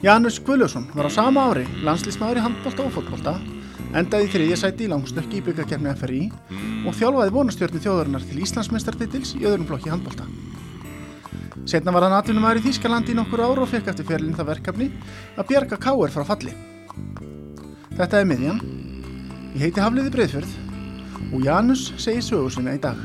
Janus Guðljósson var á sama ári landslýsmaður í handbólta og fótbólta, endaði þriðja sæti í langstökki í byggakefni FRI og þjálfaði vonastjörnu þjóðarinnar til Íslandsmeistartitils í öðrum flokki handbólta. Setna var hann atvinnumæður í Þýskalandi í nokkur ára og fekk eftir ferlinn það verkefni að bjarga káer frá falli. Þetta er miðjan. Ég heiti Hafliði Breiðfjörð og Janus segi sögur sinna í dag.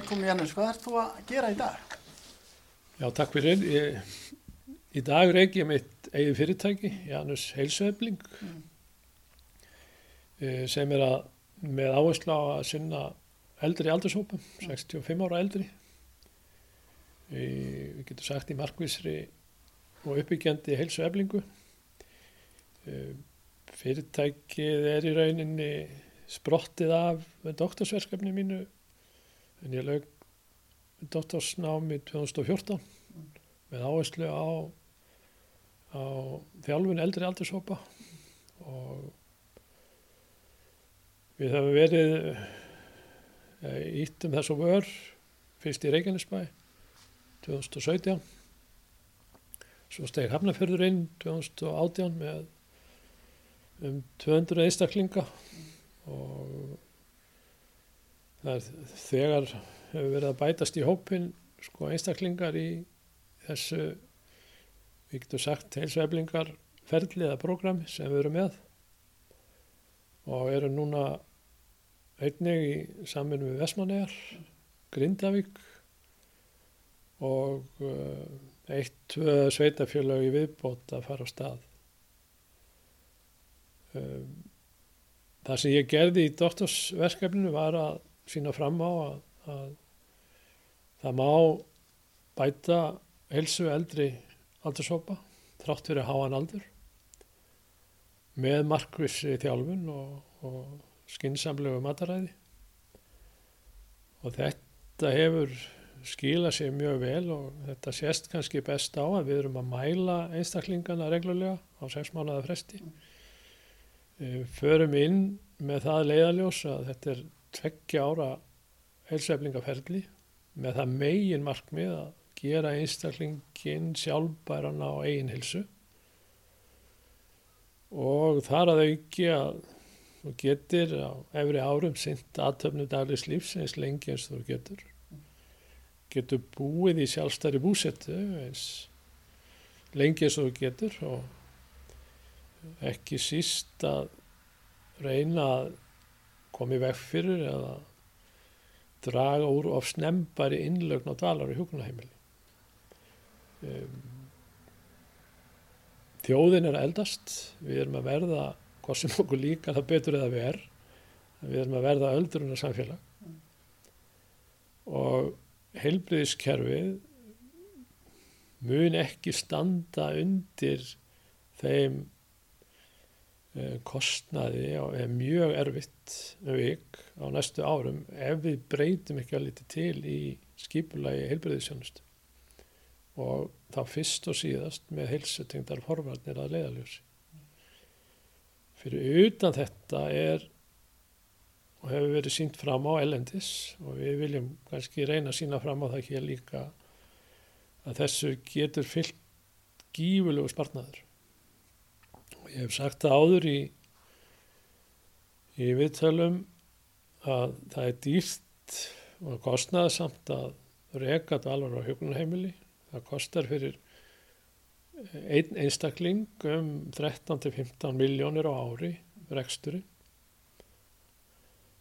Velkomin Janus, hvað ert þú að gera í dag? Já, takk fyrir. Ég, í dag reik ég mitt eigið fyrirtæki, Janus Heilsuefling, mm. sem er að, með áherslu á að sinna eldri aldurshópum, 65 ára eldri. Við getum sagt í markvísri og uppbyggjandi heilsueflingu. Fyrirtækið er í rauninni sprottið af doktorsverkefni mínu en ég lög doktorsnámi 2014 mm. með áherslu á, á þjálfun eldri aldurshópa og við höfum verið ítt um þessu vör fyrst í Reykjanesbæ 2017 svo steg Hafnarfjörður inn 2018 með um 200 einstaklinga og er þegar hefur verið að bætast í hópin sko einstaklingar í þessu við getum sagt heilsueflingar ferli eða prógrami sem við erum með og eru núna einnig í saminu við Vesmanegar, Grindavík og uh, eitt, tvö sveitafjölau í viðbót að fara á stað. Um, það sem ég gerði í doktorsverkefninu var að sína fram á að, að það má bæta helsu eldri aldursópa þrátt fyrir háan aldur með markvissi þjálfun og, og skinsamlegu mataræði. Og þetta hefur skila sér mjög vel og þetta sést kannski best á að við erum að mæla einstaklingana reglulega á sex mánuða fresti. Förum inn með það leiðaljós að þetta er tveggja ára heilseflingaferli með það megin markmið að gera einstaklingin sjálfbæran á eigin hilsu og þar að auki að þú getur á efri árum sint aðtöfnu daglis lífs eins lengi eins þú getur. Getur búið í sjálfstæri búsettu eins lengi eins þú getur og ekki síst að reyna að komi vekk fyrir eða draga úr of snembari innlögn á dalar í hugunaheimili. Um, þjóðin er eldast, við erum að verða, hvað sem okkur líka það betur eða við er, við erum að verða öldrunar samfélag mm. og heilbriðiskerfið mun ekki standa undir þeim kostnaði og er mjög erfitt vik á næstu árum ef við breytum ekki að liti til í skipulagi heilbreyðisjónust og þá fyrst og síðast með heilsutengdar forvarnir að leiðaljósi. Fyrir utan þetta er og hefur verið sínt fram á elendis og við viljum kannski reyna að sína fram á það hér líka að þessu getur fyllt gífulegu spartnaður Ég hef sagt það áður í, í viðtölum að það er dýrt og kostnaðsamt að reka dvalar á hjókunarheimili. Það kostar fyrir einn einstakling um 13-15 miljónir á ári reksturinn.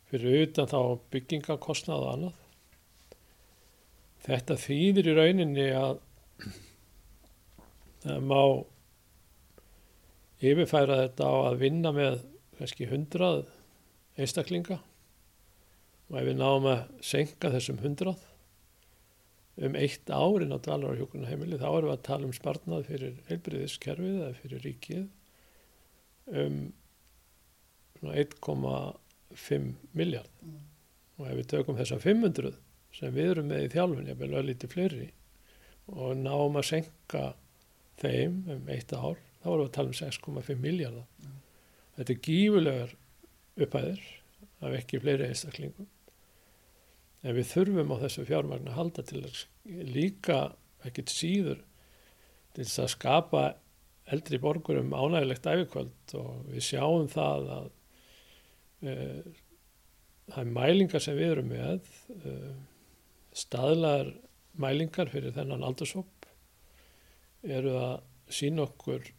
Fyrir utan þá byggingakostnað og annað. Þetta þýðir í rauninni að það má yfirfæra þetta á að vinna með kannski hundrað einstaklinga og ef við náum að senka þessum hundrað um eitt árin á dvalar á hjókunarheimili þá erum við að tala um spartnað fyrir heilbriðiskerfið eða fyrir ríkið um svona 1,5 miljard Mm. og ef við tökum þessa 500 sem við erum með í þjálfun, ég vil að lítið fleiri og náum að senka þeim um eitt ár þá erum við að tala um 6,5 miljardar Mm. þetta er gífulegar upphæðir af ekki fleiri einstaklingum en við þurfum á þessu fjármagn að halda til að líka ekkit síður til þess að skapa eldri borgurum ánægilegt æfikvöld og við sjáum það að e, það er mælingar sem við erum með e, staðlar mælingar fyrir þennan aldursóp eru að sína okkur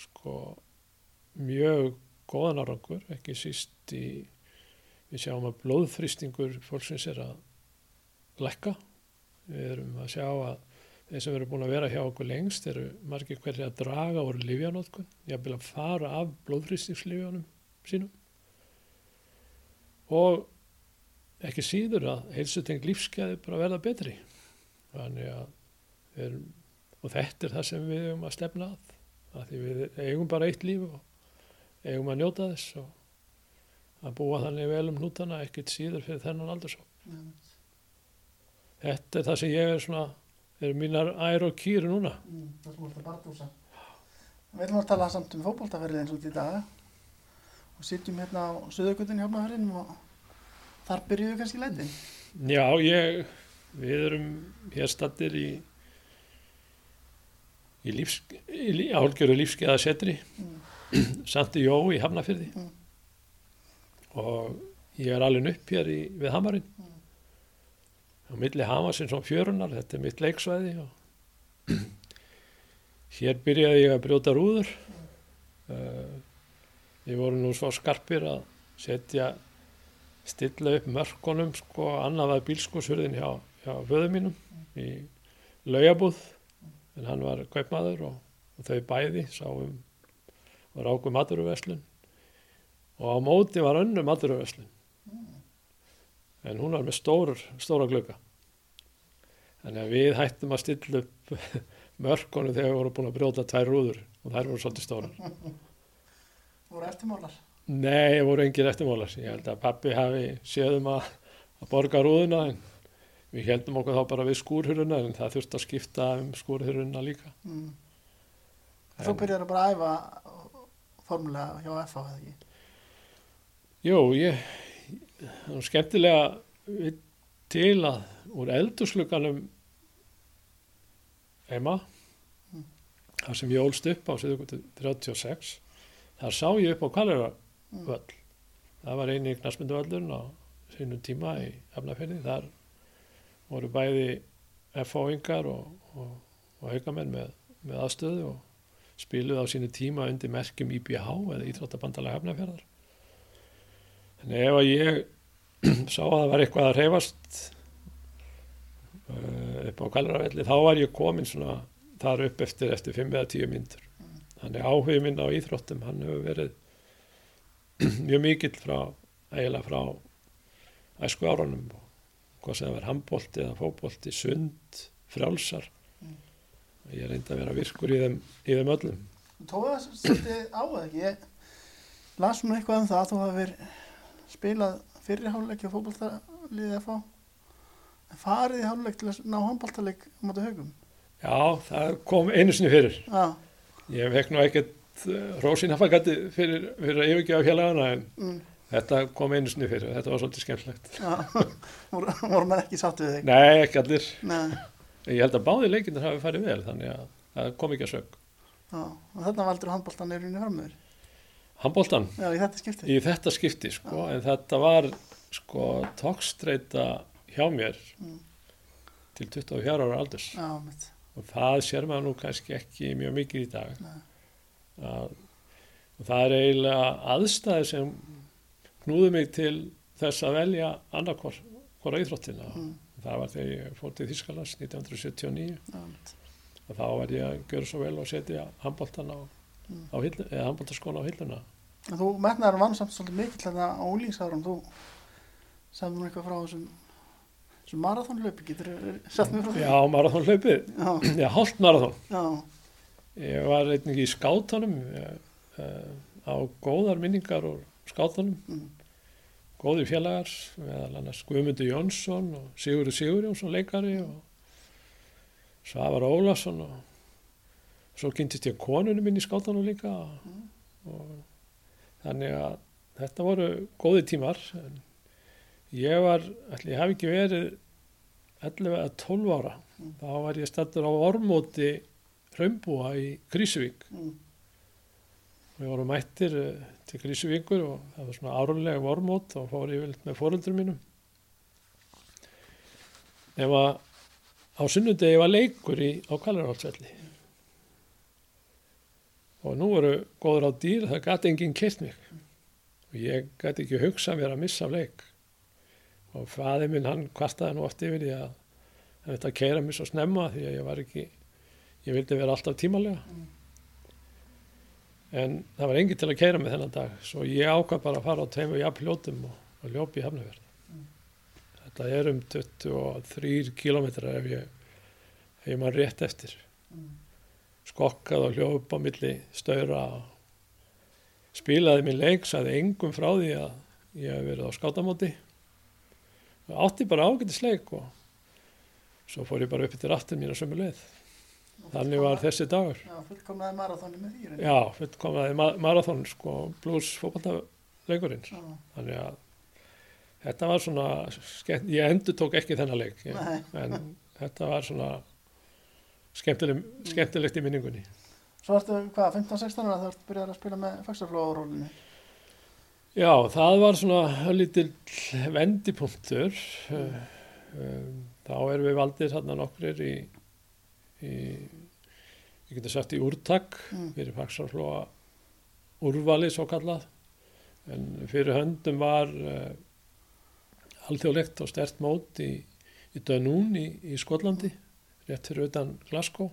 sko mjög góðan árangur, ekki síst í við sjáum að blóðþrýstingur fólksins er að lækka. Við erum að sjá að þeir sem eru búin að vera hjá okkur lengst eru margir hverja að draga úr livjanótkun, ég að fara af blóðþrýstingslifjanum sínum. Og ekki síður að heilsutengt lífskeiði bara verða betri. Þannig að erum, og þetta er það sem við eigum að stefna að, að því við eigum bara eitt líf og eigum að njóta þess og að búa þannig vel um hnútana ekkert síður fyrir þennan aldursók. Einmitt. Þetta er það sem ég er svona, eru mínar ær og kýri núna. Mm, það sem voru það barndúsa. Við ætlum að tala samt um og út í dag og sitjum hérna á Suðurgötunni hjálpaferðinum og þar byrjuðu kannski lætin. Já, ég, við erum hér stattir í, í, lífs, í álgjöru lífskeiða setri, Mm. Sandi Jó í Hafnafyrði Mm. og ég er alveg upp hér í, við Hamarinn. Mm. á milli Hamarsins og fjörunar, þetta er mitt leiksvæði og hér byrjaði ég að brjóta rúður. Uh, ég voru nú svo skarpir að setja stilla upp mörkunum sko, annað var bílskúsurðin hjá, hjá föðu mínum í laugabúð en hann var kaupmaður og, og þau bæði sáum og rákum maturverslun og á móti var önnur maturverslun en hún var með stór, stóra glugga. Þannig að við hættum að stilla upp mörkunum þegar við vorum búin að brjóta tvær rúður og þær voru svolítið stórar. Voru eftirmálar. Nei, voru engin eftirmálar. Ég held að pappi hafi séðum að, að borga rúðuna en við heldum okkur þá bara við skúrhuruna en það þurfti að skipta um skúrhuruna líka Mm. Þú byrjar bara að æfa formulega hjá FH eða ekki? Jú, ég það er skemmtilega til að úr eldurslugganum heima Mm. þar sem ég ólst upp á Suðugutu 36 þar sá ég upp á Kvalera Mm. völl það var eini knastmynduvöllun á sínum tíma í Hafnarfjörði þar voru bæði FH-ingar og, og, og haugamenn með, með aðstöðu og spiluð á sínu tíma undir merkjum IBH eða Íþróttabandalega Hafnarfjörðar en ef að ég sá að það var eitthvað að reyfast uh, upp á Kvaleravelli þá var ég komin svona þar upp eftir eftir 5 eða 10 myndur þannig áhugið minn á íþróttum hann hefur verið mjög mikill frá eiginlega frá æsku árunum hvað sem það verið handbólti eða fótbólti sund, frjálsar Mm. ég reyndi að vera virkur í þeim, í þeim öllum það svolítið á eða ekki? Ég las nú eitthvað um það að þú hafi spilað fyrri háluleik á fótboltaliðið FH en farið í háluleik til að ná handboltaleik á móti haugum. já, það kom einu sinni fyrir Já, ég fekk nú ekkert rósinafagati fyrir, fyrir að yfirgefa félagana en mm, þetta kom einu sinni fyrir þetta var svolítið skemmtlegt já. voru, maður ekki sátt við þig? nei, ekki allir Nei. ég held að báði leikindir hafi farið vel þannig að það kom ekki að sög Já, og þarna valdur handboltan er unni framöður. handbóltan Já, í þetta skipti. í þetta skipti sko, en þetta var sko tókstreita hjá mér Mm. til 24 ára aldurs Já, mitt. og það sér maður nú kannski ekki mjög mikið í dag Nei. að, og það er eiginlega aðstæði sem knúðu mig til þess að velja annarkor hvora íþróttina Mm. það var þegar ég fór til Þískalands 1979 Já, mitt. og þá var ég að gera svo vel og setja handbóltan á, Mm. á handbóltaskona á hilluna En þú metnaður vann samt svolítið mikill þetta á úlíksárun. Þú sagði nú eitthvað frá þessum Svo marathónlaupi getur satt mér frá því. Já, marathónhlaupið, Já, hálft marathón. já, Ég var einnig í skátunum ég, uh, á góðar minningar úr skátunum, Mm. góði félagar, meðal annars Guðmundur Jónsson og Sigurður Sigurjónsson leikari og Svavar Ólafsson og svo kynntist ég konunum minn í skátunum líka og, og þannig að þetta voru góði tímar en ég var, ætli ég hafi ekki verið 11 eða 12 ára Mm. þá var ég stattur á ormóti Hraunbúa í Krísuvík mm, við vorum mættir eh, til Krísuvíkur og það var svona árunlega ormót og fór ég vel með fóröldur mínum. Ef að á sunnudegi var leikur í, á Kalarhálsvelli og nú voru góður á dýr það gæti enginn keitt mig. Og ég gæti ekki hugsa mér að missa af leik. Og fæði minn hann kvartaði nú oft yfir því að hann þetta keira mig svo snemma því að ég var ekki ég vildi vera alltaf tímalega en það var enginn til að keira mig þennan dag svo ég ákvað bara að fara á tveimu jafnljótum og, og ljópi í Hafnarverð þetta er um 23 kilometrar ef ég ef ég mann rétt eftir. Mm, skokkað og hljóp á milli stöðra spilaði minn leik, sagði engum frá því að ég hef verið á skátamóti og átti bara ágættisleik og svo fór ég bara upp eftir aftur mín á sömu leið þannig var þessi dagur Já, fullkomnaði marathóni með því. já, fullkomaði ma marathon sko, blues fótballtaleikurinn Já, þannig að þetta var svona skemmt, ég endur tók ekki þennan leik ég, en þetta var svona skemmtileg, skemmtilegt í minningunni Svo ertu, hvað, 15-16 ára þá ertu byrjað að spila með fagsarflóðarólinu. Já, það var svona lítill vendipunktur. Uh, um, þá erum við valdir hérna nokkur í, í, ég getur sagt í úrtak Mm. fyrir fagsarflóa úrvali svo kallað. En fyrir höndum var uh, alþjóðlegt og stert mót í, í Dönún í, í Skotlandi, rétt fyrir utan Glasgow.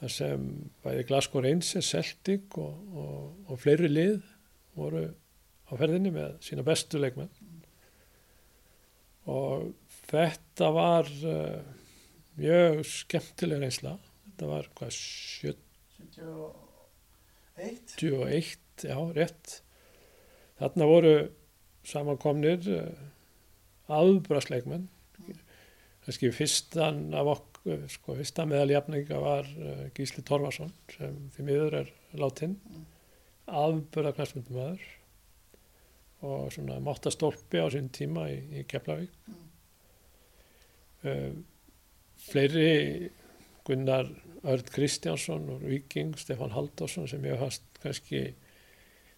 þar sem bæði Glasgow Rangers, Celtic og, og, og fleiri lið voru á ferðinni með sína bestu leikmenn og þetta var uh, mjög skemmtileg reynsla þetta var hvað 71. 71, já rétt þarna voru samankomnir uh, aðbrastleikmenn kannski fyrstan af okkur sko, fyrsta meðaljafninga var uh, Gísli Torfarsson sem því miður er látin Mm. afburða knastmyndumæður og svona máttastólpi á sín tíma í, í Keflavík Mm. Fleiri Gunnar Örd Kristjánsson og Viking, Stefan Halldórsson sem ég hafst kannski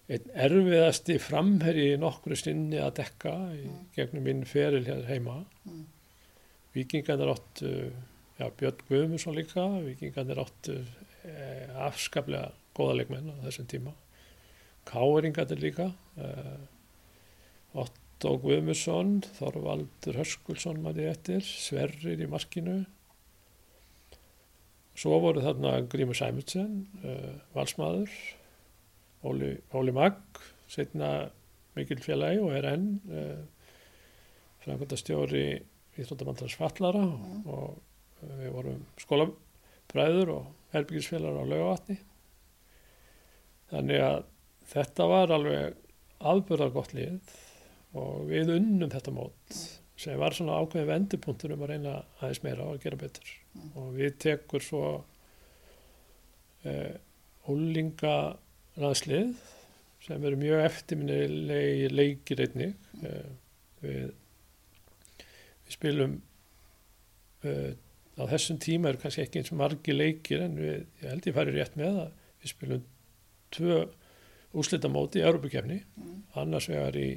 einn erfiðasti framherri nokkru sinni að dekka í Mm. gegnum minn feril hér heima Mm. Vikingarnir áttu já, Björn Guðmundsson líka Vikingarnir áttu eh, afskaplega góða leikmenn á þessum tíma Káringarnir líka eh, Otto Guðmundsson Þorvaldur Hörskulsson maður eftir Sverrir í markinu svo voru þarna Grímur Sæmundsen uh, valsmaður Óli, Óli Magg setna mikil félagi og er enn uh, framkvæmdastjóri Íþróttamandans Fallara Mm. og uh, við vorum skólabræður og herbyggisfélagar á laugavatni þannig að þetta var alveg afbörðar gott lið og við unnum þetta mót sem var svona ákveðin vendipunktur um að reyna aðeins meira og að gera betur Mm. og við tekur svo úlinga landslið sem eru mjög eftirminnilegi leikir einnig uh, við, við spilum uh, á þessum tíma eru kannski ekki eins og margi leikir en við, ég held ég færi rétt með að við spilum tvö úrslitamóti í Europakefni Mm. annars vegar í,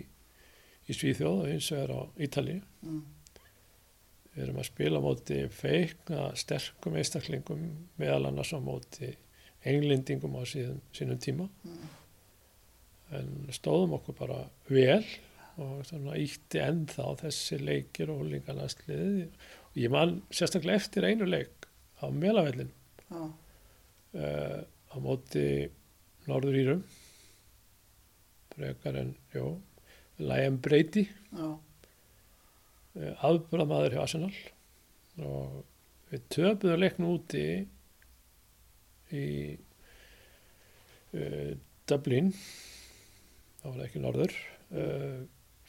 í Svíþjóð og eins vegar á Ítalíu Mm. Við erum að spila móti feikna sterkum einstaklingum meðal annars á móti englendingum á síðan, sínum tíma Mm. en stóðum okkur bara vel og svona ítti ennþá þessi leikir og húlingarnasliði og ég man sérstaklega eftir einu leik á Melavellin Já. uh, á móti Norður Írum frekar en, jú Liam Brady. Já. aðbúrðamaður hjá Arsenal. Og við töpuðum leiknum úti í uh, Dublin. Það var ekki norður. Uh,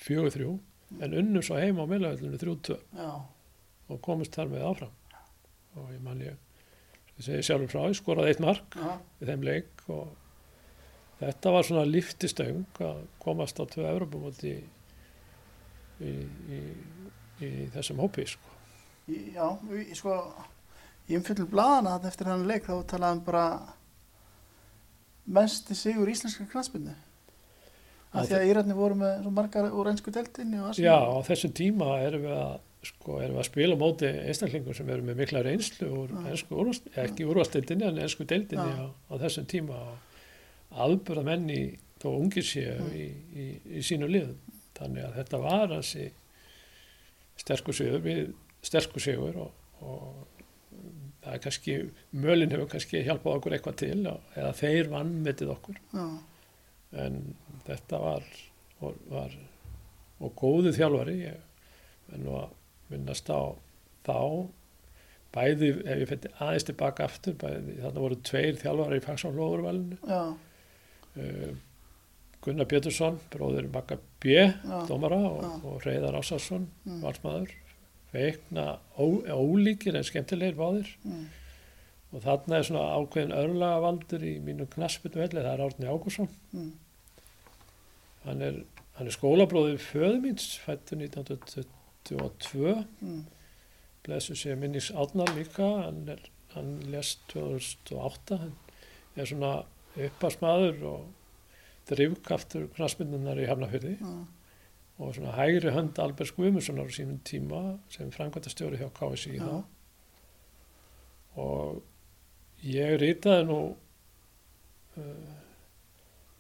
fjögur þrjú. En unnum svo heima á meðlæðinu þrjú Já, og komist þar með áfram. Og ég man ég ég segi sjálfur frá, ég skoraði eitt mark já, í þeim leik og þetta var svona liftistöng að komast á tvö Evropamóti í, í, í, í þessum hópi sko. Í- já, í- sko, ég umfyllur blaðana þarna eftir hann leik þá talaðum bara mesti sigur íslenska knastbyrnu. Já, Af því að Írarnir voru með svo margar úr ennsku deltinni og Já, á þessum tíma erum við að sko, erum við að spila móti einstaklingum sem eru með mikla reynslu úr ennsku ekki úrvastildinni en ennsku deildinni Já. á, á þessum tíma og aðbörða menni þó ungir séu Mm. í, í, í sínu liðum. Þannig að þetta var hansi sterkur sigur við sterkur sigur og, og það er kannski mölin hefur kannski hjálpað okkur eitthvað til og, eða þeir vannmetið okkur. Já, en þetta var, var, var og góðu þjálfari ég er nú að minnast á þá. Bæði, ef ég fætti aðeins tilbaka aftur, bæði, þarna voru tveir þjálfari í uh, Gunnar Pétursson, bróður Magga B já, dómara og, og Reyðar Ásarsson mm, valsmaður. Veikna ó, ólíkir en skemmtilegir báðir. Mm, og þarna er svona ákveðin örlagavaldur í mínu knaspinu velli, það er Árni Ágúrsson mm, hann er, hann er skólabróður föðu míns, fættur 1922 mm, blessu sé minnings átnar líka hann, er, hann lest 2008 hann er svona uppasmaður og drifkaftur knastmyndunar í Hafnafyrði já, og svona hægri hönd Albers Guðmundssonar á sínum tíma sem framkvæmtastjóri hjá KSI Já. þá. Og ég ritaði nú uh,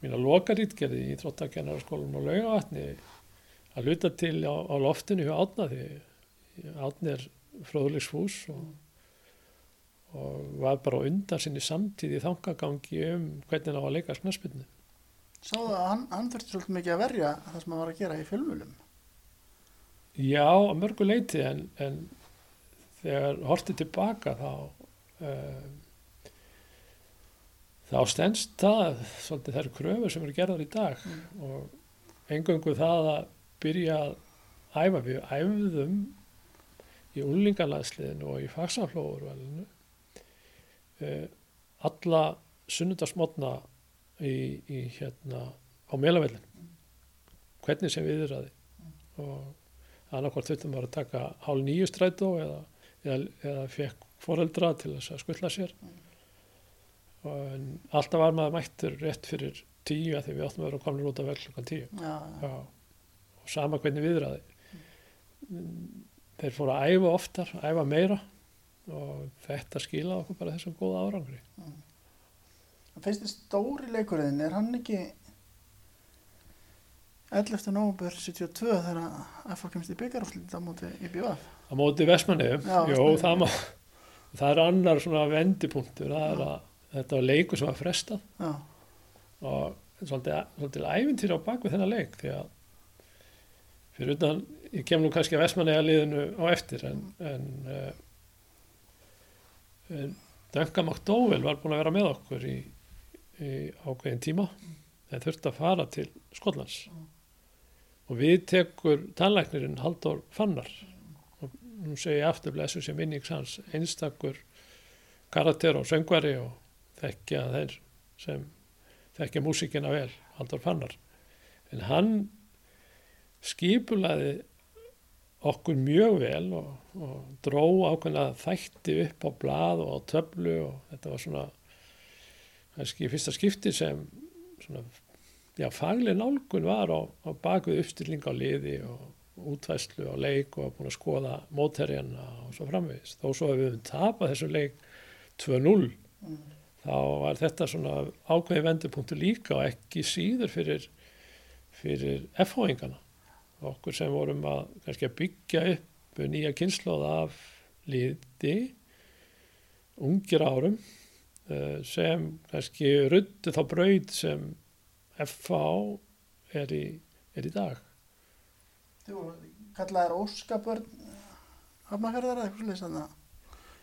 mína lokarítgerði í Þróttakennaraskólanum á Laugavatni að luta til á, á loftinu hjá Átna því Átni er fróðlegsfús og, og var bara undan sinni samtíð í þangagangi um hvernig það var að leika snaspinnu. Sáðu að hann, hann þurfti svolítið mikið að verja það sem hann var að gera í fjölmjölum. Já, að mörgu leiti en, en þegar hortið tilbaka þá uh, þá stendst það svolítið þær kröfur sem eru gerðar í dag Mm. og engöngu það að byrja að æfa við æfðum í úlingalandsliðinu og í fagsaflóðurvalinu uh, alla sunnudagsmotna í, í hérna á melavellin hvernig sem viðraði og annarkvort þurftum að taka hálf nýju strætó eða, eða, eða fekk foreldra til þess að skuttla sér. Og alltaf var maður mættur rétt fyrir tíu að því við áttum að vera komin út af vell klukkan tíu. Já, já, Já, og sama hvernig viðraði. Þeir fóru að æfa oftar, æfa meira og þetta skilaði okkur bara þessum góða árangri. Það finnst þið stóri leikurinn, er hann ekki 11. november 72 þegar að FH kemst í byggarúslit á móti í BVF? Á móti Vestmannaeyjum. það, það er annar svona vendipunktur, það er að þetta var leikur sem var frestað Já, og svolítið, svolítið æfintýr á bakvið þennan leik því að fyrir utan, ég kem nú kannski að Vestmanniða liðinu á eftir en, en, uh, en Duncan McDowell var búin að vera með okkur í, í ákveðin tíma. En þurfti að fara til Skotlands. Og við tekur tannlæknirinn Halldór Fannar. Og nú segi ég aftur blessu sem minnings hans einstakur karakter og söngvari og þekkja þeir sem þekkja músíkina vel, Halldór Fannar. En hann skipulaði okkur mjög vel og, og dró ákveðna þætti upp á blað og á töflu og þetta var svona kannski fyrsta skipti sem svona, já, fagleg nálgun var á, á bakvið uppstilling á liði og útvæslu á leik og búin að skoða mótherjana og svo framvegis. Þó svo að við tapað þessu leik 2-0 mm, þá var þetta svona ákveði vendupunktu líka og ekki síður fyrir, fyrir FH-ingana okkur sem vorum að kannski að byggja upp nýja kynnslóð af liði ungir árum eh, sem kannski ruttu þá braud sem FH er í, er í dag. Þið voru kallaðir Óskabörn hafnafjörðar eða eitthvað slúðis þannig að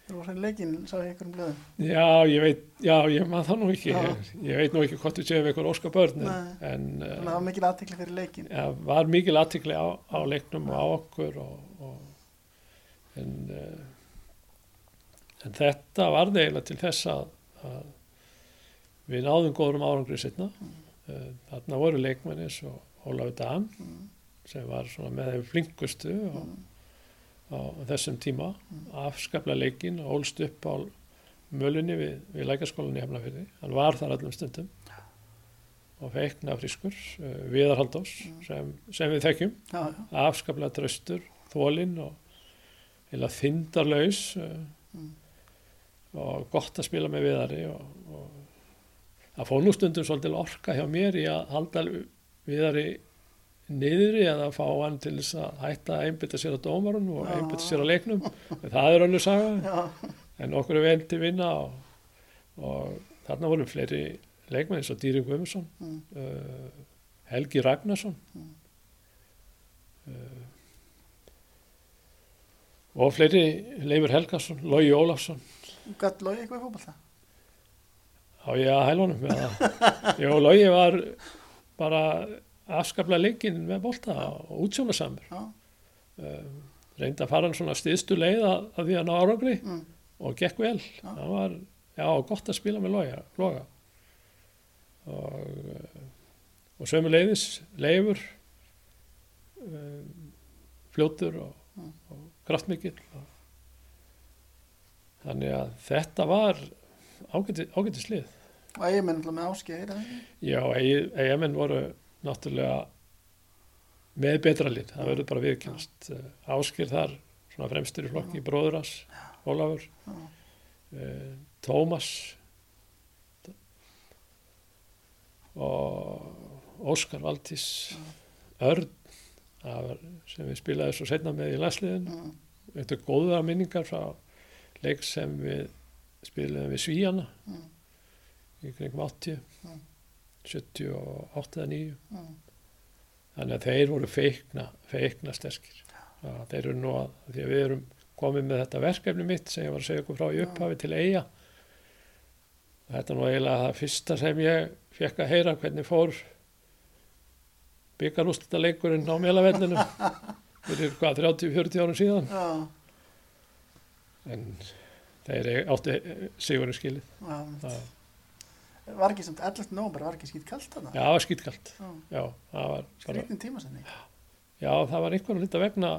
það var svona leikinn, sá ég einhverjum blöðum. Já, ég veit, já, ég maður það nú ekki, Já. ég, ég veit nú ekki hvort þú séum eitthvað óska börn, en, Nei. en Þannig að það uh, var mikil aðtekli fyrir leikinn. ja, var mikil aðtikli á, á leiknum og á okkur og, og en, uh, en þetta var eiginlega til þess að, að við náðum góðum árangri setna. Uh, þarna voru leikmenn eins og Ólafur Dan Mm. sem var með þeim flinkustu á, á þessum tíma afskaplega leikinn og ólst upp á mölunni við, við lækarskólanum í Hefnafyrði hann var þar allum stundum og feikna frískur uh, Viðar Haldós sem, sem við þekkjum Já, já. afskaplega draustur, þólinn og heila þindarlaus uh, Mm. og gott að spila með Viðari og, og það fór nú stundum svolítil orka hjá mér í að halda Viðari niðri eða fá hann til þess að hætta að einbytta sér á dómarun og Já. einbytta sér á leiknum en það er önnur saga Já, en okkur er vel til vinna og, og þarna voru fleiri leikmenn eins og Dýri Guðmundsson Mm. uh, Helgi Ragnarsson Mm. uh, og fleiri Leifur Helgarsson, Lógi Ólafsson gætt logi eitthvað í fótbolta. á ég að hælunum það Jó, Lógi var bara afskaplega leikinn með bolta og útsjónasamur Já, uh, reyndi að fara hann svona stiðstu leið að, að því að ná árangri mm. og gekk vel það var, já, gott að spila með loga, loga. og uh, og sömu leiðis leifur um, fljótur og, Mm. og kraftmikill og, þannig að þetta var ágæti, ágæti og ég menn alltaf með ekki? já, eigamenn voru náttúrulega með betra lið, það verður bara viðkynast áskir þar, svona fremstur í flokki bróður hans, Ólafur. Uh, Tómas. Og Óskar Valdís. Örn var, sem við spilaði svo setna með í þetta er góða minningar frá leik sem við spilaðum við Svíjana í kringum 80 Mm. 78 eða 9 Mm. þannig að þeir voru feikna feikna sterkir. Ja, þeir eru nú að því að við erum komið með þetta verkefni mitt sem ég var að segja ykkur frá í upphafi til eiga þetta er nú eiginlega það fyrsta sem ég fekk að heyra hvernig fór byggarústita leikurinn á mjölavellinum fyrir hvað 30-40 árum síðan. Já, en þeir áttu sigurinn skilið. Það, Var ekki samt 11. nómber, var ekki skýt kallt þarna? já, það var það var bara Skrýtnin tímasenni. Já, það var einhverjum hluta vegna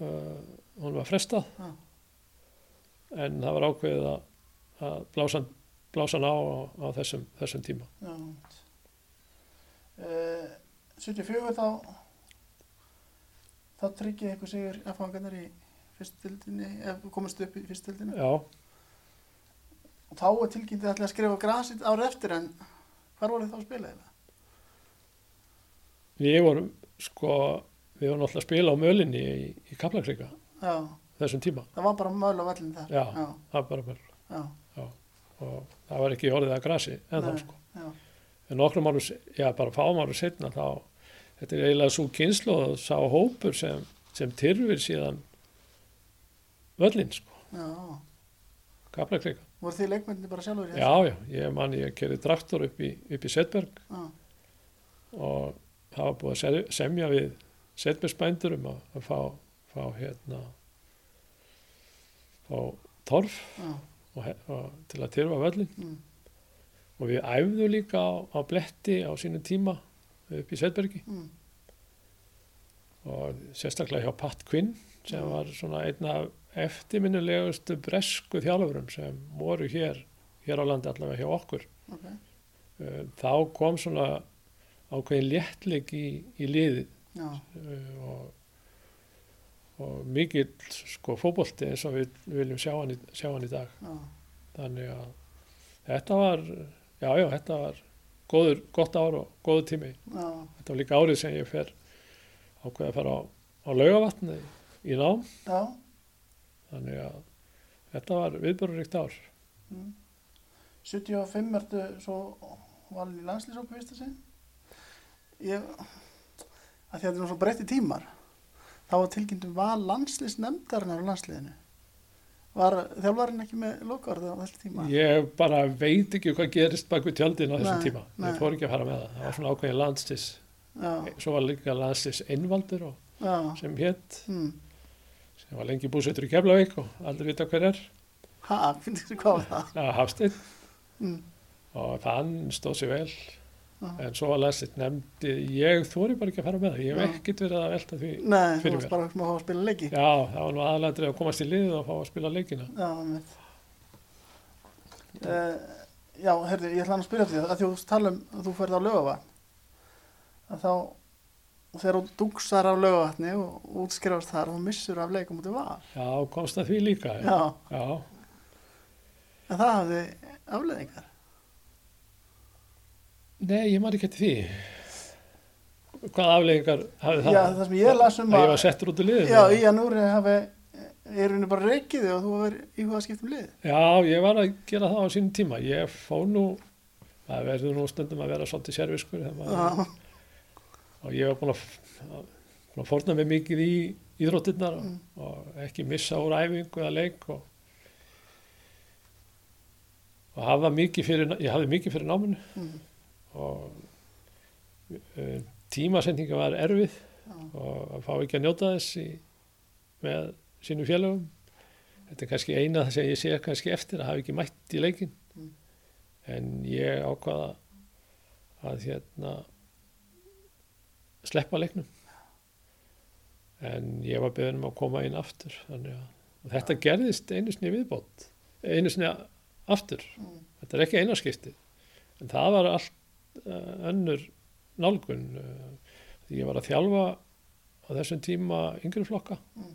uh, hún var frestað Já. en það var ákveðið að, að blása, blása hann á, á þessum, þessum tíma. Já. Uh, 74 þá þá tryggið ykkur sigur F-fangarnir í fyrstildinni, ef komast upp í fyrstildinni Já, og þá er tilkynnið allir að skrifa grasit árið eftir en hvar voru þá að spila eða? við vorum sko, við vorum alltaf að spila á mölinni í, í Kaplakrika Já, þessum tíma. það var bara möl á vellin þar. Já. Já, Það var bara möl já, og það var ekki orðið að grasi en þá sko. já, En nokkrum árum, já bara fáum árum setna þá, þetta er eiginlega svo kynslu og sá hópur sem, sem tyrfir síðan völlin sko, já. Kaplakrika. Voru þið leikmyndin bara sjálfur í Já, já, ég man ég kerði traktor upp í, upp í Setberg Já, og það var búið að se- semja við Setbergsbændur um að, fá, fá hérna fá torf já, og, og, til að tyrfa völlin mm, og við æfðu líka á, á bletti á sínum tíma upp í Setbergi. Mm, og sérstaklega hjá Pat Quinn sem var svona einn af eftirminnilegustu bresku þjálfurum sem voru hér hér á landi allavega hjá okkur. Ok, Uh, þá kom svona ákveðin léttleik í, í liðið. Já, uh, og, og mikill sko fótbolti eins og við viljum sjá hann, í, sjá hann í dag. Já, þannig að þetta var já, já, þetta var góður, gott ár og góður tími. Já, þetta var líka árið sem ég fer ákveða að fara á, á laugavatni í nám. Já, þannig að þetta var viðbörurikt ár mm. 75 ertu svo valin í landslýsópu fyrsta sinn ég, að því að þetta er svo breytti tímar þá var tilkynntum val landslýs nefndarinnar á landsliðinu var þjálfarinn ekki með lokaorð á þessu tíma Ég bara veit ekki hvað gerist bak við tjöldin á þessum tíma. nei. Ég fór ekki að fara með það. Það var svona ákveðin landstis. já, Svo var líka landstis einvaldur og, sem hétt, mm. Sem var lengi búsettur í Keflavík og aldrei vita hver er. ha, finnst þið hvað var það Það Hafsteinn mm. og þann stóð sér vel. Já. En svo var landstis nefndi, ég þóri bara ekki að fara með það. Ég hef Já. ekkert verið að velta því. nei, þú varst bara að fá að spila leiki Já, það var nú aðlændrið að komast í liðið og fá að spila leikina. já, uh, já, herri, ég ætla að spyrja því að þú tala um að þú ferð á lögavatn að þá þegar þú dugsar á lögavatni og útskrifast þar og missur af leikum út í val Já, komst að því líka. já, Já, en það hafði afleðingar nei, ég man ekki eftir því. Hvað afleggingar hafði það? já, það sem ég las um að ég var settur út í liðið? já, í að núri hafi er henni bara reikið þig og þú verið í hvað skiptum lið Já, ég var að gera það á sínum tíma. Ég fó nú, það verður nú stundum að vera svolítið serviskur þegar maður, og ég var búin að, að, að forna mig mikið í íþróttirnar og, Mm. og ekki missa úr æfingu eða leik og, og hafa mikið fyrir, ég hafði mikið fyrir náminu. Mm, og uh, tímasendinga var erfið já, og að fá ekki að njóta þess í, með sínum félögum. Þetta er kannski eina það sem ég sé kannski eftir að hafa ekki mætt í leikin Mm. en ég ákvaða að hérna sleppa leiknum. En ég var beðin um að koma inn aftur þannig að og þetta gerðist einu sinni viðbót einu sinni aftur. Mm, þetta er ekki einaskipti en það var allt uh, önnur nálgun uh, því ég var að þjálfa á þessum tíma yngri flokka mm,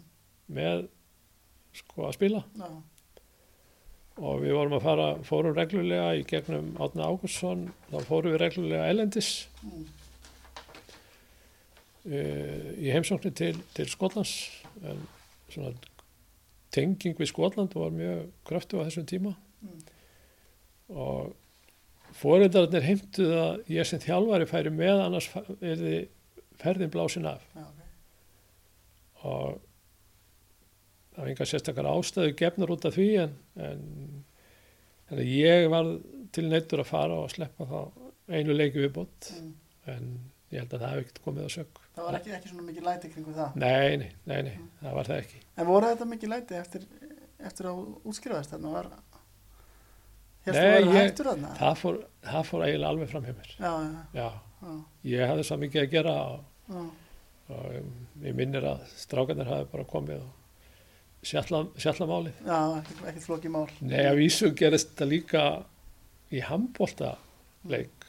með sko að spila. Já, og við vorum að fara, fórum reglulega í gegnum Átna Ágússon þá fórum við reglulega elendis mm, í heimsóknir til, til Skotlands. En svona tenging við Skotland var mjög kröftu á þessum tíma. Mm, og fóreldarnir heimtuð að ég sem þjálfari færi með annars er ferðin blásin af. Já, ok. Og það var enga sérstakar ástæðu gefnar út af því en, en að ég var til neittur að fara og sleppa þá einu leiki viðbót mm. en ég held að það hef ekkert komið á sök það var ekki, ekki svona mikið læti kringu það. Nei, nei, nei, nei, það var það ekki. En voru þetta mikið læti eftir, eftir að útskrifaðist þarna? Var Nei, ég- þarna? það fór, það fór eiginlega alveg fram hjá mér. Já, já, já, ég hafði svo mikið að gera og, og um, ég minnir að strákarnir hafi bara komið og sjalla, sjalla já, ekkert, ekkert flókið mál. Nei, að vísu gerist þetta líka í handbólta leik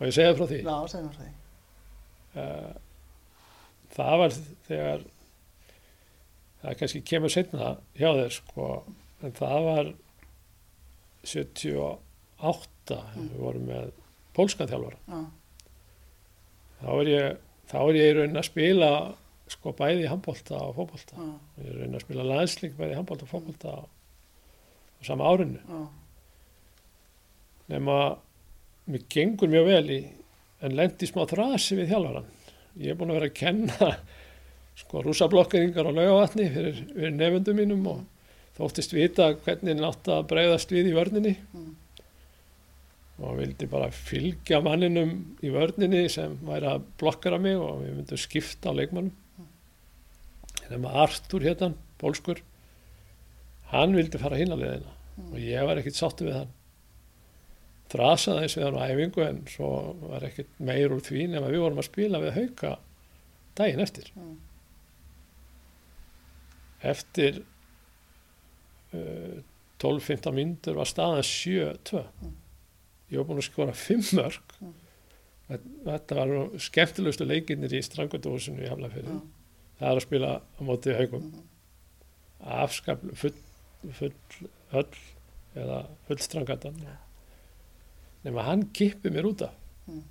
og ég segja frá því? Já, segjum við því það var þegar það kannski kemur setna hjá þér sko en það var 78 Mm. við vorum með pólskan þjálfara. Já, þá er ég þá er ég í raunin að spila sko bæði í handbólta og fótbólta já, ég er raunin að spila landsling bæði í handbólta og fótbólta á, sama árinu. Já, nema mér gengur mjög vel í en lendi smá þrasi við þjálfaran ég er búin að vera að kenna sko rúsablokkeringar á laugavatni fyrir, fyrir nefndum mínum og þóttist vita hvernig nátt að breyðast við í vörninni. Mm, og vildi bara fylgja manninum í vörninni sem væri að blokkara mig og við myndum skipta á leikmannum nema Artur héttan, pólskur hann vildi fara hinn að leiðina og ég var ekkit sáttu við hann þrasaði eins við hann á æfingu en svo var ekkit meir úr því nema við vorum að spila við hauka daginn eftir. Mm, eftir uh, 12-15 myndur var staðan 7-2 Mm. ég var búin að skora 5 mörg Mm. þetta var skemmtilegustu leikinnir í strangundahúsinu í Hafnarfjörði já, það er að spila á móti haugum mm, afskapl full, full öll eða full strangatan nema hann kippi mér út af. Mm.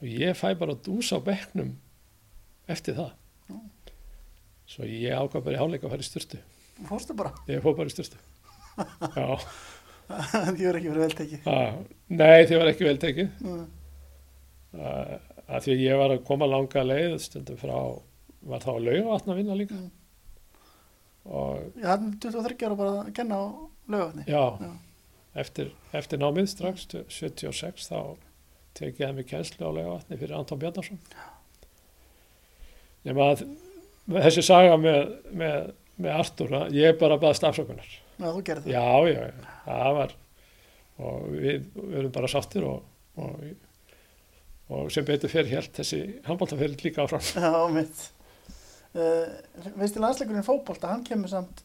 og ég fæ bara dús á bekknum eftir það. Mm. svo ég ákvað bara í háleika að fara í styrtu Fórstu bara, ég fór bara í styrtu já, því verður ekki verið vel tekið. Að, nei þið var ekki vel tekið. Mm, að, að því að ég var að koma langa leið stundum frá var þá að laugavatn að vinna líka. Mm. og Ég hafði 23 ára bara að kenna á lögafni. já, Já. Eftir, eftir námið strax 76 þá tekið ég mig kjenslu á laugavatni fyrir Anton Bjarnarsson nema að þessi saga með, með, með Artur, ég bara baðast afsökunar Já, það. Já, já, það var og við, við erum bara sáttir og, og, og sem betur fyrir helt þessi handbóltaferð líka áfram Já, mitt. Uh, veist í landsleikurinn fótbolta, hann kemur samt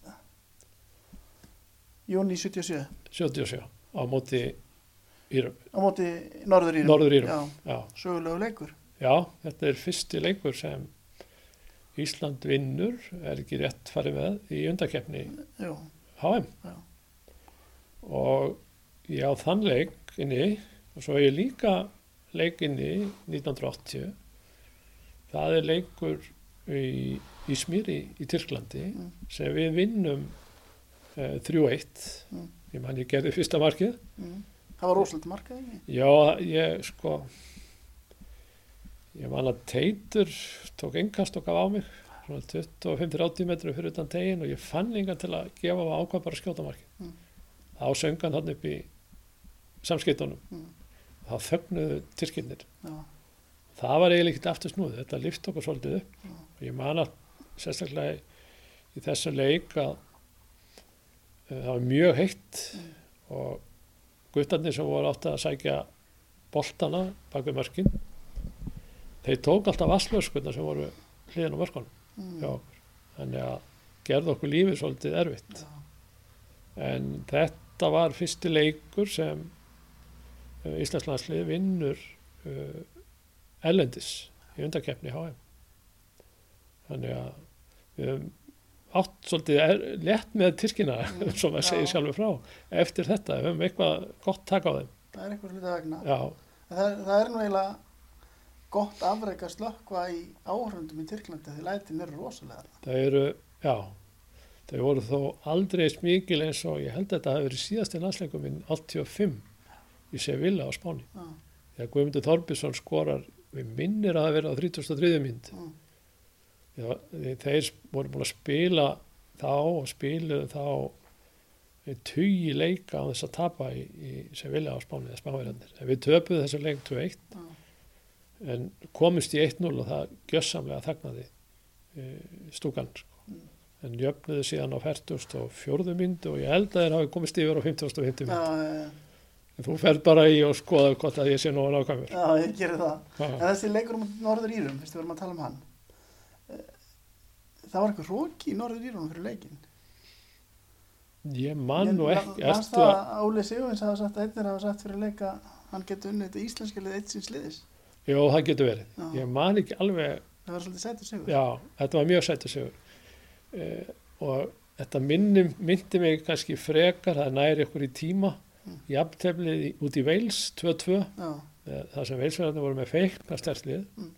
júni 77 77 á móti Írum, á móti Norður Írum. Norður Írum. Já, Já, sögulegu leikur. já, þetta er fyrsti leikur sem Ísland vinnur, er ekki rétt farið með í undakefni HM Já. og ég á þann leik inni og svo er ég líka leik inni 1980 það er leikur í, í Smýri í Tyrklandi Mm. sem við vinnum 3-1 Mm. ég man ég gerði fyrsta markið mm. það var rosalega markað ekki? já ég sko ég man að Teitur tók engast og gaf á mig svona 25-30 metru fyrir utan tegin og ég fann engan til að gefa á ákvað bara skjóta markið Mm. þá söngan hann upp í samskiptunum Mm. þá þögnuðu tyrkinnir Já, það var eiginlega ekkert aftur snúð þetta lift okkur svolítið upp Já. og ég man að sérstaklega í þessu leik að það var mjög heitt og guttarnir sem voru átt að sækja boltana bak við mörkin þeir tók alltaf vasslöskunna sem voru hliðin á mörkunum mm. hjá okkur. Þannig að gerði okkur lífið svolítið erfitt. En þetta var fyrsti leikur sem uh, Íslandslandslið vinnur uh, ellendis í undarkeppni HM þannig að við höfum átt svolítið létt með Tyrkina Mm, sem að segja já. sjálfur frá eftir þetta, við höfum eitthvað gott tak á þeim það er eitthvað hluti vegna. Það, það er nú eiginlega gott afreik að slökkva í áhrundum í Tyrklandi því lætin eru rosalega. það eru já, þau voru þó aldrei eins mikil eins og ég held að þetta hafi verið síðasti landsleikum minn 85 í Sevilla á Spáni Já, þegar Guðmundur Þorbjörnsson skorar við minnir að það verið á 33. mynd mm. Þeir voru búin að spila þá og spiluðu þá tugi leika á þess að tapa í, í Sevilla á. En við töpuðu þessu leik 2-1 Já. en komist í 1-0 og það gjössamlega þagnaði e, stúkan. Sko. Mm. En jöfnuðu síðan á 40 og fjórðu myndu og ég held að þeir hafi komist yfir á 50 og 50 Já, myndu. já, En þú fer bara í og skoða hvort að ég sé nú að nákvæmur. já, ég gerir það. En þessi leikur um Norður Írum, fyrst við verðum að tala um hann, eh, það var eitthvað róki í Norður Írum fyrir leikin. ég man nú ekki eftir það að, að Óli Sigurvins hafa sagt, einnir hafa sagt fyrir leika, hann getur unnið þetta íslenska lið eitt síns liðis. jú, það getur verið. Já. Ég man ekki alveg Það var svolítið sættur sigur. Já, þetta var mjög sættu sigur eh, og þetta minni, myndi mig kannski frekar, það næri ykkur í tíma Mm. í afteflið út í Veils 2-2, Já, eh, það sem Veilsverðarnir voru með feikna stertlið Mm.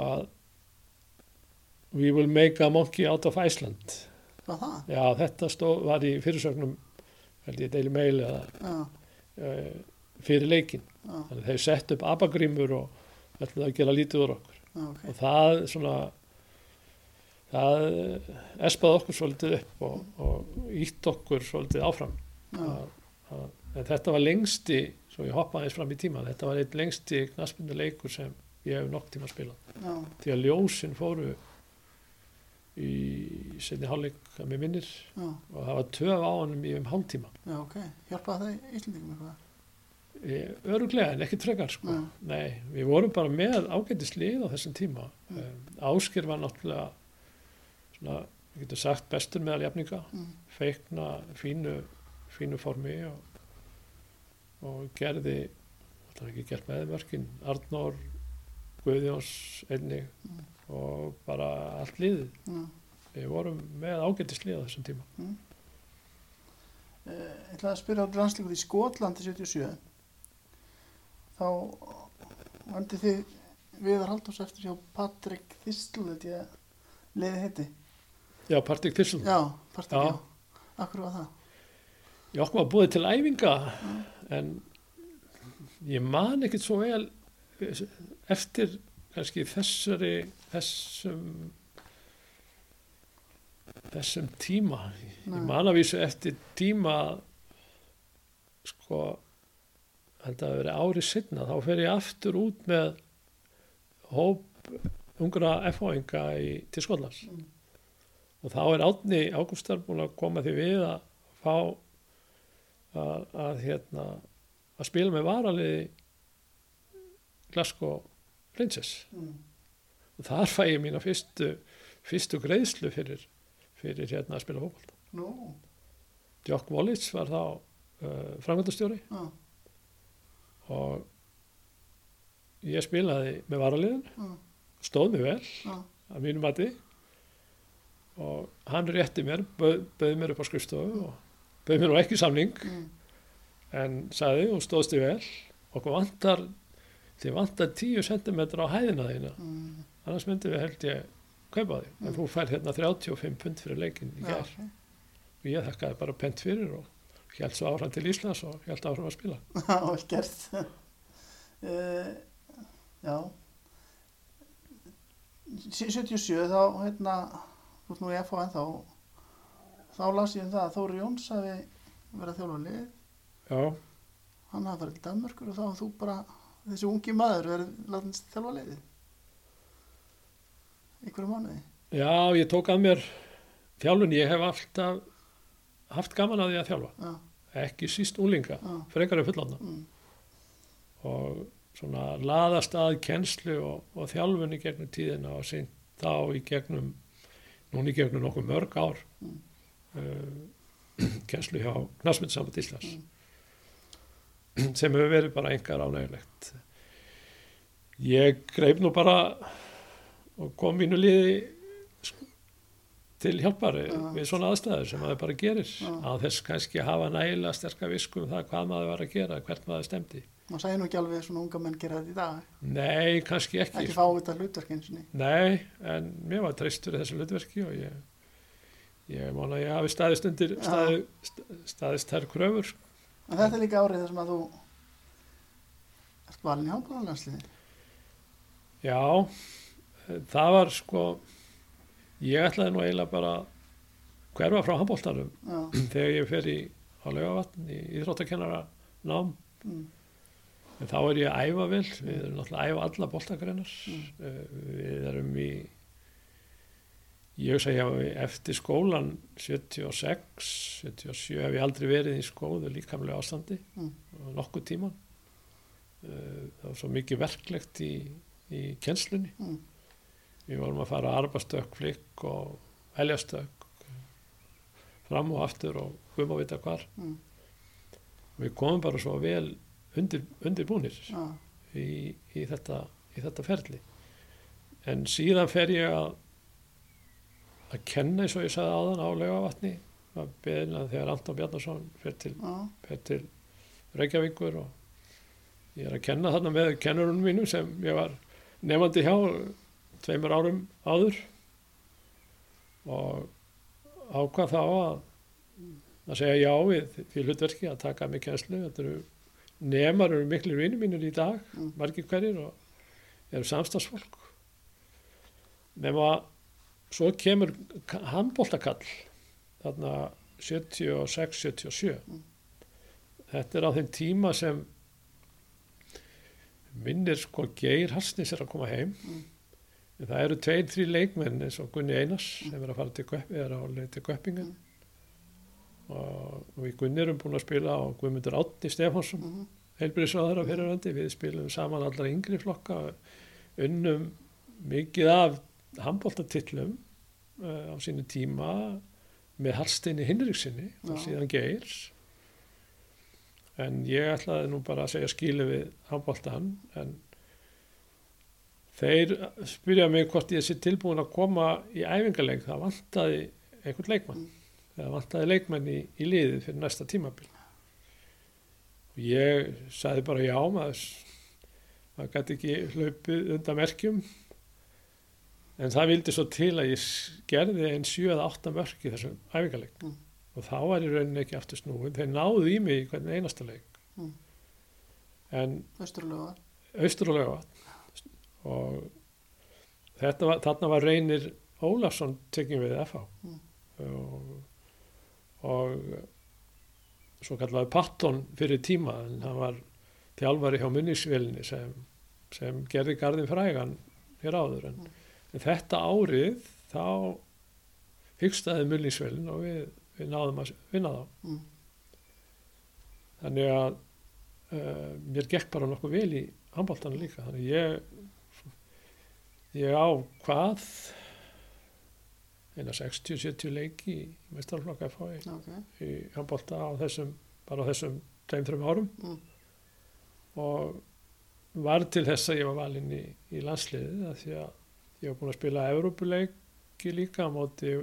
að we will make a monkey out of Iceland. Það? Já, þetta stó, var í fyrirsögnum held ég deili meil eða uh, fyrir leikin þannig þeir sett upp abagrímur og ætlaði að gera lítið úr okkur. Já, ok. og það svona það eh, espaði okkur svolítið upp og, og ítt okkur svolítið áfram. Að, að, en þetta var lengsti svo ég hoppaði eins fram í tíman þetta var einn lengsti knaspindu leikur sem ég hef nokk tíma að spila já, því að ljósin fóru í setni hálfleik að mér minnir já, og það var töf á honum í um hálftíma já, ok. Hjálpaði það Íslandingum eitthvað? E, öruglega en ekkert frekar sko. Nei, við vorum bara með ágætislið á þessum tíma um, Áskir var náttúrulega svona, við getum sagt bestur meðal jafninga Mm. feikna fínu, fínu formi og, og gerði það var ekki gert með mörkin Arnór, Guðjóns einnig Mm. Og bara allt liðið Já. við vorum með ágætislið á þessum tíma Eh, Ég ætlaði að spyrja á landslíkuð í Skotlandi 77. Þá vandi þið Viðar Halldórs eftir hjá Patrik að leiði heiti. Já, Partik Thyrsson Já, Patrik, Já. já. Akkur var það? Ég okkur var búið til æfinga en ég man ekkert svo vel eftir kannski þessari þessum þessum tíma Nei. ég man að vísu eftir tíma sko held að vera árið sinna þá fer ég aftur út með hóp ungra F-óinga til Skotlands Mm. og þá er Átni Ágústar búin að koma því við að fá að, að hérna að spila með varaliði Glasgow Rangers Mm. og þar fæ ég mína fyrstu, fyrstu greiðslu fyrir, fyrir hérna að spila fókbalta. Nú, Jock Wallits var þá uh, framkvæmdastjóri. Já, og ég spilaði með varaliðin, já, stóð mig vel já, að mínu mati. Og hann rétti mér, bauð, bauð mér upp á skrifstofu og bauð mér nú ekki samning. Mm, en sagði og stóðst ég vel okkur vantar þið vantar 10 cm á hæðina þína. Mm, annars myndum við held ég kaupa en Mm. þú fær hérna 35 pund fyrir leikin í já, gær. og ég þakkaði bara pent fyrir og held svo áfram til Íslands og held áfram að spila. Já, vel gert. uh, já. Sí- 77 þá, hérna, ert nú í FH en þá, þá las ég um það að Þóri Jóns hafi verið að þjálfa lið, já, hann hafi farið til Danmörkur og þá þú bara, þessi ungi maður, verið látið þjálfa liðið. Einhverju mánuði. já, ég tók að mér þjálfun, ég hef alltaf haft gaman að því að þjálfa. Já, ekki síst úlinga, frekar en fullorna mm, og svona laðast að kennslu og, og þjálfun í gegnum tíðina og sýnt þá í gegnum núna í gegnum nokkuð mörg ár Mm. uh, kennslu hjá Knastmyndsamband Íslands sem hefur verið bara engar ánægilegt ég greip nú bara og kom mínu liði sk- til hjálpari Já. við svona aðstæður sem maður bara gerir Já. á þess kannski að hafa nægilega sterka visku um það hvað maður var að gera, hvert maður stemdi maður segir nú ekki alveg svona unga menn gera þetta í dag, Nei, kannski ekki. ekki fá þetta hlutverk eins og ný. Nei, en mér var treystur þessu hlutverki og ég, ég mána að ég hafi staðist undir, Já. staði, sta- staðist þær kröfur. En þetta er líka árið þar sem að þú ert valin í handbóðanlandsliði. Já, það var sko, ég ætlaði nú eiginlega bara hverfa frá handbóltanum Já, þegar ég fer í á laugavatn í íþróttakennara nám. mm, En þá er ég að æfa vel, við erum náttúrulega æfa alla boltagreinar. Mm. Við erum í, ég segja eftir skólan 76, 77 hef ég aldrei verið í skóðu líkamlega ástandi, Mm. nokkuð tíman. Eh, Það var svo mikið verklegt í, í kjenslunni. mm, Við vorum að fara arbastökk, flikk og heljastökk, fram og aftur og hvum að vita hvar. mm, Við komum bara svo vel undir, undirbúnir. í, í, þetta, í þetta ferli en síðan fer ég að að kenna eins og ég sagði áðan á laugavatni að beðina þegar Anton Bjarnason fer til, fer til Reykjavíkur og ég er að kenna þarna með kennurunum mínum sem ég var nefandi hjá tveimur árum áður. Og ákvað þá að að segja já við því hlutverki að taka mig kennslu. Þetta eru nemar eru miklu vinni mínir í dag Mm. margir hverjir og eru samstagsfólk nema svo kemur handbóltakall þarna 76-77 Mm. þetta er á þeim tíma sem minnir sko Geir Harsnis er að koma heim. Mm. en það eru tveir, þrý leikmenn eins og Gunni Einars sem er að fara til, til Göppingen og, og við Gunni erum búin að spila og Guðmundur Átni Stefánsson mhm, heilbyrðisráðara fyriröndi, við spilum saman allar yngri flokka, unnum mikið af handbóltatillum uh, á sínu tíma með Hallsteini Hinriksinni og síðan Geirs en ég ætlaði nú bara að segja skilu við handbóltan en þeir spyrja mig hvort ég sé tilbúin að koma í æfingarleik, það vantaði einhvern leikmann, það vantaði leikmann í, í liðið fyrir næsta tímabil. Og ég sagði bara já maður maður gæti ekki hlaupið undan merkjum en það vildi svo til að ég gerði einn 7-8 mörk í þessum æfingarleik Mm. og þá var ég rauninni ekki aftur snúin þeir náðu í mig í hvern einasta leik Mm. en austurlöga. austur og þetta var, þarna var reynir Ólafsson tekinn við FH Mm. og, og svo kallaði Patton fyrir tíma en hann var þjálfari hjá munnisvélinni sem, sem gerði garðin frægan hér áður en, en þetta árið þá hyggstaði munnisvélin og við, við náðum að vinna þá. Mm. þannig að uh, mér gekk bara nokkuð vel í handbóltanu líka. Þannig ég ég á hvað? Eina 60-70 leiki í mestarflokka FHI ok, í handbólta á þessum bara á þessum 2-3 árum. Mm. og var til þess að ég var valinn í, í landsliðið af því að ég var búinn að spila Evrópuleiki líka á móti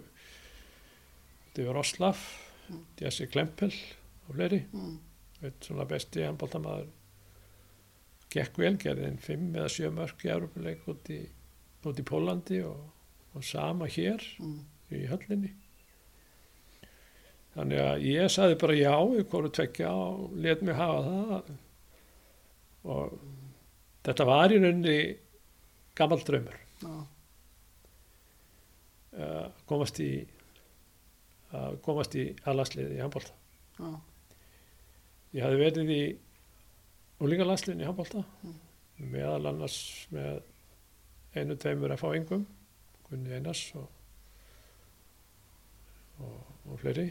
Roslav Mm. Jesse Klempel og fleiri mm. eitt svona besti handbóltamaður gekk vel, gerði einn fimm eða sjö mörk í Európuleik út í, út í Pólandi og, og sama hér Mm. í höllinni þannig að ég saði bara já í hvoru tvekja og let mig hafa það og þetta var í rauninni gammal draumur Já, komast í að komast í allarsliði í handbólta já, Ég hafði verið í úlingalandsliðin í handbólta Mm. meðal annars með einu, tveimur að fá yngum Gunni Einars og, og, og fleiri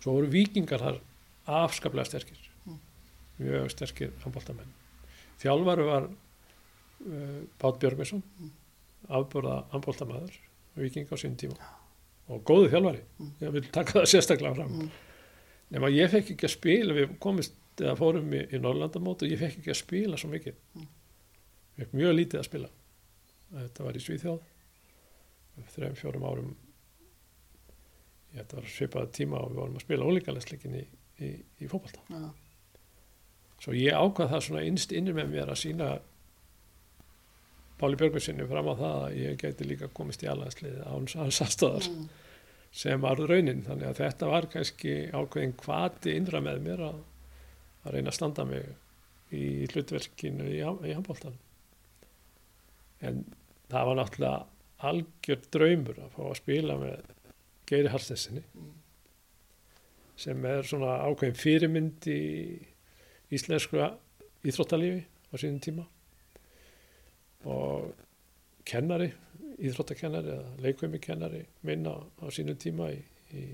svo voru vikingar þar afskaplega sterkir Mm. mjög sterkir handbóltamenn þjálfaru var uh, Bát Björgvinsson Mm. Afbúrða handbóltamæður viking á sín tíma. Og góðu þjálfari. Mm. ég vil taka það sérstaklega fram. Mm. nema ég fekk ekki að spila við komist eða fórum í, í Norrlandamót og ég fekk ekki að spila svo mikið. Mm. ég fekk mjög lítið að spila. Þetta var í Svíþjóð. Þreim, fjórum árum þetta var svipaða tíma og við vorum að spila ólíkalegsleikin í, í, í fótbolta. Já, svo ég ákvað það svona innst inni með mér að sína Páli Björgvinsinni fram á það að ég gæti líka komist í alhansliði án hans aðstöðar mm. sem var raunin þannig að þetta var kannski ákveðin kvati innra með mér að, að reyna að standa mig í hlutverkinu í, í handbóltan en það var náttúrulega algjör draumur að fá að spila með Geiri Hallstessinni Mm. sem er svona ákveðin fyrirmynd í íslensku íþróttalífi á sínum tíma og kennari, íþróttakennari eða leikvömi kennari minn á, sínum tíma í, í,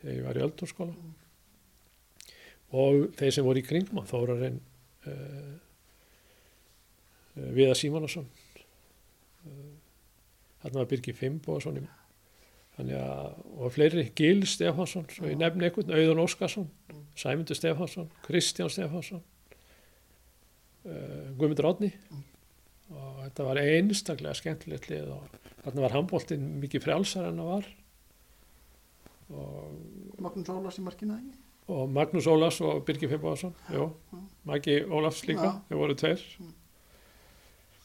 þegar ég var í öldurskóla Mm. og þeir sem voru í kringum hann, Þórarinn uh, uh, Viða Símonasson uh, þarna var Birgir Fimboðsson í- þannig að, og fleiri Gil Stefansson, svo ég nefni einhvern Auðun Óskarsson, Mm. Sæmundur Stefansson Kristján Stefansson uh, Guðmundur Átni Mm. Og þetta var einstaklega skemmtilegt lið og þarna var handbóltinn mikið frjálsar en það var og Magnús Ólafs í ekki? og Magnús Ólafs og Birgir Fimboðarsson jú. Maggi Ólafs líka, Já. þau voru tveir Mm.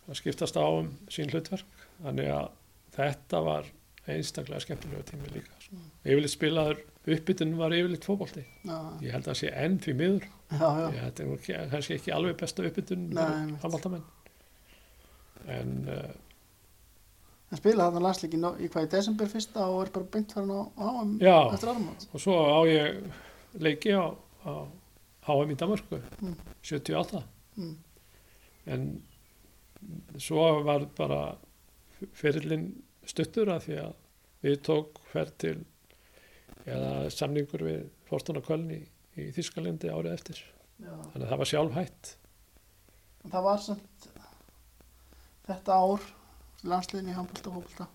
það skiptast á um sín hlutverk þannig að þetta var einstaklega skemmtilega tími líka Mm. yfirleitt spilaður, uppbytun var yfirleitt fótbolti Já, ég held að það sé enn því miður já, ég, þetta er nú ekki- kannski ekki alveg besta uppbytun einmitt. handbóltamenn en uh, En spilaði þarna landsleikin í hvað í desember fyrsta og er bara beint farin á HM Já. eftir áramót. og svo á ég leiki á, á HM í Danmarku Mm. 78 Mm. en svo var bara ferillin stuttur að því að við tók ferð til eða samningur við Fortuna Köln í, í Þískalandi árið eftir Já. þannig að það var sjálfhætt Það var samt þetta ár landsliðin í handbólta og fókbólta.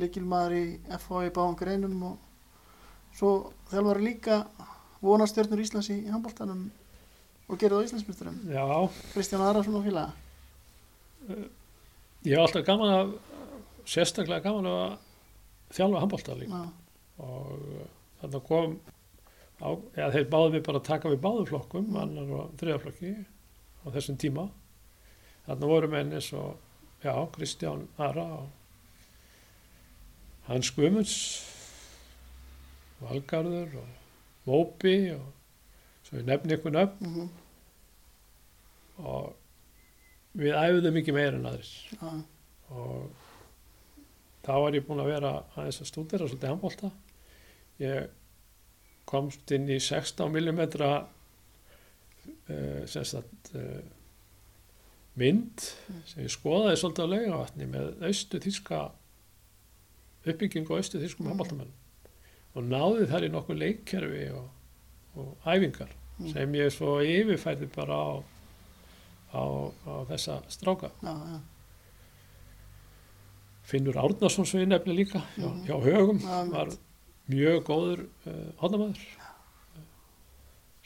Líkilmaður í FH í báðum greinum og svo þjálfari líka vonastjörnur Íslands í handbóltanum og gerði á Íslandsmyndurum. Já, Kristján Arason og félaga. ég hef alltaf gaman að sérstaklega gaman að þjálfa handbólta líka og uh, þarna kom á, eða þeir báðu mig bara að taka við báðu flokkum, annar og þriðaflokki á þessum tíma þarna voru menn eins og já, Kristján Ara og Hans Guðmunds Valgarður og Móbi og svo ég nefni ykkur nöfn. Mhm, og við æfðum ekki meira en aðris Já, og þá var ég búinn að vera aðeins að stúdera svolítið handbólta ég komst inn í 16 mm uh, sem sagt uh, mynd sem ég skoðaði svolítið á laugavatni með austu þíska uppbyggingu á austu þískum Mm. handbóltamenn og náði þar í nokkuð leikkerfi og, og æfingar Mm. sem ég svo yfirfæði bara á, á, á þessa stráka já, já, Finnur Árnason svo ég nefni líka hjá, Mhm. hjá högum Já, var mjög góður uh, hodnamaður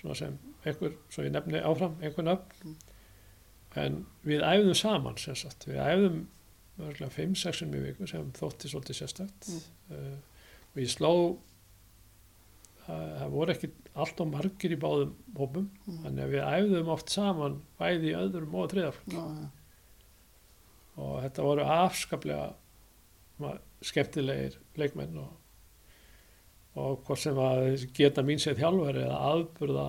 svona sem einhver, svo ég nefni áfram einhver nöfn Mm. En við æfðum saman sem sagt, við æfðum örgulega 5-6 um í viku sem þótti svolítið sérstakt Mm. uh, og ég sló uh, það voru ekki allt og margir í báðum hópum Mm. þannig að við æfðum oft saman bæði í öðrum og þriðaflokk já, já, og þetta voru afskaplega skemmtilegir leikmenn og, og hvort sem að geta mín sér þjálfari eða aðburða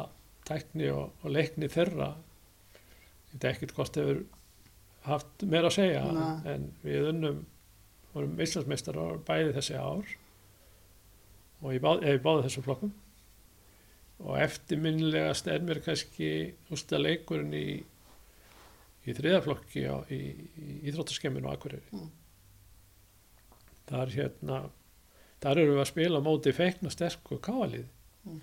tækni og, og leikni þeirra veit ekkert hvort hefur haft meira að segja Nei. en við unnum vorum Íslandsmeistar bæði þessi ár og ég báði, ég báði þessum flokkum og eftirminnilegast er mér kannski ústa leikurinn í í þriðaflokki á, í, í Íþróttaskemminu á Akureyri. Mm. Þar hérna, þar eru við að spila móti feikna sterku káalið. Mm.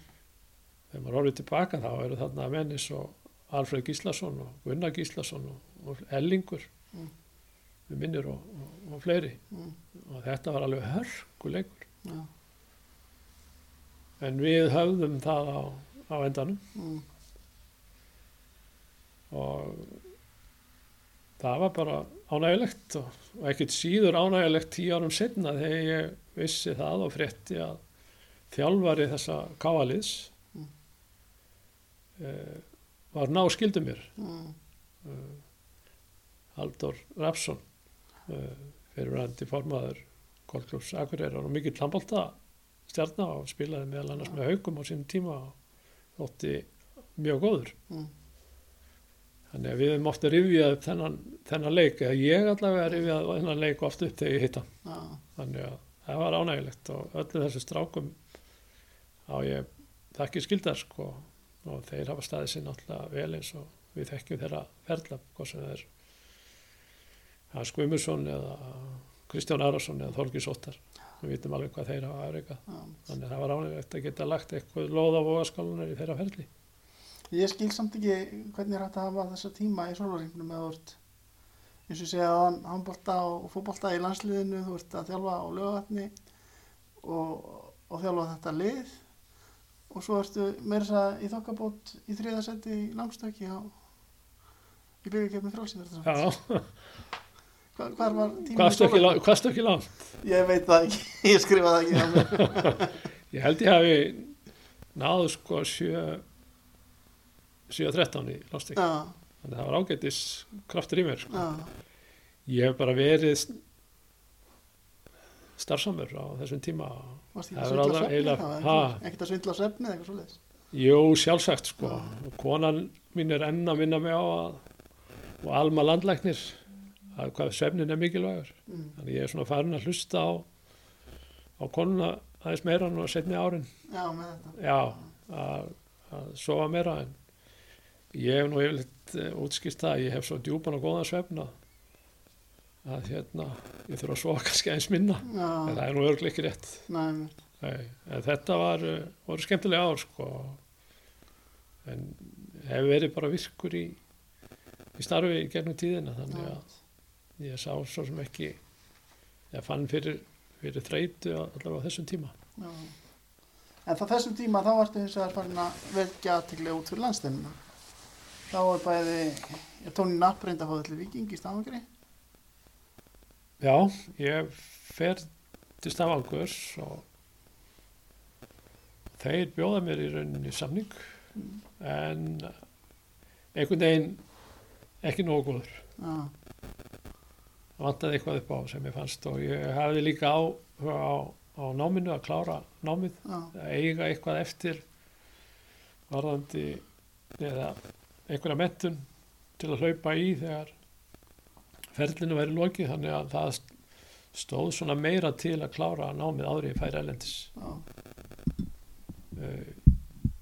Þegar maður horfið tilbaka þá eru þarna mennis og Alfred Gíslason og Gunnar Gíslason og, og Ellingur, Mm. við minnir og, og, og fleiri. mm, Og þetta var alveg hörkuleikur. já, En við höfðum það á, á endanum mm, og það var bara ánægilegt og, ekkert síður ánægilegt tíu árum setna þegar ég vissi það og frétti að þjálfari þessa káaliðs Mm. Var ná skildu mér. Mm, uh, Haldur Rapsson uh, fyrirvændi formaður Kolklús Akureyrar og mikill handbólta stjarnar og spilaði meðal annars með haugum á sínum tíma og þótti mjög góður. Mm, Þannig að við höfum ofta rifjað upp þennan, þennan leik, eða ég allavega rifjað þennan leik oft upp þegar ég hitta. já, Þannig að það var ánægilegt og öllu þessu strákum á ég þakki skildar sko og þeir hafa staðið sér náttúrulega vel eins og við þekkjum þeirra ferla, hvað sem er Hans Guimursson eða Kristján Arason eða Þorgis Óttar. Við vitum alveg hvað þeir hafa afreikað. já. Þannig að það var ánægilegt að geta lagt eitthvað loð á vogaskálunar í þeirra ferli. Ég skil samt ekki hvernig er hægt að hafa þessa tíma í sólaringnum eða ert eins og segja að handbólta og fótbólta í landsliðinu, þú ert að þjálfa á lögatni og, og þjálfa þetta lið og svo ertu meira þess að í þokkabót í þriðasetti í langstöki á í byggjarkefni frálsýn Já, Hva, hvar var tíma hvað stökki lang- hvað stökki langt? Ég veit það ekki, ég skrifaði ekki hjá mér. Ég held ég hafi náðu sko 7 7.13 í Já, þannig að það var ágætis kraftur í mér sko. ég hef bara verið starfsamur á þessum tíma. Varst Það að svindla svefni ekki- ekkert að svindla svefni eða eitthvað svoleiðis? Jú sjálfsagt sko. Og konan mín er enn að minna mig á að og Alma landlæknir að hvað svefnin er mikilvægur. Mm. þannig ég er svona farin að hlusta á á konuna aðeins meira nú að setni árin. Já, með þetta. Já, að, að sofa meira en ég hef nú yfirleitt uh, útskýrt það að ég hef svo djúpan og góðan svefna að hérna ég þurfa að sofa kannski eins minna. En Já, það er nú örglega ekki rétt. Mitt Nei, en þetta var, uh, voru skemmtilega ár sko. En hef verið bara virkur í, í starfi gegnum tíðina þannig að ég sá svo sem ekki ég fann fyrir, fyrir þreytu allavega á þessum tíma. Já. En þá þessum tíma þá ertu hins vegar farin að velja aðteglega út fyrir landsteinina. Þá er bæði, er Tóni Napp reyndi að fá þetta viking í stafangri. Já, ég fer til Stafangurs og þeir bjóða mér í rauninni samning Mm. en einhvern veginn ekki nógu góður. Það vantaði eitthvað upp á sem ég fannst og ég hafði líka áhuga á, á náminu að klára námið, já, að eiga eitthvað eftir varðandi eða einhverja mentun til að hlaupa í þegar ferlinu væri lokið þannig að það stóð svona meira til að klára námið ári í færi elendis uh,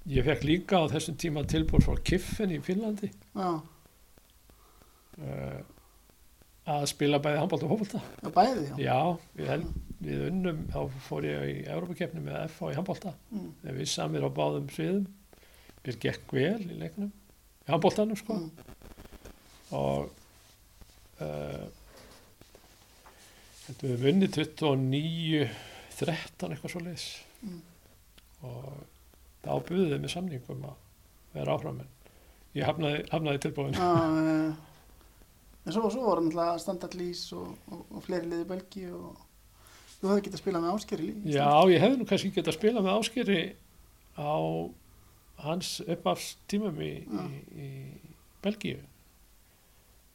ég fekk líka á þessum tíma tilbúr frá Kiffen í Finnlandi. Já, uh, að spila bæði handbólt og hófbólta já, bæði, já. já, við, held, við unnum þá fór ég í Európa-keppni með FH í handbólta Mm, þegar við samir á báðum sviðum. Við gekk vel í leiknum í handbóltanum sko. Mm, og þetta við vunnið 29 13 eitthvað svo leiðis Mm. og þá buðið þið með samningum að vera áfram en ég hafnaði, hafnaði tilbúin eh, en svo, svo voru náttúrulega standard lýs og, og, og fleiri liði belgi og þú hefði getað spilað með áskeri lýs já, ég hefði nú kannski getað að spila með áskeri á hans uppafstímum í, í, í Belgíu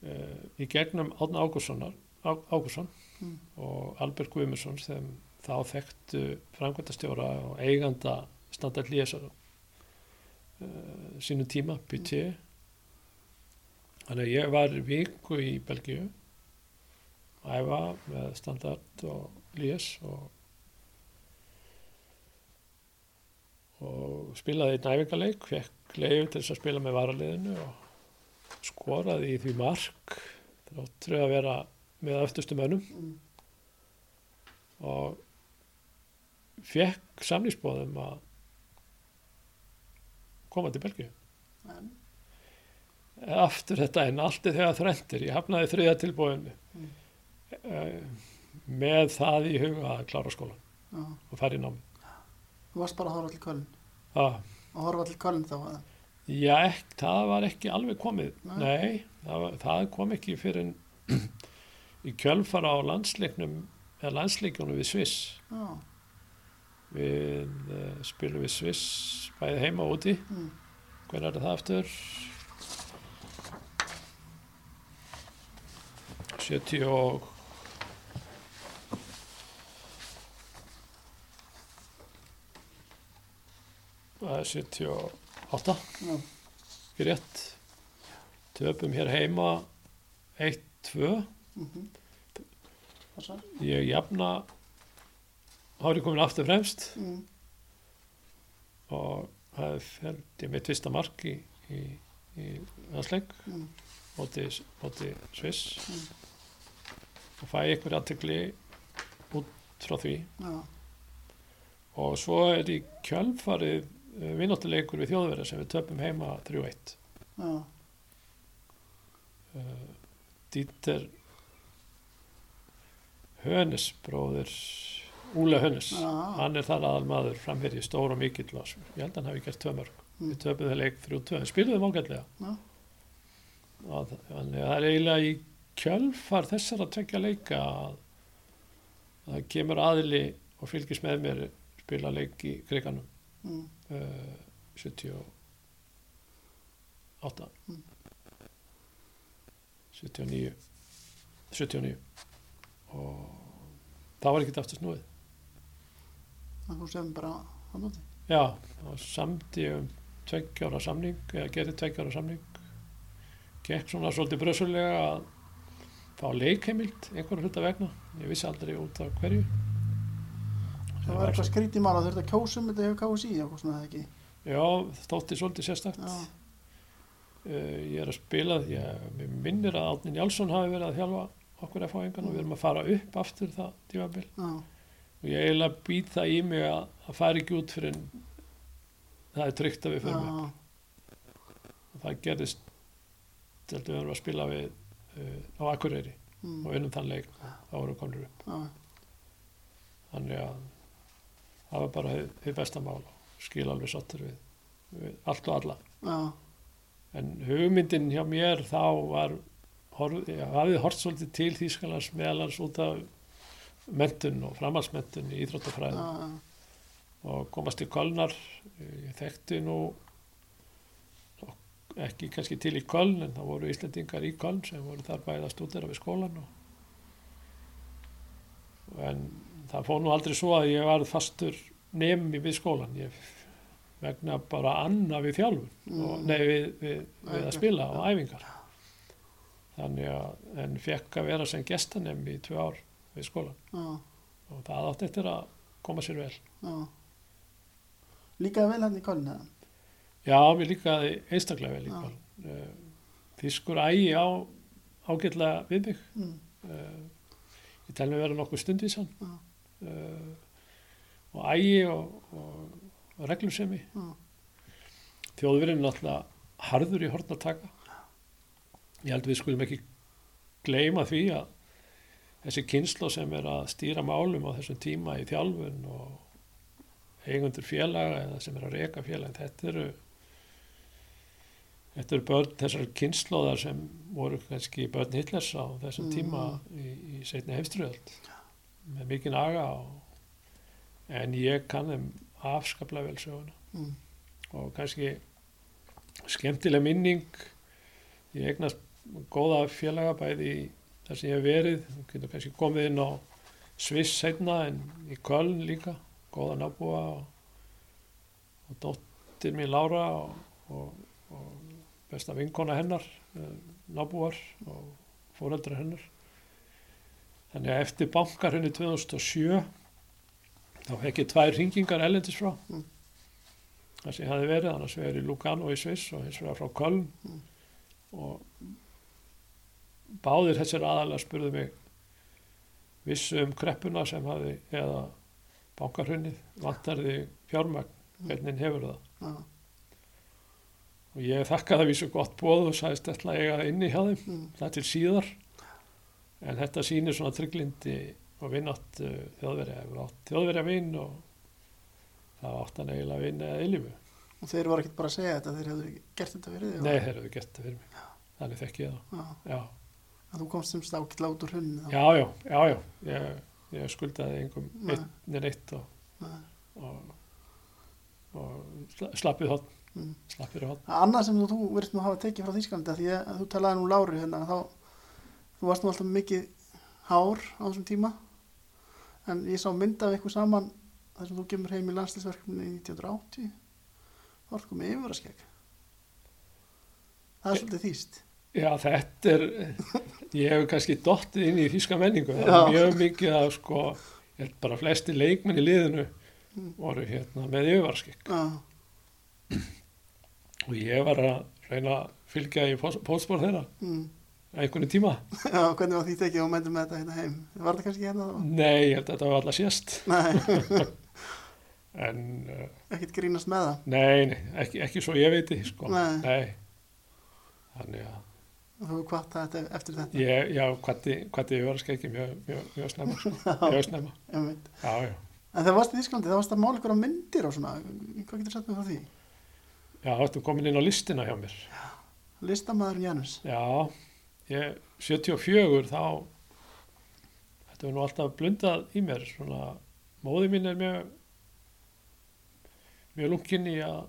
í gegnum Átna Ágússonar Á- Ágússon Mm. og Albert Guðmundsson sem þá þekktu framkvæmtastjóra og eiganda standard lésar uh, sínu tíma, BT þannig að ég var viku í Belgíu að æfa með standard og lés og og spilaði einn æfingaleik, fekk leiðu til þess að spila með varaliðinu og skoraði í því mark. Þráttur að vera með öftustu mönnum. Mm, og fekk samlýsbóðum að koma til Belgíu. en, Aftur þetta en allt er þegar þrendir. Ég hafnaði þriða tilbúðinu Mm. uh, með það í huga að klára skólan já, og fara í námi. þú varst bara að horfa til Köln. Ah, og horfa til Köln þá að já, ekki, það var ekki alveg komið. Nei. Nei, það, það kom ekki fyrir en í kjölfara á landsleiknum eða landsleikjónu við Sviss. já, Við uh, spilum við Sviss bæði heima og úti. mm, Hvernig er það aftur? 70 og Það er 78 já, ekki rétt. Töpum hér heima 1-2 mhm. Passar. ég jafna árið komin aftur fremst. Mm, og það fældi mitt fyrsta mark í, í, í landsleik. Mm, móti Sviss. Mm. og fæ einhver aðtegli út frá því. Já, og svo er í kjölfarið vinnáttuleikur við þjóðverða sem við töpum heima 3-1 já, uh, Dieter Hönes bróðir Úle Hönes já, hann er þar aðal maður framherji stór og mikill og ég held að hann hafi gert tvö mörg. Mm. við töpum þeir leik 3-2 en Já. Og það- þannig að það er eiginlega í kjölfar þessara tvekja leika að að það kemur aðili og fylgist með mér spila leik í kriganum mm, uh, 78 Mm. 79 79 og það var ekkert aftur snúið. Það þú sem bara á móti já, það var samdi um tveggjára samning eða gerði tveggjára samning. Gekk svona svolítið brössulega að fá leikheimild einhverju hluta vegna. Ég vissi aldrei út af hverju það var eitthvað skrítið mál að þurft að kjósa um þetta hefur KSI og svona það ekki. Já, þótti svolítið sérstakt. Uh, ég er að spila því að mér minnir að Átnin Jálsson hafi verið að þjálfa okkur að fá engan og við erum að fara upp aftur það tímabil. Já, og ég eiginlega být það í mig að, að fara ekki út fyrir en það er tryggt að við mig já, og það gerðist heldur við erum að spila við uh, á Akureyri mm, og unnum þann leik. Þá vorum við komnir upp. Já, þannig að það var bara hið, hið besta mál og skil alveg sáttur við, við allt og alla. Já, en hugmyndin hjá mér þá var hafði hort svolítið til Þýskalands meðalans út af mentun og framhalsmentun í Íþróttafræðum. Já, og komast til Kölnar ég þekkti nú ekki kannski til í Köln en það voru Íslendingar í Köln sem voru þar bæði að stúdera við skólan og, en það fóð nú aldrei svo að ég var fastur nemi við skólan ég vegna bara anna við þjálfun og, Mm. nei við, við, við að spila og æfingar þannig að en fekk að vera sem gestanem í tvö ár við skólan já, og það átti eftir að koma sér vel já. Líkaði vel hann í kolin eða? Já, mér líkaði einstaklega vel í Já. kvalin uh, Þýskur ægi á ágætlega við mig Mm. uh, ég tel mig vera nokkuð stundvísan Já. uh, og ægi og, og, reglusemi Já. þjóðverðin er náttúrulega harður í horn að taka ég held við skulum ekki gleyma því að þessi kynslo sem er að stýra málum á þessum tíma í þjálfun og eigundur félaga eða sem er að reka félaga þetta eru þetta eru börn þessar kynnslóðar sem voru kannski börn Hitlers á þessum Mm. tíma í, í setni heimströðald með mikinn aga og, en ég kann þeim afskaplega vel söguna Mm. og kannski skemmtileg minning ég eignast góða félaga bæði þar sem ég hef verið þú getur kannski komið inn á Sviss seinna en í Köln líka góða nábúa og, og dóttir mín Lára og, og, og besta vinkona hennar eh, nábúar og fóreldra hennar þannig að eftir bankarhenni 2007 þá fekk ég tvær ringingar ellendis frá Mm. þar sem ég hafi verið, annars vegar í Lugano í Sviss og hins vegar frá Köln Mm. og báðir þessir aðalega spurðu mig vissu um kreppuna sem hafi eða bankarhunnið, vantar þig fjármagn, hvernig hefur það Já. og ég þakkaði að vísu gott bóð og sagðist ætla að eiga það inni hjá þeim Mm. það til síðar en þetta sýnir svona trygglindi og vinnátt uh, þjóðverja hefur átt þjóðverja vinn og það átt hann eiginlega vinn eða eilifu Og þeir voru ekkert bara að segja þetta, þeir hefðu gert þetta fyrir þig. nei, þeir eru gett það fyrir mig þannig þekki ég það Já. já, Að þú komst semst ágætlega út úr hunni þá. já, já, já, já. Ég, ég skuldaði engum Nei. einn en eitt og, og, og sla- slappið hotn Mm. slappið hotn Annað sem þú, verðist nú hafa tekið frá Þýskalanda því að þú talaði nú Láru hérna þá þú varst nú alltaf mikið hár á þessum tíma. En ég sá mynd af eitthvað saman þar sem þú kemur heim í landslisverkefni í 1980 þá ertu komið yfir að skegg Það er svolítið þýst. Já, þetta er, ég hef kannski dottið inn í þýska menningu, það er mjög mikið að sko, ég held bara flesti leikmenn í liðinu Mm. voru hérna með yfirvarskik Já, og ég var að reyna að fylgja í fótspor þeirra. Mm. Einhvern tíma. Já, hvernig var því tekið og mændum með þetta hérna heim Var þetta kannski hérna þá? Nei, ég held að þetta var alltaf sést, Nei, en uh, ekkert grínast með það nei, nei, ekki, ekki svo ég veiti, sko. Nei. Þannig að og þú hvað þetta eftir þetta ég, já, hvati, hvati yfirvarskik mjög, mjög, mjög snemma, sko. mjög snemma. Já, já. En þegar varst í Þýskalandi þá varst að mála ykkur á myndir og svona Hvað getur sagt mér frá því? Já, þetta komin inn á listina hjá mér. Listamæður Janus Já, ég, 74 þá þetta var nú alltaf blundað í mér svona, móði mín er mjög mjög lungin í að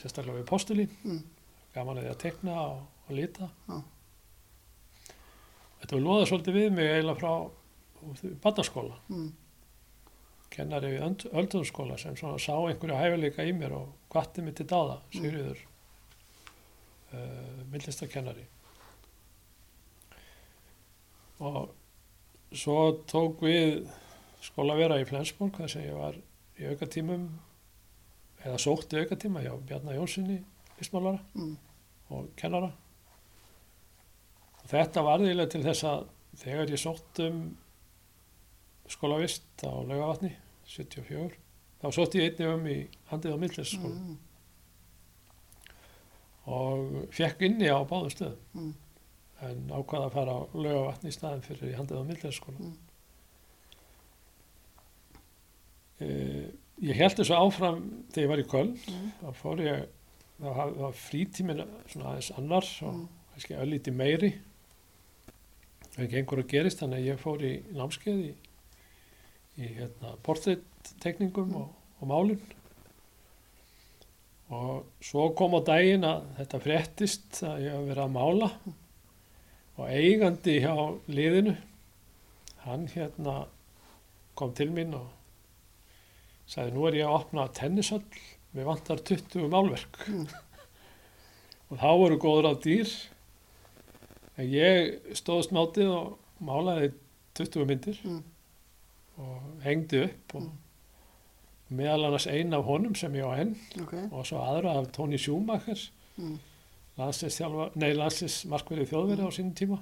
sérstaklega við postulín mm. gaman að því að tekna og, og lita Já. þetta var loðað svolítið við mig eiginlega frá baddaskóla Mm. kennari við öldunskóla sem svona sá einhverju hæfileika í mér og hvatti mig til dáða, Sigriður uh, myndlistakennari og svo tók við skólavera í Flensborg þar sem ég var í aukatímum eða sótti aukatíma hjá Bjarnar Jónssoni listmálara Mm. og kennara og þetta var eiginlega til þess að þegar ég sótt um skólavist á laugavatni 74 þá sótt ég einnig um í handið á myndlistaskóla Mm. og fekk inni á báðum stöðum Mm. En ákvaða að fara á laugavatni í staðin fyrir í handið á myndlistaskóla Mm. uh, ég held þessu áfram þegar ég var í Köln Mm. þá fór ég þá var frítíminn svona aðeins annar og Mm. kannski öllíti meiri. Það ekki einhver að gerist þannig að ég fór í námskeið í, í hérna, portréttekningum og, og málun og svo kom á daginn að þetta fréttist að ég haf verið að mála og eigandi hjá liðinu hann hérna kom til mín og sagði nú er ég að opna tennishöll við vantar 20 málverk Mm. og þá voru góður á dýr En ég stóðst mátið og málaði 20 myndir Mm. og hengdi upp og meðal annars ein af honum sem ég á enn ok, og svo aðra af Tony Schumacher mm. Nei landslis markverið þjóðverið á sínum tíma.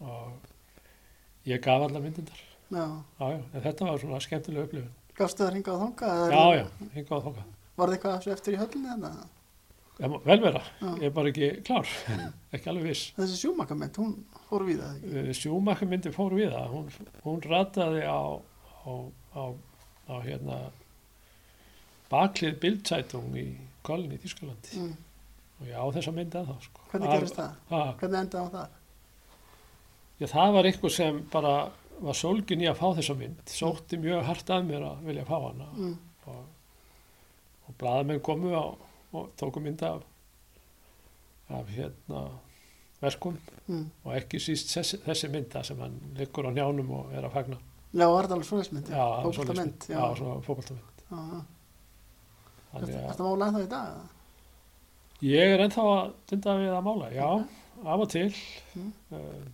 Og ég gaf allar myndindar já, já, já, en þetta var svona skemmtilega upplifun. Gafstu það hringað eða já, já, hingað á þóka Var það eitthvað eftir í höllinni en Já, má- vel vera, Já. ég er bara ekki klár. Ekki alveg viss. Þessi sjúmakamend, hún fór við það ekki? Sjúmakar myndi fór við það hún, hún rataði á á, á, á hérna baklið bildzætung í Köln í Þýskalandi. Mm. Og ég á þessa myndi að það sko. Hvernig gerist það? Ha, Hvernig endaði það? já, það var eitthvað sem bara var sólgin í að fá þessa mynd sótti mjög hart að mér að vilja fá hana Mm. og, og blaðamenn komu á, og tóku mynd af af hérna verkum Mm. og ekki síst þessi, þessi mynda sem hann liggur á njánum og er að fagna Já, var það alveg svoleiðsmynd? já, svoleiðis- já. já, svona fótboltamynd Já, já. Þannig Ertu að ertu að mála ennþá í dag? Ég er ennþá að dunda við að mála já, af og til Mm. uh,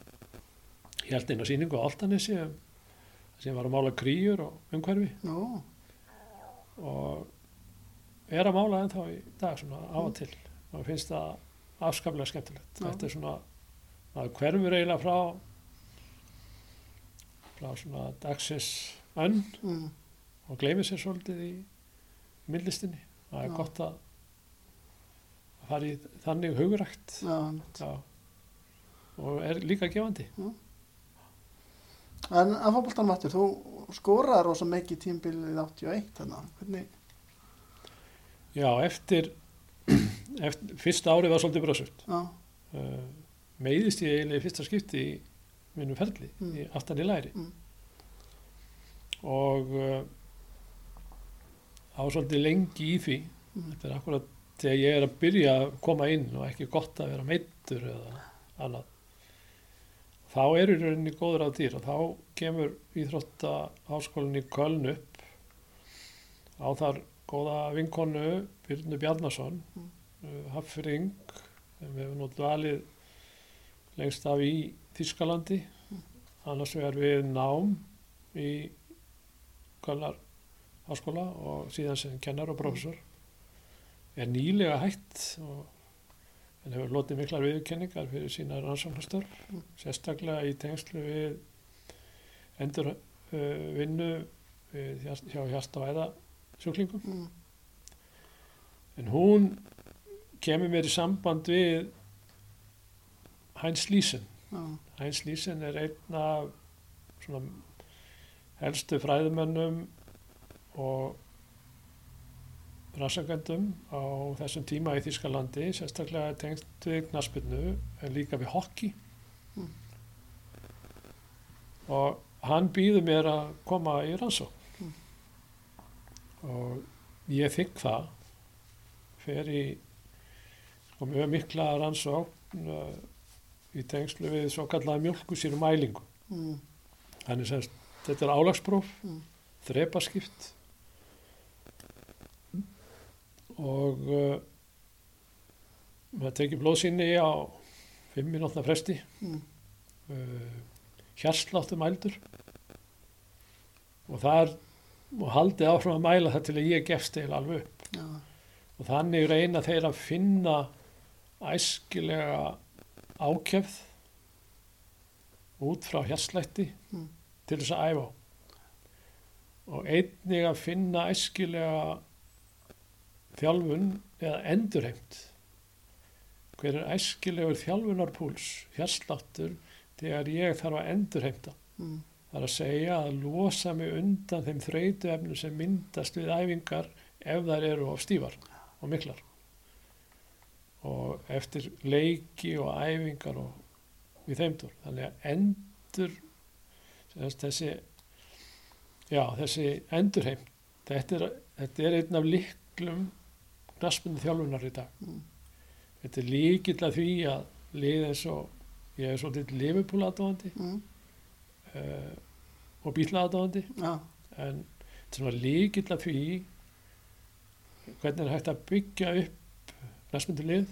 ég held einu sýningu á Altanesi um, sem var að mála kríur og umhverfi Nú, og er að mála ennþá í dag svona af og til og mér finnst það afskaplega skemmtilegt Já. þetta er svona maður hverfur eiginlega frá frá svona dagsins önn mm. og gleymir sér svolítið í myndlistinni það er Já. gott að í þannig hugrækt já. Já. og er líka gefandi En að fótboltanum aftur, þú skoraði rosa mikið tímbilið 81 þannig, hvernig, já, eftir, eftir fyrsta árið var svolítið bröðsult já, uh, meiðist ég eiginlega fyrsta skipti í minnum ferli, Mm. í aftan í læri Mm. og uh, það var svolítið lengi í því Mm. þetta er akkurat þegar ég er að byrja að koma inn og ekki gott að vera meittur eða annað þá er í rauninni góður á dýr og þá kemur íþrótta háskólinn í Köln upp. Á þar góða vinkonu Byrnu Bjarnason Mm. uh, Hafring sem hefur nú dvalið lengst af í Þískalandi annars vegar við nám í Kölnar háskóla og síðan sem kennar og professor er nýlega hætt og en hefur lotið miklar viðurkenningar fyrir sína rannsóknastörf Mm. sérstaklega í tengslu við endur uh, hjá- hjarta og æða sjúklingum mm. en hún kemur mér í samband við Heinz Lýsen já, Heinz Lýsen er einn af svona helstu fræðumönnum og rannsakandum á þessum tíma í Þýskalandi, sérstaklega tengst við knaspinu en líka við hokki. Mm. Og hann býður mér að koma í rannsókn. Mm. Og ég þykk það, fer í sko, mjög mikla rannsókn uh, í tengslu við svo kallaða mjölkusýru mælingu. mm. Þannig sem þetta er álagspróf, Mm. þrepaskipt og uh, maður tekið blóðsýni á fimm minútna fresti, Mm. uh, hjarsláttu mældur. Og það er og haldið áfram að mæla það til að ég gefst eða alveg upp. Já, og þannig reyna þeir að finna æskilega ákefð út frá hjarslætti Mm. til þess að æfa og einnig að finna æskilega þjálfun eða endurheimt hver er æskilegur þjálfunarpúls hjarsláttur þegar ég þarf að endurheimta mm. Það er að segja að losa mig undan þeim þreytuefnum sem myndast við æfingar ef þær eru of stífar og miklar. Og eftir leiki og æfingar og við þeimdur. Þannig að endur, þessi, já, þessi endurheimt, þetta er, þetta er einn af liklum knaspunni þjálfunar í dag. Mm. Þetta er líkill að því að lið eins og, ég er svolítið Liverpool aðdóðandi, Mm. uh, og bílaðadáðandi já, en þetta er svona líkill að því hvernig er hægt að byggja upp næstmyndu lið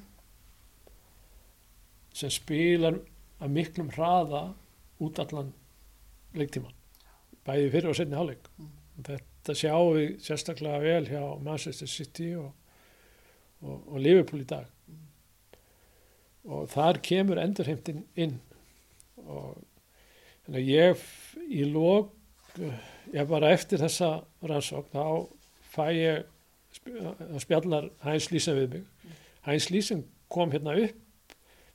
sem spilar að miklum hraða út allan leiktíman bæði fyrir og setni hálfleik Mm. þetta sjáum við sérstaklega vel hjá Manchester City og, og, og Liverpool í dag og þar kemur endurheimtin inn og þannig að ég í lók ég bara eftir þessa rannsókn þá fæ ég þá spjallar Heinz Lýsen við mig Heinz Lýsen kom hérna upp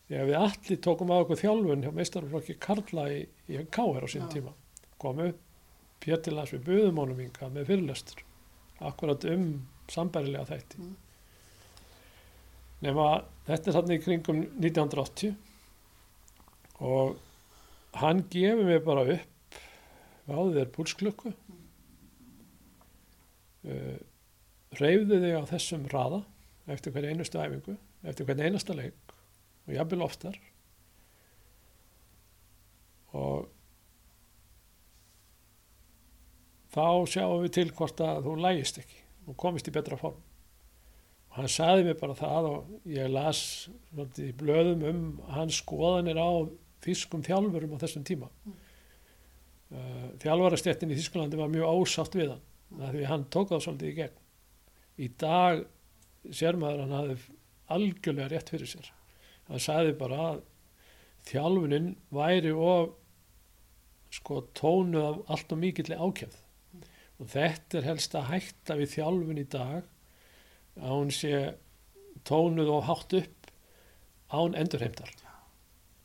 að við allir tókum á okkur þjálfun hjá meistarflokki Karla í, í K.R. á sín Já. tíma kom upp Pétilans við buðum honum ynga með fyrirlestur akkurat um sambærilega þætti Mm. Nema þetta er þarna í kringum 1980 og hann gefur mér bara upp ráðið er púlsklukku. Uh, reyfðu þig á þessum raða eftir hverja einustu æfingu eftir hvern einasta leik og jafnvel oftar. Og þá sjáum við til hvort að þú lægist ekki og komist í betra form hann saði mér bara það og ég las í blöðum um hans skoðanir á þýskum þjálfurum á þessum tíma. Mm. uh, þjálfarastéttin í Þýskalandi var mjög ásátt við hann mm. því hann tók það svolítið í gegn. Í dag sér maður hann hafði algjörlega rétt fyrir sér. Hann sagði bara að þjálfunin væri og sko tónu af allt og mikill ákjöf og þetta er helst að hætta við þjálfun í dag að hún sé tónuð og hátt upp án endurheimtar.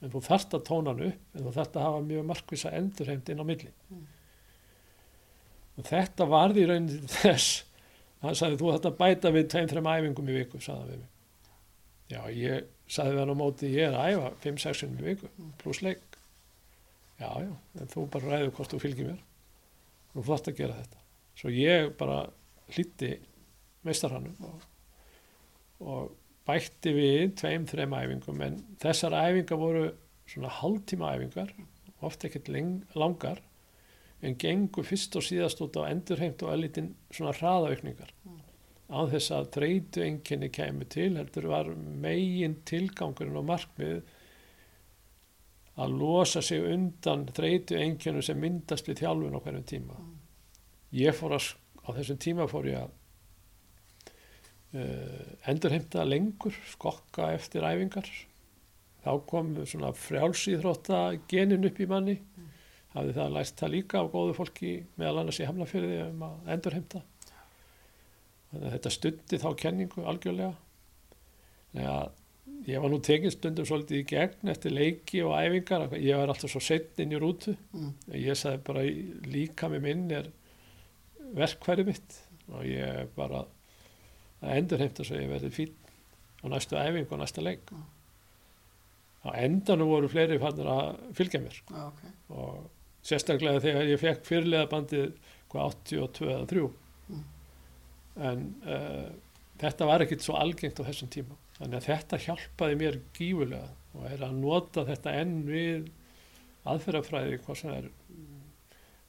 En þú þarft að tóna hann upp en þú þarft að hafa mjög markvisa endurheimt inn á milli. Mm. og þetta varði í rauninni til þess hann sagði þú þarft að bæta við tveim, þreim æfingum í viku sagði við mig. Já, ég sagði við hann á móti ég er að æfa 5-6 í viku pluss leik. Já, já, en þú bara ræður hvort þú fylgir mér. Þú þarft að gera þetta. Svo ég bara hlýtti meistarhannum og, og bætti við tveim, þreim æfingum en þessar æfingar voru svona hálftíma æfingar ofta ekkert langar en gengur fyrst og síðast út á endurheimt og elitin svona hraðaukningar á þess að þreytu enginni kemur til heldur var megin tilgangurinn og markmið að losa sig undan þreytu enginnum sem myndast við þjálfun á hverjum tíma. Ég fór að á þessum tíma fór ég að endurheimta lengur skokka eftir æfingar. Þá kom svona frjálsýþrótta genin upp í manni. Hafði það læst það líka á góðu fólki meðal annars í Hamlafyrði um að endurheimta. Þannig að þetta stundi þá kenningu algjörlega. Þannig að ég var nú tekinn stundum svolítið í gegn eftir leiki og æfingar. Ég var alltaf svo sett inn í rútu. Mm. ég sagði bara líka með minn er verkfæri mitt. Og ég bara að endurheimta svo ég verði fín á næstu æfingu og næsta leik Já. á endanum voru fleiri fannir að fylgja mér Já, ok. og sérstaklega þegar ég fekk fyrirlega bandið hvað 82 eða 3 Mm. en uh, þetta var ekkit svo algengt á þessum tíma þannig að þetta hjálpaði mér gífulega og er að nota þetta enn við aðferðafræði hvað sem er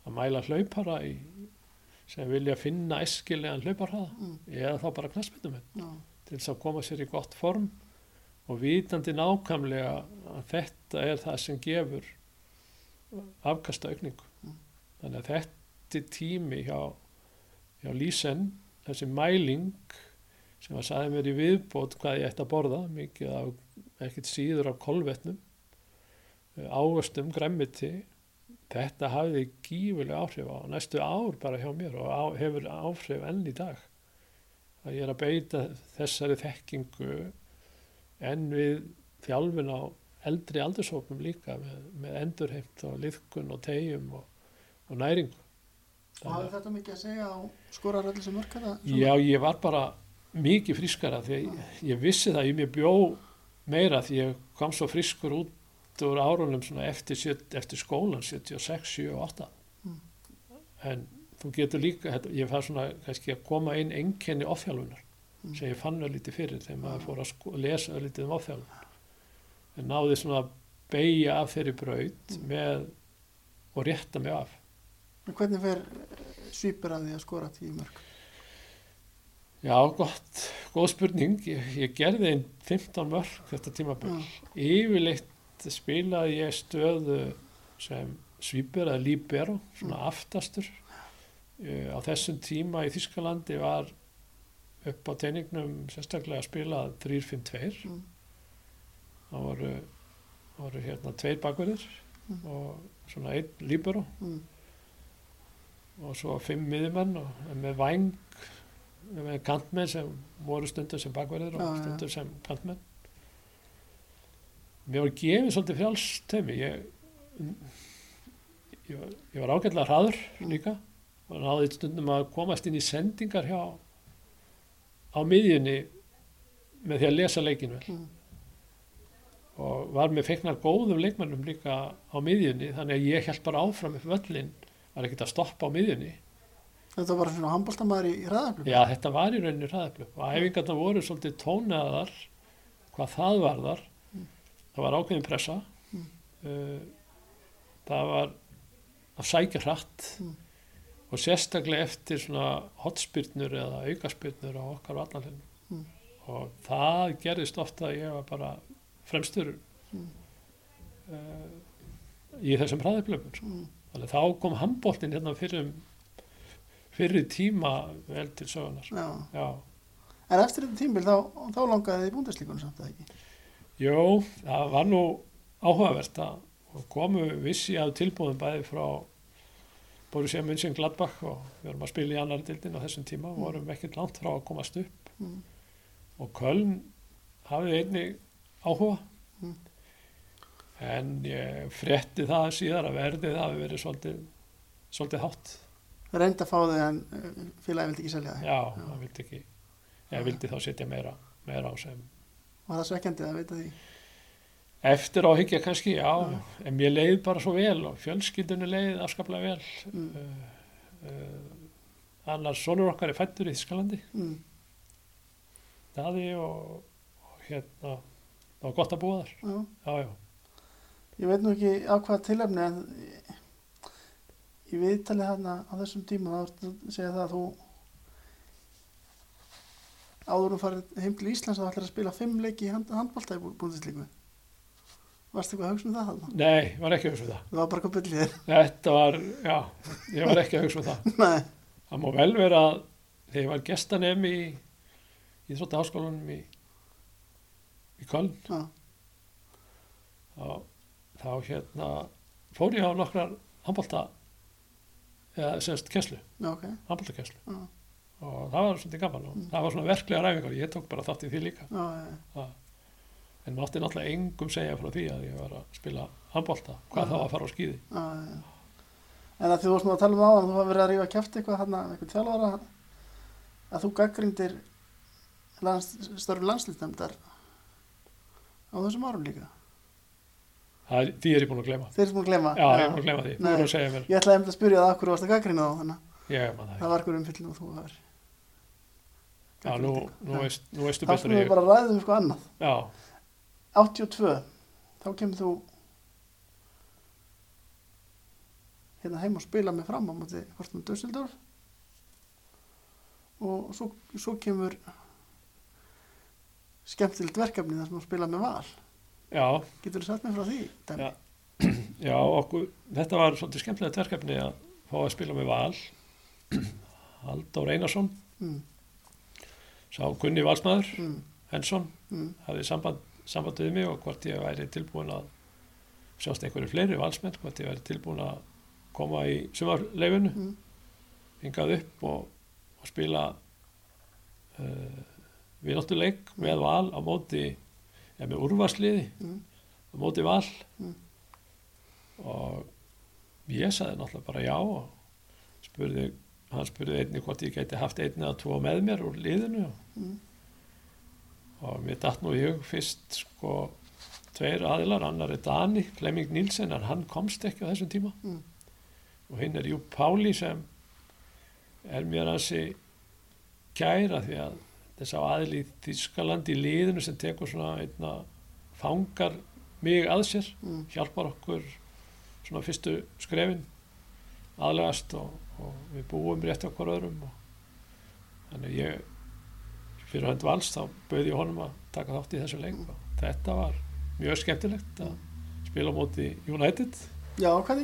að mæla hlaupara í, sem vilja finna eskilegan hlauparhraða Mm. eða þá bara knassmyndum Já, til þess að koma sér í gott form og vitandi nákvæmlega að þetta er það sem gefur afkasta aukningu. Mm. Þannig að þetta tími hjá, hjá Lísen, þessi mæling sem að sagði mér í viðbót hvað ég ætti að borða, mikið af, ekkert síður af kolvetnum, águstum, græmmiti, þetta hafði gífulega áhrif á næstu ár bara hjá mér og á, hefur áhrif enn í dag að ég er að beita þessari þekkingu en við þjálfin á eldri aldurshópum líka með, með endurheimt og liðkun og tegjum og, og næringu. og hafði þetta mikið að segja á skoraralli sem svona? Já, ég var bara mikið frískara því ég, ég vissi það, ég mér bjó meira því ég kom svo frískur út úr árunum eftir, eftir skólan 76, 7 og 8 Mm. en þú getur líka, þetta- ég fann svona kannski að koma inn einkenni ofþjálfunar Mm. sem ég fann öllítið fyrir þegar maður fór að sko, lesa öllítið um ofþjálfun en náði svona að beigja af þeirri braut með og rétta mig af. En Hvernig fer svýpur að því að skora tíu mörk? Já, gott, góð spurning, ég, ég gerði einn 15 mörg þetta tímabil. Yfirleitt spilaði ég stöðu sem svýpur eða líbero, svona aftastur. Uh, á þessum tíma í Þískalandi var upp á teiningnum sérstaklega spilað 3-5-2 Mm. það voru, voru hérna tveir bakverðir og svona einn líbero Mm. og svo fimm miðjumenn og með væng með kantmenn sem voru stundur sem bakverðir og stundur sem kantmenn mér var gefið svolítið frjálst teimi ég, ég, var, ég var ágætlega hraður líka. Og náði stundum að komast inn í sendingar hjá á miðjunni með því að lesa leikin vel. Mm. og var með feiknar góðum leikmannum líka á miðjunni þannig að ég held bara áfram upp völlin var ekkert að stoppa á miðjunni. Þetta var svona handbóltamæður í, ræðaflum. Já, þetta var í rauninni hraðaflöp og æfingarna voru svolítið tónaðar hvað það varðar það var ákveðin pressa Mm. uh, það var að sækja hratt Mm. og sérstaklega eftir svona hotspyrnur eða aukaspyrnur á okkar vallanlegin Mm. og það gerðist ofta að ég var bara fremstur Mm. uh, í þessum hraðaflöpum sko. Mm. að þá kom handbóltin hérna fyrir fyrir tíma vel til sögunar Já. Já, En eftir þetta tímbil þá, þá langaði þið í búndaslíkunum samt eða ekki? Jó, það var nú áhugavert að komu vissi af tilbúðum bæði frá Borussia München Gladbach og við vorum að spila í annari dildin á þessum tíma og vorum ekkert langt frá að komast upp Mm. og Köln hafði einni áhuga Mm. en ég frétti það síðar að verðið hafi verið svolítið, svolítið hátt Reyndi að fá þig en uh, félagi vildi ekki selja þig. já, það vildi ekki ég vildi þá setja meira, meira á sem Var það svekkjandi að veita því? eftir áhyggja kannski, já en mér leið bara svo vel og fjölskyldunni leið afskaplega vel Mm. uh, uh, annars sonur okkar er fættur í Þískalandi Mm. daði og, og hérna það var gott að búa þar Já. já, já, Ég veit nú ekki á hvað tilefni en ég viðtalið hérna á þessum tíma þá segja það að þú áður um farið heim til Íslands þá ætlar að spila fimm leiki í hand, handbólta í búndaslíku. Varstu eitthvað að hugsa um það þarna? nei, ég var ekki að hugsa um það Það var bara hvað byllið þér. þetta var, já, ég var ekki að hugsa um það Nei. það má vel vera að þegar ég var gestanem í í þróttaháskólanum í í Köln Já. þá, þá hérna fór ég á nokkrar handbólta eða semst kesslu, Já, ok. handbóltakesslu Já. Og það var svolítið gaman og það var svona verklega ræfingar ég tók bara þátt í því líka Já, já, já. en mátti náttúrulega engum segja frá því að ég var að spila handbólta hvað þá að fara á skýði Já, já, já. En að því þú varst nú að tala um það áðan, þú var verið að rífa kæft eitthvað hann að eitthvað þjálfara að þú gaggrindir lands, störf landslýstemdar á þessum árum líka. það er, því er ég búin að glema Þeir sem múin að glemma. já, ég er búin að glema því, Nei. Ég ætlaði að spyrja það það það var okkur umfyllin og þú var. Já, nú, nú, veist, nú veistu Þá betur skulum en við ég bara ræða um sko annað. já, 82, þá kemur þú hérna heim og spila með fram á móti hvort með Dösseldorf og svo, svo kemur skemmtilegt verkefni þar sem þú spila með val já, getur þú sagt mér frá því? Dæmi? Já. já okkur, þetta var svolítið skemmtilegt verkefni að fá að spila með val Halldór Einarsson Mm, sá kunni valsmaður, mm, Hensson mm, hafði samband, samband við mig og hvort ég væri tilbúin að sjást einhverju fleiri valsmenn, hvort ég væri tilbúin að koma í sumarleifinu mm, hingað upp og, og spila uh, vináttuleik með val á móti eða með úrvarsliði mm, á móti val. Mm. og ég sagði náttúrulega bara já og spurði, hann spurði einni hvort ég gæti haft einni eða tvo með mér úr liðinu. Mm, og mér datt nú í hug fyrst sko tveir aðilar, annar er Dani Flemming Nílsen, en hann komst ekki á þessum tíma. Mm, og hinn er Jú Páli sem er mér hansi kæra því að þess að aðil í Þískaland í liðinu sem tekur svona einna fangar mig að sér mm, hjálpar okkur svona fyrstu skrefin aðlegast og, og við búum rétt okkur öðrum þannig ég fyrir hönd vals þá bauði ég honum að taka þátt í þessu og þetta var mjög skemmtilegt að spila móti United. Já, hvað,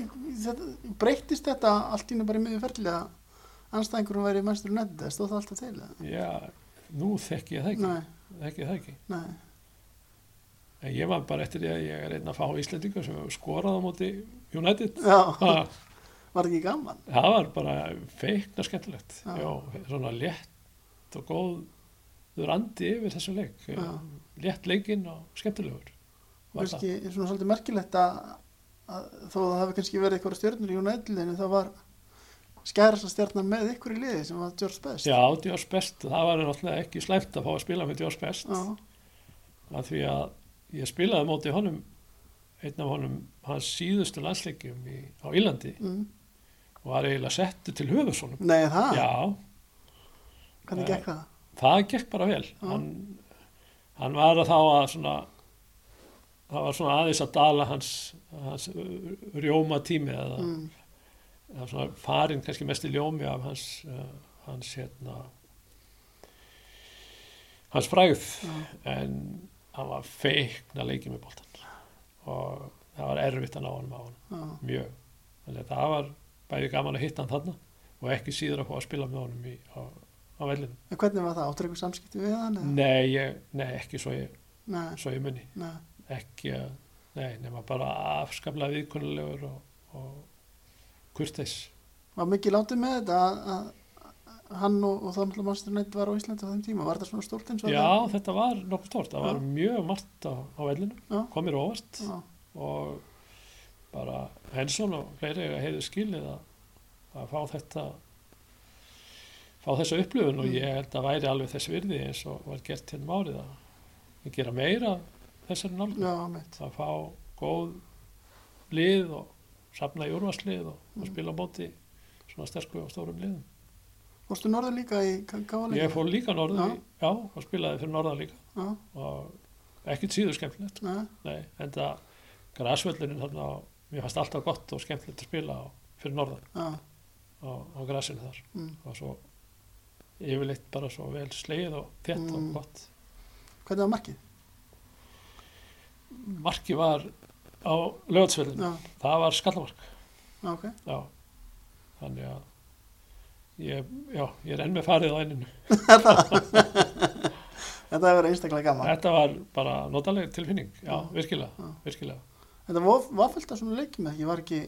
breytist þetta allt í nú bara í miður ferðilega anstæðingurum væri mannstur nettið, það stóð það alltaf til eða? já, nú þekki ég það ekki. Nei, þekki ég það ekki. Nei, en ég var bara eftir því að ég er einn að fá Íslendingar sem hefur skorað á móti United. Já, Var ekki gaman það var bara feikna skemmtilegt Já. já, svona létt og góður andi yfir þessu leik Já. létt leikinn og skemmtilegur Var það. kannski svona svolítið merkilegt að, að þó það hafi kannski verið eitthvað stjörnur í United-liðinu þá var skærasta stjarnan með ykkur í liði sem var George Best Já, Djós Best, það var náttúrulega ekki slæmt að fá að spila með Djós Best að því að ég spilaði á móti honum einn af honum hans síðustu landsleikjum í, á Írlandi mm. Var eiginlega settu til höfusónum Nei, það, Já, hvernig Eh, gekk það? það gekk bara vel. Hann, hann var að þá að svona það var svona aðeins að dala hans, hans uh, rjóma tími eða, Mm. eða svona farin kannski mest í ljómi af hans uh, hans hérna hans fræð Já. en hann var feikna leikið með boltan og það var erfitt að ná hann á hann Já, mjög. Þannig að það var bæði gaman að hitta hann þarna og ekki síður að fá að spila með honum í, á, á vellinu en hvernig var það? Áttur eitthvað samskipti við hann? nei, ég, nei, ekki svo ég, Nei, svo ég munni nei, ekki að, nei, nema bara afskaplega viðkunnulegur og, og kurteis. Var mikið látið með þetta að, hann og, og þá náttúrulega mannstur neitt var á Íslandi á þeim tíma, var þetta svona stórt eins og já, það? þetta var nokkuð stórt. Það var mjög margt á, á vellinu Já. kom mér á óvart. Og bara Hensson og fleiri eiga heiðu skilið að, að fá þetta fá þessa upplifun og Mm. ég held að væri alveg þess virði eins og var gert hérna um árið að, að gera meira þessari mitt að fá góð lið og safna í úrvarslið og, og Mm. spila á móti svona sterku og stórum liðum Fórstu norður líka í Káleika? ég fór líka norður Já. í, já, og spilaði fyrir norðan líka Já, og ekkert síður skemmtilegt en það græsvöllurinn þarna á, mér fannst alltaf gott og skemmtilegt að spila á, fyrir norðan á, á græsinu þar. Mm. og svo yfirleitt bara svo vel sleið og þett Mm. og gott. Hvernig var markið? marki var á lögatsvöllinu, Já, það var skallamark. Já, ok. Já, þannig að ég, já, ég er enn með farið á enninu. Þetta verið einstaklega gaman. Þetta var bara notaleg tilfinning. Já, Já. virkilega, Já. virkilega Þetta var, var fullt af svona leikjum ekki, var ekki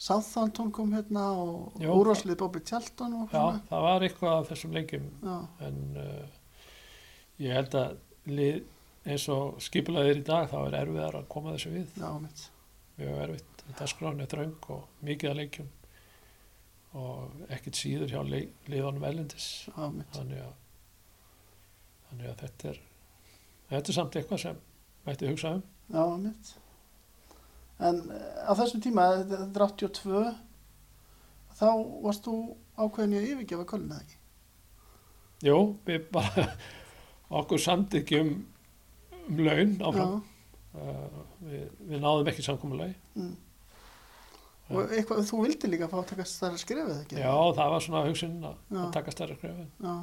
Southampton kom hérna og úrvarslið Bobby Charlton og já, svona? það var eitthvað af þessum leikjum Já, en uh, ég held að lið, eins og skipulaðir í dag þá er erfiðar að koma þessu við. Já, mitt mjög erfitt, dagskráin er þröng og mikið að leikjum og ekkert síður hjá leik, liðanum ellendis Já, mitt þannig að þannig að þetta er þetta er samt eitthvað sem mætti hugsa um. Já, mitt En eh, á þessum tíma, þetta þetta er 82 þá varst þú ákveðin í að yfirgefa köln eða ekki? Jú, við bara okkur samt ekki um, um laun áfram. Uh, við, við náðum ekki samkomulagi. Mm. Og eitthvað, þú vildi líka fá að taka stærra skrefið ekki? Já, það var svona hugsun að, taka stærra skrefin Já,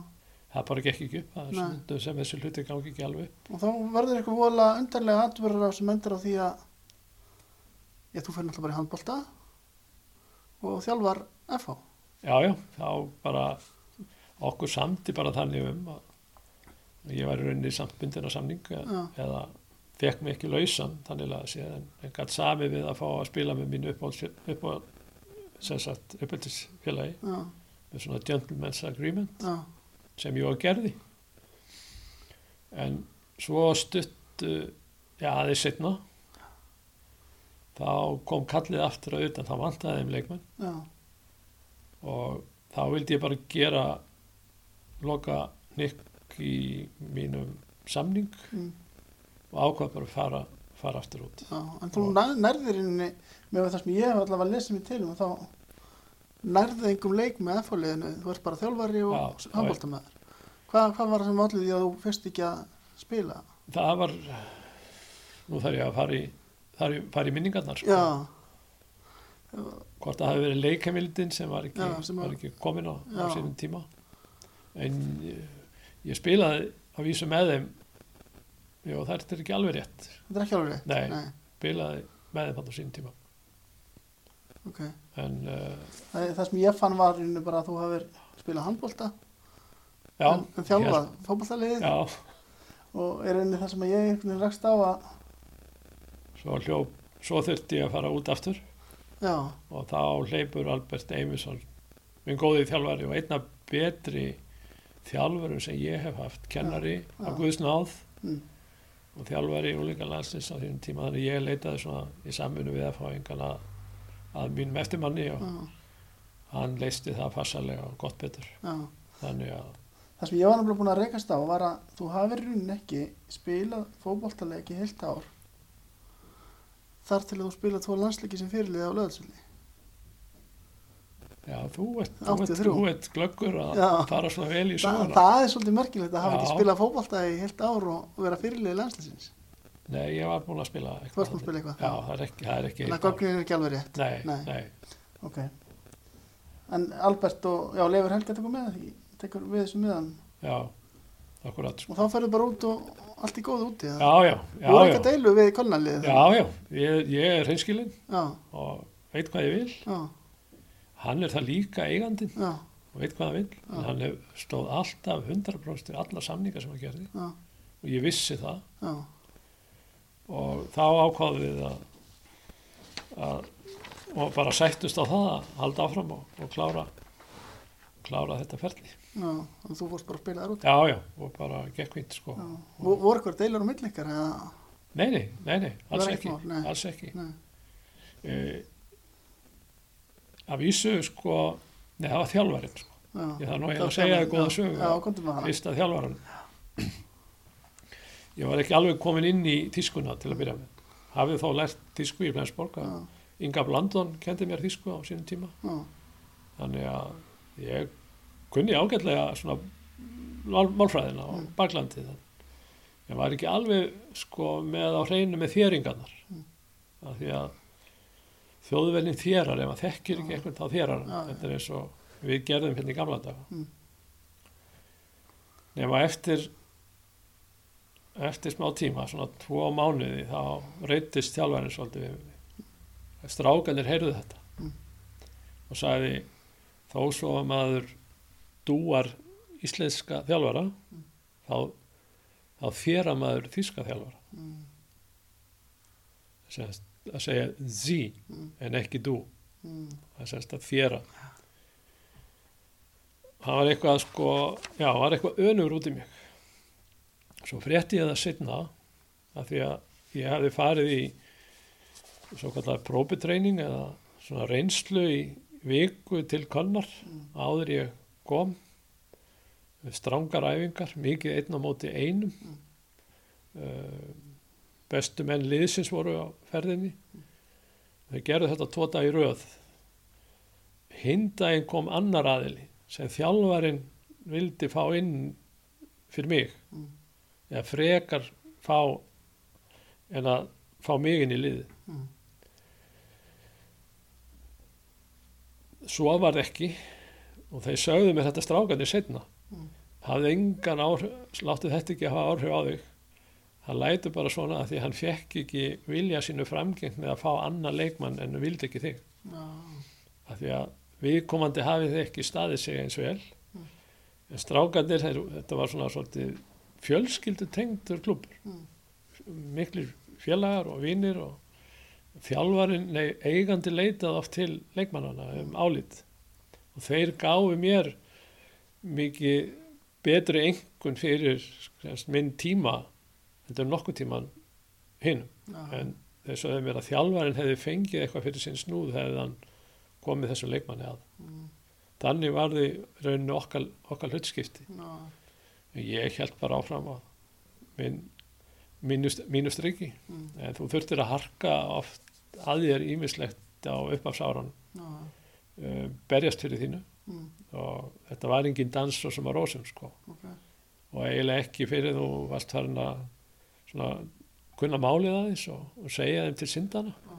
það bara gekk ekki upp, það er stundum sem þessi hluti gangi ekki alveg upp. Og þá verður eitthvað vola undarlega atverður á sem endur á því að ég, þú fyrir náttúrulega bara í handbolta og þjálfar FH Já, já, þá bara okkur samti bara þannig um að ég var í rauninni samt bundin á samning eða, eða fekk mig ekki lausan þannig að sé en, en gætt sami við að fá að spila með mínu uppáhalds upp á sem sagt uppáhaldsfélagi Já, með svona gentleman's agreement já, sem ég var gerði. En svo stutt uh, já, aðeins setna þá kom kallið aftur að utan, þá vantaði þeim leikmenn já, og þá vildi ég bara gera loka nikk í mínum samning mm, og ákvað bara að fara, fara aftur út já. En þú nær, nærðir inni með það sem ég hef allavega lesið mér til um þá nærðið einhverjum leik með FH-liðinu, þú ert bara þjálfari og Já, handboltamæður. Hvað, hvað var það sem allir því að þú fyrst ekki að spila? það var nú þarf ég að fara í, fara í minningarnar sko. Já, hvort það hafi verið leikamildin sem var ekki, Já, sem var- ekki komin á, á Já. sínum tíma en ég, ég spilaði að vísu með þeim jú, það er ekki alveg rétt Þetta er ekki alveg rétt? Nei. spilaði með þeim á sín tíma ok. en uh, Það, það sem ég fann var bara að þú hafir spilað handbólta já, en, en þjálfað fótballtaliðið já, og er rauninni það sem ég rakst á að svo hljóp. Svo þurfti ég að fara út aftur. Já, og þá hleypur Albert Eimilsson minn góði þjálfari og einna betri þjálfurum sem ég hef haft kennari Já, já. Guðsnáð mm, og þjálfari í úlinga landsins á þínum tíma. Þannig ég leitaði svona í samfunnu við að fá engan að, að mínum eftirmanni og já, hann leisti það passalega og gott betur. Já. þannig að Það sem ég var nefnilega búin að reykast á var að þú hafir rauninni ekki spilað fótballtalegi í heilt ár þar til að þú spilað tvo landsleiki sem fyrirliði á löðsvöldi. já, þú ert, þú ert, 83. þú ert glöggur að Já. fara svona vel í Þa, söguna það er svolítið merkilegt að hafa ekki spilað fótballtagi í heilt ár og, vera fyrirliði landsleisins. nei, ég var búin að spila Þú varst búin að spila eitthvað? já, það er ekki, það er ekki Þannig að gögnin er ekki alveg rétt. nei, Nei. nei, Ok. En Albert og, já, Leifur Helga tekur með tekur við þessu miðan já, akkurat. Sko. og þá ferðu bara út og allt í góðu úti. já, já, já, ekki að deilu við kolnaliðið. já, já ég, ég er hreinskilinn og veit hvað ég vil. Já, hann er það líka eigandinn já, og veit hvað hann vil hann hef, stóð alltaf 100% við alla samninga sem hann gerði. Já, og ég vissi það. Já, og þá ákváðum við að, að og bara sættust á það að halda áfram og, og klára klára þetta ferli já, að þú fórst bara að spila þar út. já, já, og bara gekk fint sko Voru eitthvað deilur á milli ykkar eða? nei, nei, nei, nei, alls ekki nei. alls ekki Nei, uh, að vísu sko nei, það var þjálfarinn sko. já. ég þarf nú Það var að segja þér góða já. sögu Já, komdu með hana. fyrsta þjálfaran ég var ekki alveg komin inn í tískuna til að byrja með hafið þó lært tísku í Flensborg Já, Inga Blandon kendi mér tísku á sínum tíma já, þannig að ég kunni ágætlega svona mál- málfræðina og Mm. baklandið en var ekki alveg sko með á hreinu með þéringarnar Mm. af því að þjóðvelin þérar ef maður þekkir ekki eitthvað þá þérar hann. Já. þetta er eins og við gerðum hérna í gamla daga Mm. nema eftir eftir smá tíma svona tvo mánuði þá reytist þjálfarinn svolítið við strákanir heyrðu þetta Mm. og sagði þó svo að maður dúar íslenska þjálfara Mm. þá, þá þéra maður þíska þjálfara. Mm, Sest, að segja zí mm, en ekki dú. Það semst að þéra það var eitthvað sko já, það var eitthvað önur út í mig. Svo frétti ég það setna að því að ég hefði farið í svo kallar próbitreining eða svona reynslu í viku til konnar mm, áður ég kom strángar æfingar, mikið einn á móti einum. Mm. uh, bestu menn liðsins voru á ferðinni. Þau gerðu þetta tvo dag í röð. Hinn daginn kom annar aðili sem þjálfarin vildi fá inn fyrir mig. Mm, eða frekar fá en að fá mig inn í liði mm, svo var ekki og þeir sögðu mér þetta strákanir setna Mm. hafði engan áhrif láttu þetta ekki hafa áhrif á þig. Hann lætur bara svona að því hann fekk ekki vilja sínu framgengt með að fá annan leikmann en vildi ekki þig. Já, af því að viðkomandi hafið þið ekki staðið sig eins vel. Mm. en strákanir þeir, þetta var svona svolítið fjölskyldu tengdur klubur mm, miklir félagar og vinir og þjálfarin, nei, eigandi leitað oft til leikmannana um álít og þeir gáfu mér mikið betri engun fyrir semst, minn tíma þetta er nokkuð tíman hinn. Já, en þeir sögðu mér að þjálfarin hefði fengið eitthvað fyrir sinn snúð hefði hann komið þessum leikmanni að. Mm, þannig var því rauninu okkar, okkar hlutskipti. En ég held bara áfram að minn mínust, riki mm, en þú þurftir að harka oft að þér ímislegt á uppafsáran já, uh, berjast fyrir þínu. Mm, og þetta var engin dans svo sem að rósum sko. Ok, og eiginlega ekki fyrir þú varst farin að svona kunna málið aðeins og, og segja þeim til syndana já,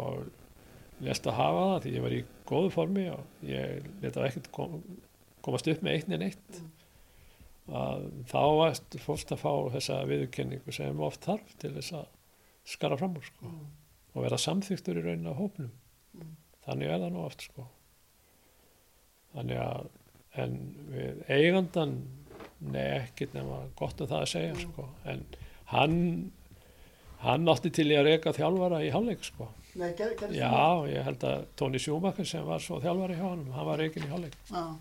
og lest að hafa það því ég var í góðu formi og ég leta ekkert kom, komast upp með eitt en eitt að þá varst fórst að fá þessa viðurkenningu sem oft þarf til þess að skara fram úr sko. Mm. og vera samþyktur í raunin á hópnum. Mm. Þannig er það nú oft sko. þannig að en við eigandan nei ekkert nema gott um það að segja Mm. sko. en hann hann átti til í að reyka þjálfara í hálfleik sko. Nei, ger, gerðist já, ég held að Tóni Sjúmakker sem var svo þjálfari hjá hann hann var reikin í hálfleik Já.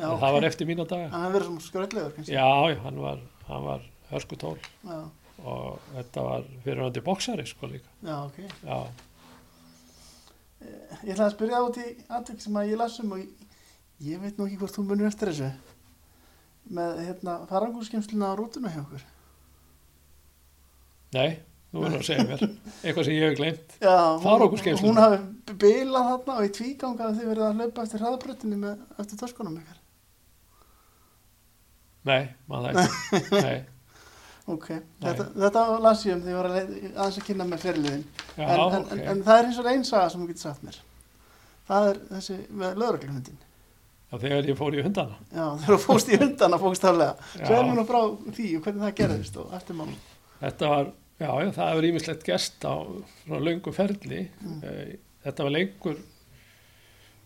Já, en ok. það var eftir mína daga Hann verið svona skröldlegur, kannski. já, hann var, hann var hörsku tól Já, og þetta var fyrirhandi boksari sko líka já, ok. já, Ég ætlaði að spyrja út í atvik sem að ég las um og ég, ég veit nú ekki hvort þú munir eftir þessu. Með, hérna, farangúrskemsluna á rútuna hjá okkur. nei, er það að segja mér eitthvað sem ég hef gleymt Já, hún-? Hún hafi bilað þarna og í tvíganga að þið verið að hlaupa eftir hraðabröttinni með, eftir töskunum ykkar. nei, maður það ekki nei, Ok, þetta, þetta las ég um því ég var að aðeins að kynna með fyrirliðin. já, en, en, ok en, það er eins og einn saga sem þú getur sagt mér. Það er þessi með lögreglumhundin. já, þegar ég fór í hundana Já, þegar þú fóst í hundana fókstaflega. Svo er mér nú frá því og hvernig það gerðist og eftir mál. þetta var, já, já, það hefur ímislegt gest á löngu ferli Mm. Eh, þetta var leikur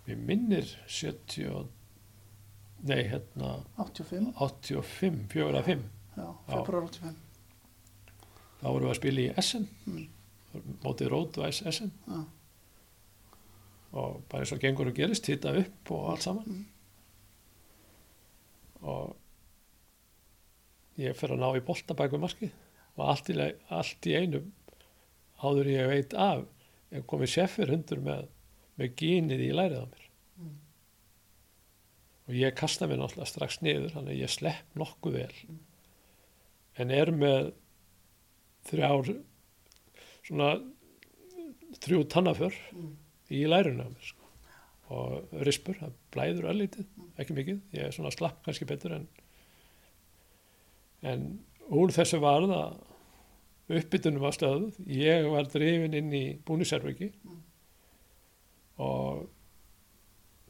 við minnir 70 og- nei, hérna 85, 85, 4 að 5 já, februar 85. þá vorum við að spila í Essen Mm. mótið Rótvæs Essen Já. og bara eins og gengur og gerist hitta upp og allt saman Mm. og ég fer að ná í bolta bak við markið og allt í, allt í einu áður ég veit af er komið seffir hundur með, með gínið í lærið á mér Mm. og ég kasta mér náttúrulega strax niður þannig að ég slepp nokkuð vel en er með þrjár svona þrjú tannaför Mm. í lærinu á mér sko. og rispur, það blæður öllítið, ekki mikið, ég er svona slapp kannski betur en en úr þessu varð að uppbytunum var stöðuð, ég var drifin inn í búniserviki Mm. og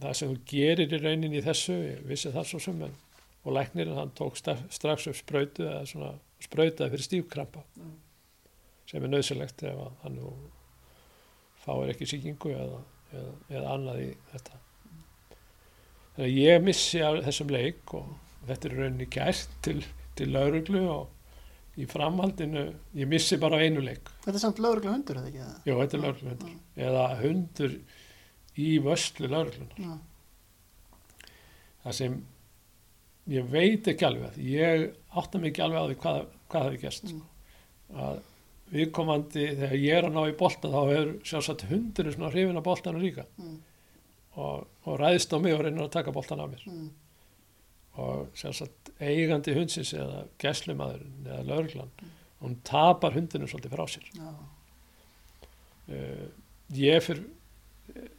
það sem þú gerir í rauninni í þessu, ég vissi það svo sem en, og læknirinn hann tók strax upp sprautu eða svona sprautaði fyrir stífkrampa Mm. sem er nöðsilegt ef hann nú fáir ekki sýkingu eða, eða, eða annað í þetta. Þannig að ég missi af þessum leik og þetta er rauninni gært til, til lauruglu og í framhaldinu, ég missi bara einu leik. Þetta er samt lögregluhundur, eða ekki? Jó, þetta er laurugluhundur. Eða hundur í vöslu lauruglunar. Já, Það sem ég veit ekki alveg, ég átta mig ekki alveg á því hvað, hvað er gerst. Mm. Að viðkomandi, þegar ég er að ná í boltan þá er sjálfsagt hundurinn svona hrifin af boltanum líka. Mm, og, og ræðist á mig og reynir að taka boltan af mér. Mm, og sjálfsagt eigandi hundsins eða gæslumadurinn eða lauruglan hún tapar hundinu svolítið frá sér. Já, uh, ég fyr,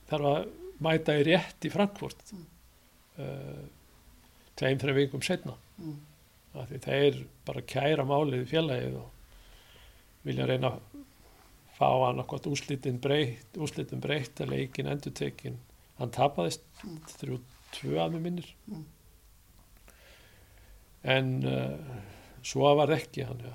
þarf að mæta í rétt í Frankfurt. Mm. uh, tveim, þreim vikum setna mm, því þeir bara kæra málið í félagið og vilja reyna að fá hann okkur úslitin breytt, úslitin breytt að leikin endur tekin hann tapaðist Mm. þrjú tvö að með minnir Mm. en uh, svo var ekki hann ja,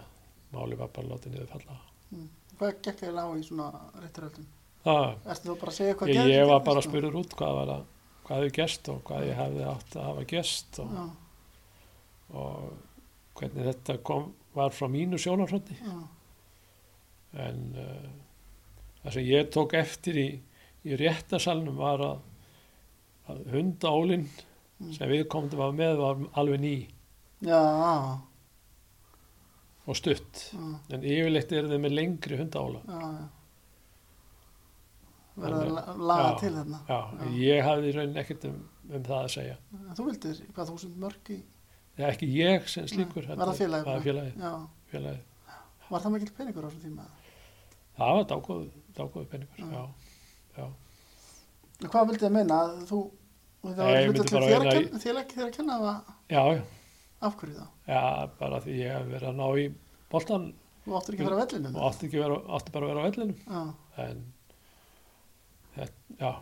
málið var bara látið niður falla mm. Hvað gekk eiginlega á í svona rétturöldum? það, að hvað ég, ég var bara að spyrja út hvað var að hvað hefði gerst og hvað ég hefði átt að hafa gerst og, og hvernig þetta kom, var frá mínu sjónarfröndi já, en uh, það sem ég tók eftir í, í réttasalnum var að, að hundaólinn Mm. sem við komum var með var alveg ný. Já, og stutt. Já, en yfirleitt er þið með lengri hundaóla já, já. Verða að laga til þarna. Já, ég hafði í rauninni ekkert um, um það að segja. En Þú vildir hvað þúsund mörg í, er ekki ég sem slíkur Nei, það bara? var það mikill peningur á þessum tíma? það var dágóð, dágóð peningur Já. já, Hvað vildi það meina? Að þú, og það Nei, var hluta til þér að þér að kenna það, já, já, af hverju þá? já, bara því ég hef verið að ná í boltan Þú áttur ekki að fara að vellinum? og átti, vera, átti bara að vera á vellinum. En já,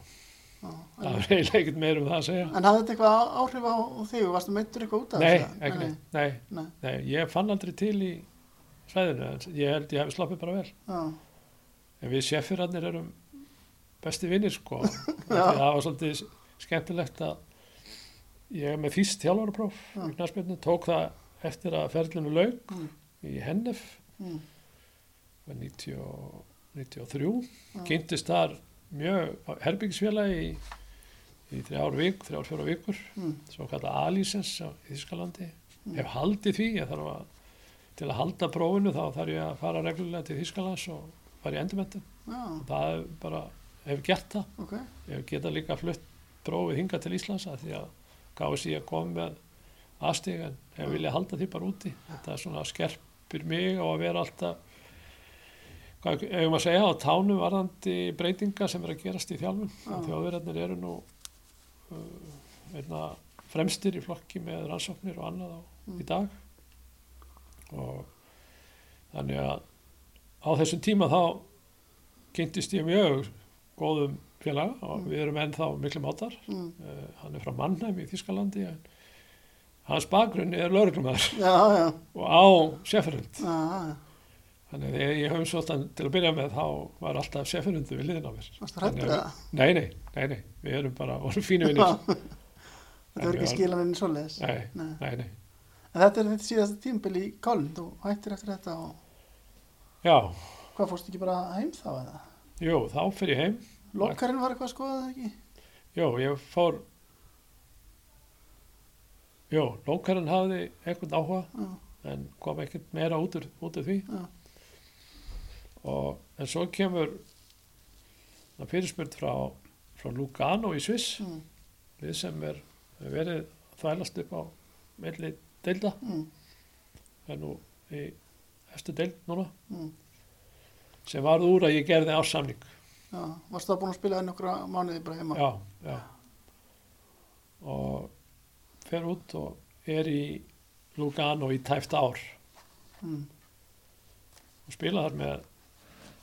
Já, það er eiginlega ekkert meir um það að segja. En hafði þetta eitthvað áhrif á, þig? Varstu meittur eitthvað út af nei, þessu? ekki nei, Nei. nei, ég fann aldrei til í svæðinu, en ég held ég hef sloppið bara vel. Já, en við seffirarnir erum besti vinnir sko. Það var svolítið skemmtilegt að ég er með fyrst þjálfarapróf Já. í knarspjörnu, tók það eftir að ferlinu laug Mm. í Hennef. Mm, var 90, og- 93 Já. kynntist þar mjög herbyggisfélagi í, í þrjár vik, þrjár fjóra vikur mm, svo kallað A-lísens í Þískalandi Mm. hef haldið því ég þarf að, til að halda prófinu þá þarf ég að fara reglulega til Þískalands og fara í endurmentum já, það hef bara, hef gert það. Ok. ég hef geta líka flutt prófið hinga til Íslands að því að gáði ég að koma með aðstig en hef Mm. viljað halda því bara úti. Þetta er svona skerpir mig á að vera alltaf hvað hefum að segja á tánum varðandi breytinga sem er að gerast í þjálfun Já. þjóðverðarnir eru nú uh, einna fremstir í flokki með rannsóknir og annað á, Mm. í dag og þannig að á þessum tíma þá kynntist ég mjög góðum félaga og Mm. við erum ennþá miklu mátar Mm, uh, hann er frá Mannheim í Þískalandi en hans bakgrunni er lauruglumæður og á já. Þannig að ég höfum svolítið til að byrja með þá var alltaf Sefferundu við liðin á mér Varstu hrættur Þannig að- það? nei, nei, nei, nei, við erum bara vorum fínu vinnir Þetta voru ekki skilaninn svoleiðis? nei, Nei. nei, nei, En þetta er þetta síðasta tímabil í Köln, þú hættir eftir þetta og já, hvað fórstu ekki bara heim þá eða? jú, þá fyrir ég heim Lokarinn var eitthvað að skoða það ekki? jú, ég fór jú, lókarinn hafði eitthvað áhuga en kom ekkert meira út úr, út úr því já, og, en svo kemur það fyrirspurt frá, frá Lugano í Sviss. Mm, við sem er er verið þvælast upp á meðli deilda. Mm, er nú í eftir deild núna. Mm. sem varð úr að ég gerði ársamning Já, varstu það búin að spila nokkra mánuði bara heima? já, já. Og fer út og er í Lugano í tæft ár. Mm, og spila þar með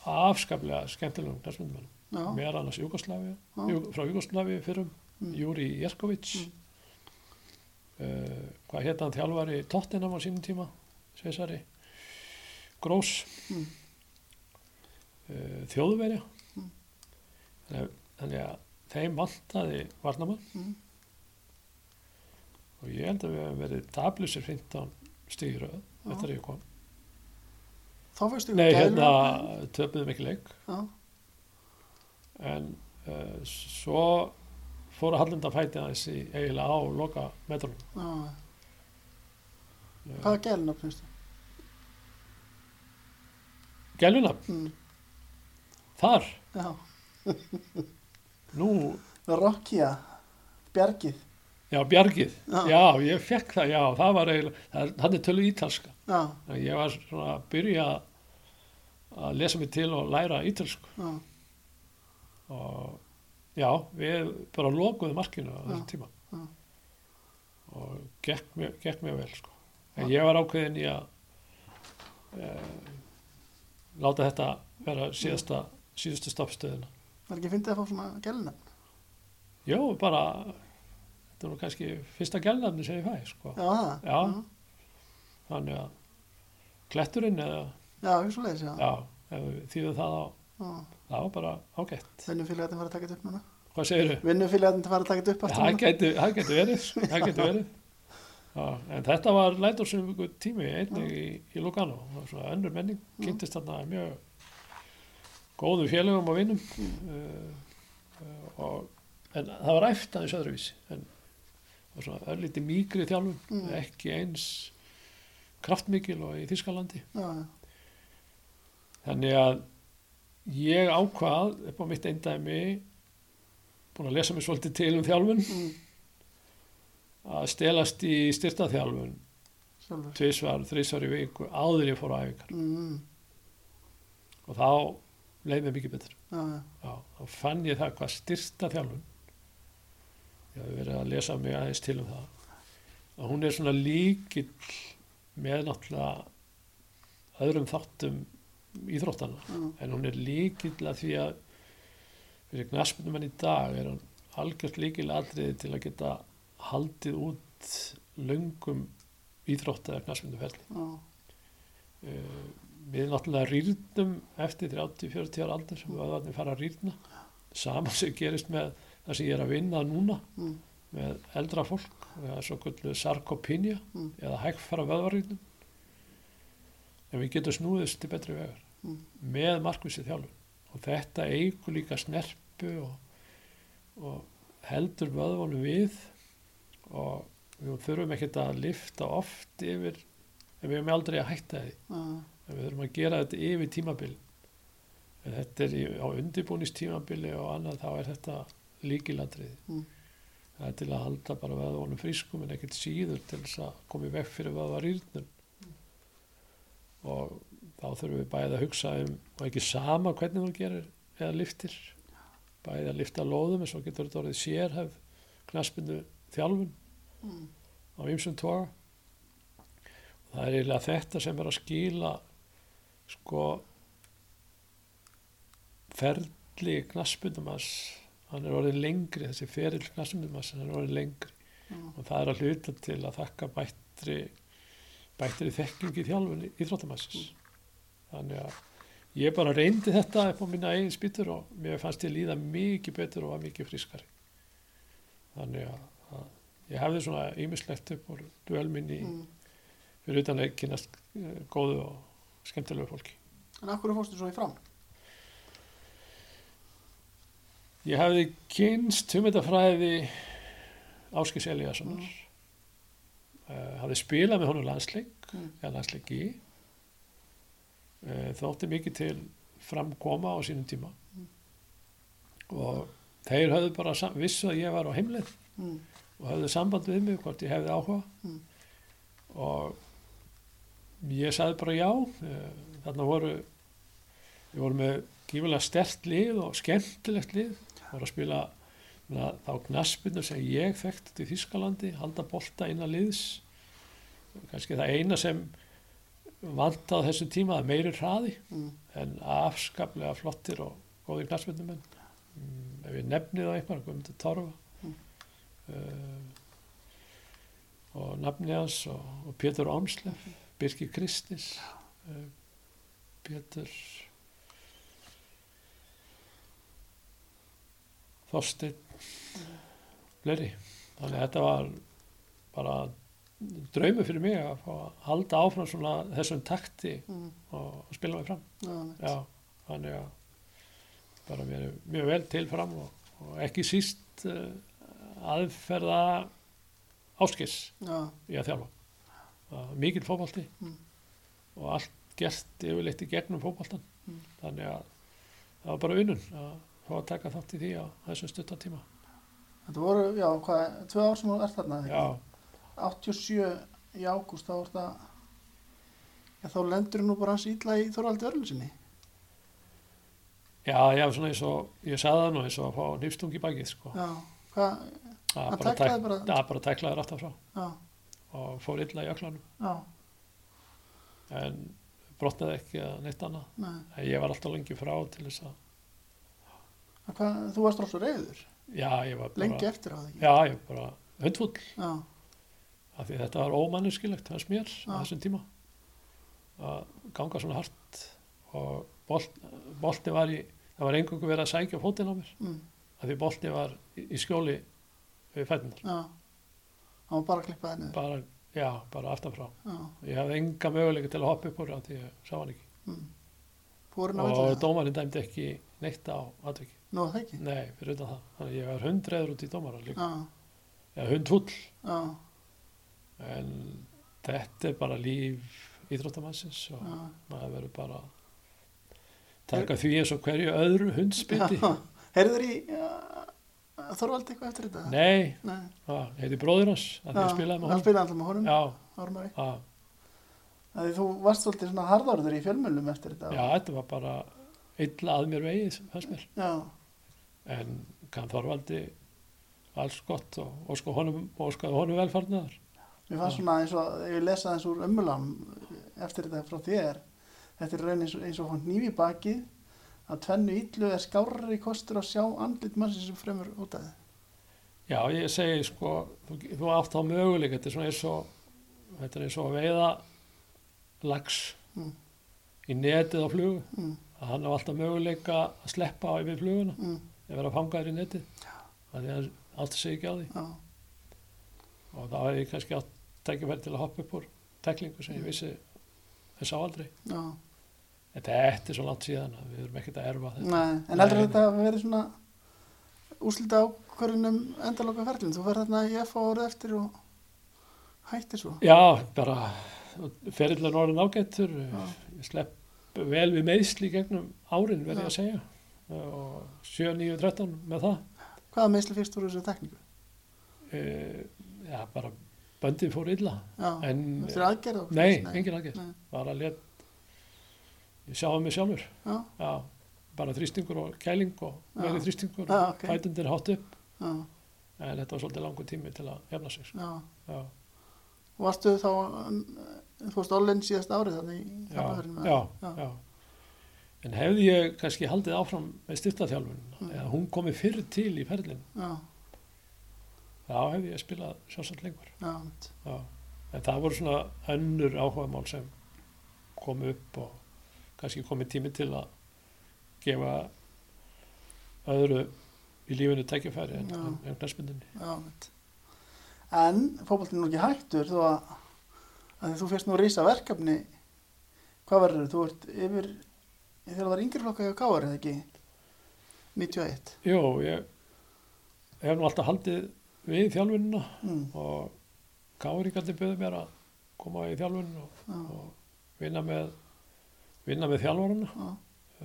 afskaplega skemmtilegum já, meðal annars Jugosláfi frá Jugosláfi fyrrum Mm. Júri Jerkovic Mm. uh, hvað hétt hann þjálfari Tottenham á sínum tíma Sveisari Grós Mm. uh, Þjóðverja Mm. þannig, að þeim vantaði varnamann mm, og ég held að við hefum verið tablusir 15 stígröð Já. eftir að ég kom þá fyrstu Nei, hérna töpuðum ekki leik. Já, en uh, svo fóru Hallenda fæti aðeins í eiginlega á loka uh, hvaða gælun finnst þú? Gæluna, Mm, þar? Já, nú, Rokkia, Bjargið, já, Bjargið. Já. já, ég fekk það, já, það var eiginlega það, það er tölu ítalska. Já, ég var svona að byrja að lesa mig til og læra ítalsku. Já, og já, við bara lokuðum markinu á þessum tíma. Já. og gekk mjög, gekk mjög vel sko. en ég var ákveðin í að e, láta þetta vera síðasta síðustu stoppstöðina. Var ekki fyndið að fá svona gælun Jó, bara þetta er kannski fyrsta gælnafni sem ég fæ sko. Já, það? Já. þannig að kletturinn eða, Já, já. já, þýðum það á já. það var bara ágætt Vinnufélagatinn var að taka þetta upp núna. hvað segirðu? Vinnufélagatinn var að taka þetta upp Það gæti, það gæti verið, það gæti verið. Já, en þetta var lætursum tími einnig í, í Lugano. Önnur menning, Já. kynntist þarna mjög góðum félögum og vinnum. Mm. Uh, og, en það var æft aðeins öðruvísi. En var svona örlíti mýgri þjálfun, Mm. ekki eins kraftmikil og í Þískalandi. Já. Þannig að ég ákvað upp á mitt eindæmi, búin að lesa mér svolítið til um þjálfun, Mm, að stelast í styrtaþjálfun tvisvar, þrísvar í viku áður ég fór á æfingar Mm, og þá leið mér mikið betur já, já. Já, þá fann ég það hvað styrtaþjálfun ég hafði verið að lesa mig aðeins til um það. Að hún er svona líkill með náttúrulega öðrum þáttum íþróttana já. en hún er líkill að því að fyrir knaspunum í dag er hann algjört líkil atriði til að geta haldið út löngum íþrótt eða knastmynduferli. Já, Uh, við náttúrulega rýrnum eftir 30-40 ára aldur sem vöðvarnir fara að rýrna. Saman sem gerist með það sem ég er að vinna núna mm, með eldra fólk. Það er svo gullu sarkopinja Mm. eða hægfara vöðvarrýrnum en við getum snúðist til betri vegar Mm. með markvísið þjálfun. Og þetta eigur líka snerpu og, og heldur vöðvunum við. Og við þurfum ekkert að lifta oft yfir en við erum aldrei að hætta því. En við þurfum að gera þetta yfir tímabil en þetta er í, á undirbúnistímabili og annað þá er þetta líkilatriði Mm. það er til að halda bara vöðvunum frískum en ekkert síður til þess að koma í veg fyrir vöðvarýrnum og þá þurfum við bæðið að hugsa um og ekki sama hvernig þú gerir eða liftir bæðið að lifta lóðum en svo getur þetta orðið sérhæf knaspinu þjálfun mm, á ymsum toga. Það er eiginlega þetta sem er að skila sko ferli knaspunumans hann er orðið lengri þessi ferill knaspunumans hann er orðið lengri. Já, og það er að hluta til að þakka bættri bættri þekking í þjálfun íþróttamassins þannig að ég bara reyndi þetta upp á minna eigin spýtur og mér fannst ég líða mikið betur og var mikið frískari þannig að, að ég hefði svona ýmislegt upp úr duelminni mm. fyrir utan að kynast eh, góðu og skemmtilegu fólki. En af hverju fórstu svo í fram? Ég hefði kynst hugmyndafræði Áskis Eliassonar Mm. uh, hafði spilað með honum landsleik Mm. eða landsleiki uh, þótti mikið til framkoma á sínum tíma Mm. og þeir höfðu bara vissu að ég var á heimleið Mm. og höfðu samband við mig hvort ég hefði áhuga Mm. og ég sagði bara já eh, þarna voru við vorum með gífulega stert lið og skemmtilegt lið voru að spila þá knaspinu sem ég þekkt til Þískalandi, halda bolta innan liðs. Kannski það eina sem vant á þessum tíma að meiri hraði mm. en afskaplega flottir og góðir knaspinnumenn mm, ef ég nefni það eitthvað, Guðmundur Torfa. Mm. uh, og nafni hans og, og Pétur Ámslef Birgir Kristis uh, Pétur Þorsteinn fleiri þannig að þetta var bara draumi fyrir mig að fá að halda áfram svona þessum takti Mm. og spila mig fram Já. Já, þannig að bara mér er mjög vel til fram og, og ekki síst uh, aðferða áskis Já, í að þjálfa. Mikil fótbolti Mm. og allt gert yfirleitt í gegnum fótboltan. Mm. Þannig að það var bara unnun að fá að taka þátt í því á þessum stuttan tíma. þetta voru, já, hvað, tvö ár sem þú ert þarna, Já, ekki? 87 í ágúst, þá var þetta, já, þá lendur nú bara hans ítla í Þorvaldi Örlusinni. já, já, svona eins og ég sagði það nú eins og að fá nýfstung í bakið, sko. Já, hvað, Það hann tæk, bara- það bara tæklaði rætt af frá já, og fór illa í öklanum já, en brotnaði ekki að neitt annað. nei, En Ég var alltaf lengi frá til þess að, hvað, þú varst rosa reyður, já, ég var bara, lengi eftir á það já, ég var bara hundfull, Já, af því þetta var ómanniskilegt hans mér á þessum tíma. Að ganga svona hart og bolt, bolti var í, það var engungu verið að sækja fótinn á mér, mm, af því bolti var í, í skjóli við fætunar, já, hann var bara að klippa það niður. bara, já, bara aftanfrá. Já, Ég hafði enga möguleika til að hoppa upp úr af því ég sá hann ekki. mm. Og dómarinn dæmdi ekki neitt á atviki. Nú, það ekki? Nei, fyrir utan það. Þannig ég var hundreður út í dómara líka. Já, Eða hundfull. já, En þetta er bara líf íþróttamannsins og já. maður verður bara taka því eins og hverju öðru hundspiti. Já, heyrður í Þorvaldi eitthvað eftir þetta? Nei, Nei. það heiti bróðir hans því að spilaði með honum. spilaði alltaf með honum, Já, Ármari. já, Því þú varst svolítið svona harðorður í fjölmjölum eftir þetta. já, þetta var bara illa að mér vegið, fannst mér. Já, En kann Þorvaldi alls gott og, sko honum, honum velfarnaðar. mér fannst svona eins og, ef ég lesa eins úr ömmulam eftir þetta frá þér, þetta er raun eins og, eins og hann nýfi bakið, að tvennu ítlu er skárri kostur að sjá andlit mannsins sem fremur út af þið. Já, ég segi sko, þú, þú átt á möguleik, þetta er svona eins og, þetta er eins og að veiða lags Mm. í netið á flugu, Mm. að hann á alltaf möguleika að sleppa á yfir fluguna Mm. Ef vera fangaður í netið, að því að átti sig ekki á því Já. og þá hefði ég kannski átt tækifæri til að hoppa upp úr teklingu sem ég vissi þess á aldrei. Já. En þetta er svo langt síðan að við erum ekkert að erfa þetta. Nei, en heldur þetta að verið svona úslita ákvörðunum endaloka ferlinn? Þú verður þarna í F árið eftir og hættir svo. Já, bara ferillan orðin ágættur, ég slepp vel við meðsli gegnum árin verði ég að segja og 7, 9, 13 með það. Hvaða meðsli fyrst voru þessu tekníku? E, já, bara böndið fór illa. Já, En, eftir aðgerð og nei, engin aðgerð, Nei. bara let, ég sjáði mig sjálfur, Já, já, bara þrýstingur og kæling og meiri þrýstingur og ok. fætundir hátt upp, en þetta var svolítið langur tími til að hefna sig. Og varstu þá, þú varst Ollin síðast árið þannig í já, Hafnarfirðinum, já, Já. En hefði ég kannski haldið áfram með styrtaþjálfun, Mm. eða hún komið fyrr til í ferlinn, Já, þá hefði ég spilað sjálfsagt lengur. já. En það voru svona önnur áhugamál sem komu upp og kannski komið tími til að gefa öðru í lífinu tækifæri en, en, en knæspindinni. En fótboltinn er ekki hættur þó að, að þú fyrst nú rísa verkefni, hvað verður þú ert yfir, þegar það er yngri flokka hjá Káar eða ekki, 91. Jú, ég hef nú alltaf haldið við þjálfunina Mm. og káringandi byrði mér að koma í þjálfun og, Já, og vinna með vinna með þjálfarana, já,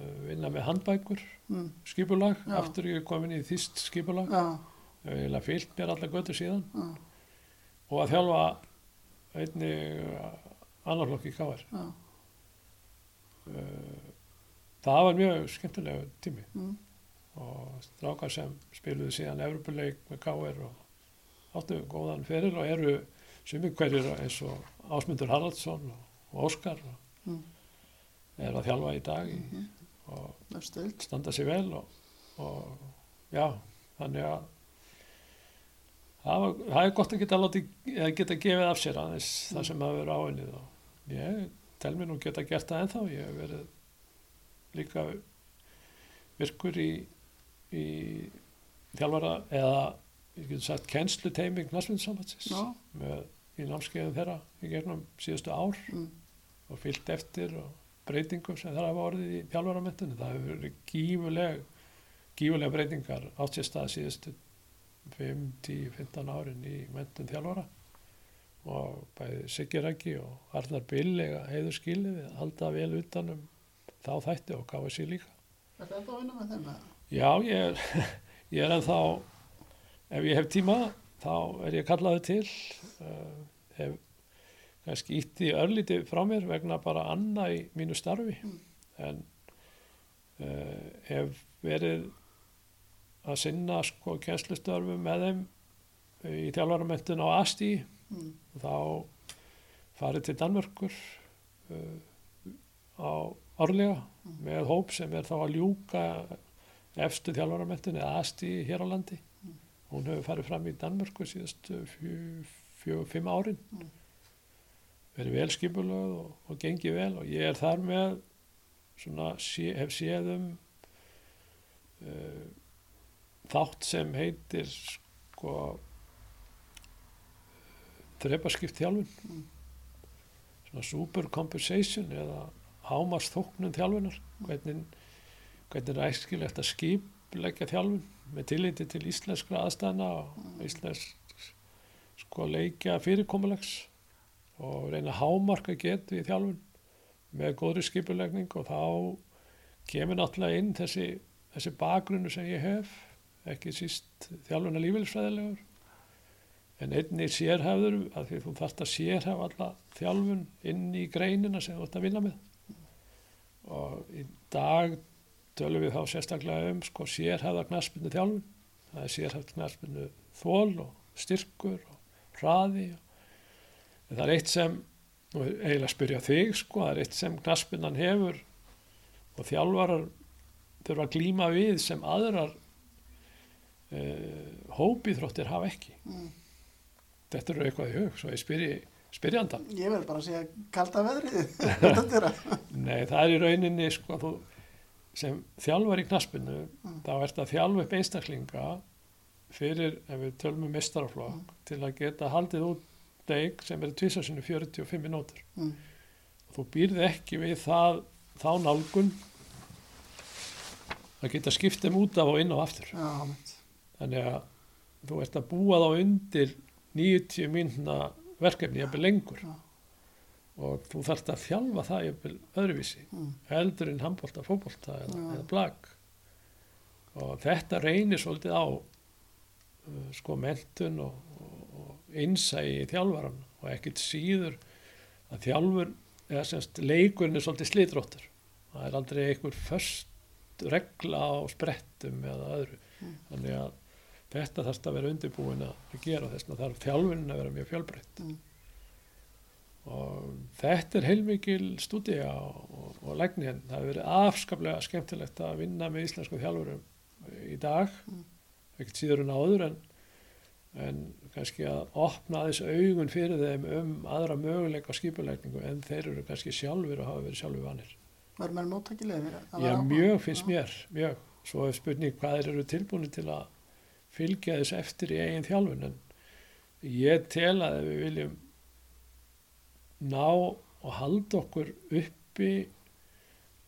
uh, vinna með handbækur, mm, skipulag, Já. aftur ég er komin í þýst skipulag, já, ég hef fyllt mér alla götu síðan. Já, og að þjálfa einni annarflokki káar. Uh, það var mjög skemmtilega tími. Mm, og strákar sem spiluðu síðan Evropuleik með káar og áttu góðan feril og eru sumir hverjir eins og Ásmundur Haraldsson og, Óskar og mm, er að þjálfa í dag í, mhm, og standa sér vel og, og já, þannig að það, var, það er gott að geta, láti, eða geta gefið af sér aðeins það sem hafa verið áinnið og ég tel mér nú geta gert það ennþá. Ég hef verið líka virkur í, í þjálfara eða ég getur sagt kennslu teimi með í námskeiðum þeirra í gegnum síðustu ár mm, og fyllt eftir og breytingum sem það hafa orðið í þjálfaramentunni. Það hefur verið gífuleg, gífulega breytingar átt sér stað síðustu 5, 10, 15 árin í mentun þjálfara og bæði Siggirækki og Arnar Bill eiga heiður skilið halda vel utanum þá þætti og sér líka. er þetta að vinna með þeim? Já, ég er, ég er ennþá, ef ég hef tíma, þá er ég kallaður til, uh, hef kannski ítt í örlíti frá mér vegna bara anna í mínu starfi, en uh, hef verið að sinna sko kennslustörfum með þeim í þjálfaramentun á ASTI Mm, og þá farið til Danmörkur uh, á árlega með hóp sem er þá að ljúka efstu þjálfaramentun eða ASTI hér á landi. Hún hefur farið fram í Danmörku síðastu fjög, fimm árin. Mm. Verið vel skipulöð og, og gengið vel og ég er þar með svona, sé, hef séð um uh, þátt sem heitir sko þrepaskipt þjálfun Mm. svona super compensation eða hámars þóknun þjálfunar. Hvernig, hvernig er æskilegt að skipleggja þjálfun með tilliti til íslenskra aðstæðna og íslensk sko leikja fyrirkomulags og reyna hámarka getu í þjálfun með góðri skipulegning og þá kemur náttúrulega inn þessi, þessi bakgrunnu sem ég hef ekki síst þjálfuna lífeylisfræðilegur en einni sérhæfður að því þú þarft að sérhæfa alla þjálfun inn í greinina sem þú ert að vinna með og í dag tölum við þá sérstaklega um sko sérhæfða knaspinu þjálfun það er sérhæfð knaspinu þól og styrkur og hraði en það er eitt sem og eiginlega spyrja þig sko það er eitt sem knaspinan hefur og þjálfarar þurfa að glíma við sem aðrar uh, hópíþróttir hafa ekki. Mm. Þetta eru eitthvað í hug, svo ég spyrji spyrjandan. Ég verð bara segja kalda veðrið. Nei, það er í rauninni sko, þú, sem þjálfar í knaspinu, Mm. þá ert að þjálfa upp einstaklinga fyrir, ef við tölum um mestaraflokk, Mm. til að geta haldið út leik sem er tvisasinu 45 minútur. Mm. Þú býrði ekki við það, þá nálgun að geta skipt þeim út af og inn á aftur. Já, mitt. Þannig að þú ert að búa þá undir 90 mínuna verkefni, jafnvel lengur. Já. Og þú þarft að þjálfa það jafnvel öðruvísi, Mm. heldur en handbólta, fótbólta eða, eða blag. Og þetta reynir svolítið á uh, sko mentun og, og, og innsæi í þjálfaran og ekkit síður að þjálfur, eða semst leikurinn er svolítið slitróttur. Það er aldrei einhver först regla á sprettum eða öðru. Mm. Þannig að þetta þarf að vera undirbúin að gera þess að þarf þjálfunin að vera mjög fjölbreytt. Mm. Og þetta er heilmikil stúdía og, og, og lægni en það hefur verið afskaplega skemmtilegt að vinna með íslensku þjálfurum í dag, Mm. ekkert síður en áður en, en kannski að opna aðeins augun fyrir þeim um aðra möguleika skipulegningu en þeir eru kannski sjálfur og hafa verið sjálfur vanir. Verður mér móttakilegir? Já, mjög finnst mér, mjög. Svo er spurning hvað þeir eru tilbúinu til að fylgja þess eftir í eigin þjálfun en ég tel að ef við viljum ná og halda okkur uppi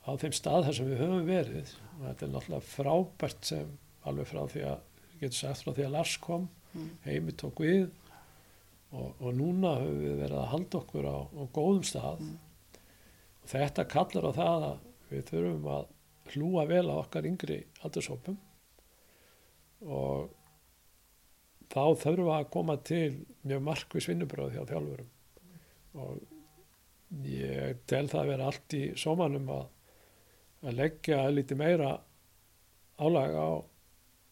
á þeim stað þar sem við höfum verið og þetta er náttúrulega frábært sem alveg frá því að getur sagt frá því að Lars kom Mm. heimi tók við og, og núna höfum við verið að halda okkur á, á góðum stað Mm. og þetta kallar á það að við þurfum að hlúa vel á okkar yngri aldurshópum og þá þurfum við að koma til mjög markvis vinnubröð hjá þjálfurum. Og ég tel það að vera allt í sómanum að, að leggja lítið meira álag á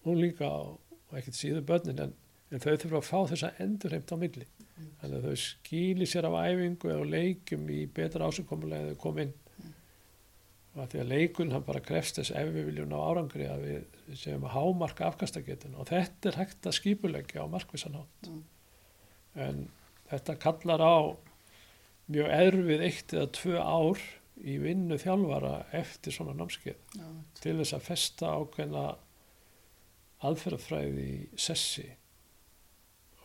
hún líka og ekkert síður börnin en, en þau þurfa að fá þessa endurheimt á milli. Þannig að þau skýli sér af æfingu eða leikjum í betra ásökkomulega eða þau kom inn og að því að leikun hann bara krefst þess ef við viljum ná árangri að við séum að hámarka afkastagetun og þetta er hægt að skipulegja á markvissan hátt. Mm. en þetta kallar á mjög erfið eitt eða tvö ár í vinnu þjálfara eftir svona námskeið. Mitt. til þess að festa ákveðna aðferðafræði í sessi.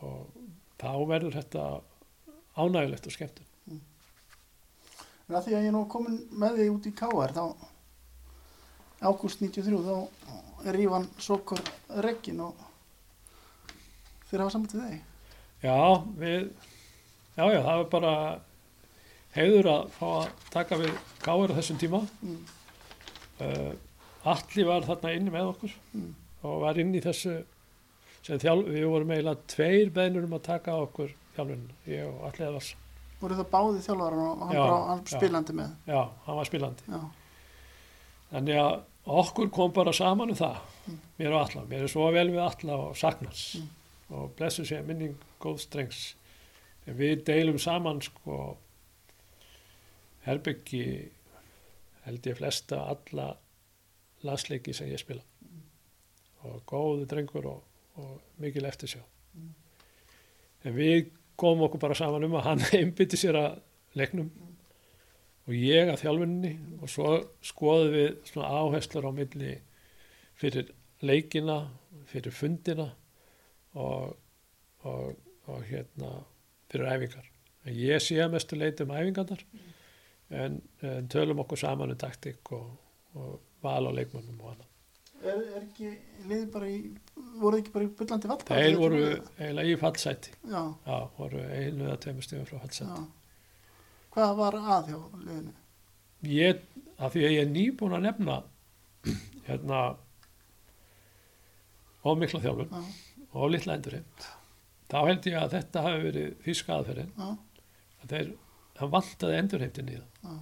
Og þá verður þetta ánægilegt og skemmtun En að því að ég er nú komin með því út í KR þá ágúst 93 þá er Ívan Sokor reggin og þeir hafa samband við þig. Já, við já, já, það var bara heiður að fá að taka við káir á þessum tíma Mm. uh, Alli var þarna inni með okkur Mm. og var inn í þessu sem þjálf, við vorum eiginlega tveir beðnur um að taka okkur þjálfun, ég og Alli Eðvars Voru það báði þjálfara og hann, Já, bara, hann já. spilandi með. Já, hann var spilandi Já, Þannig að okkur kom bara saman um það, Mm. mér og alla. Mér er svo vel við alla og saknars Mm. og blessu sé minning góð strengs. En við deilum saman sko herbyggi held ég flesta alla landsleiki sem ég spila og góðu drengur og, og mikil eftirsjá. Mm. En við komum okkur bara saman um að hann einbytti sér að leiknum og ég að þjálfuninni og svo skoðum við svona áherslur á milli fyrir leikina, fyrir fundina og, og, og hérna fyrir æfingar. En ég sé að mestu leiti um æfingarnar en, en tölum okkur saman um taktik og, og val á leikmannum og annað. Er, er ekki liðið bara í, voru þið ekki bara í byllandi vall? Þeir voru eiginlega í fallsæti. Já, Já, voru einu eða tveimur stíðum frá já. fallsæti. Hvað var að hjá liðinu? Ég, af því að ég er nýbúin að nefna hérna of mikla þjálfun Já, og of litla endurheimt þá held ég að þetta hafi verið þýska aðferðin já, að þeir, það vantaði endurheimtin í það já,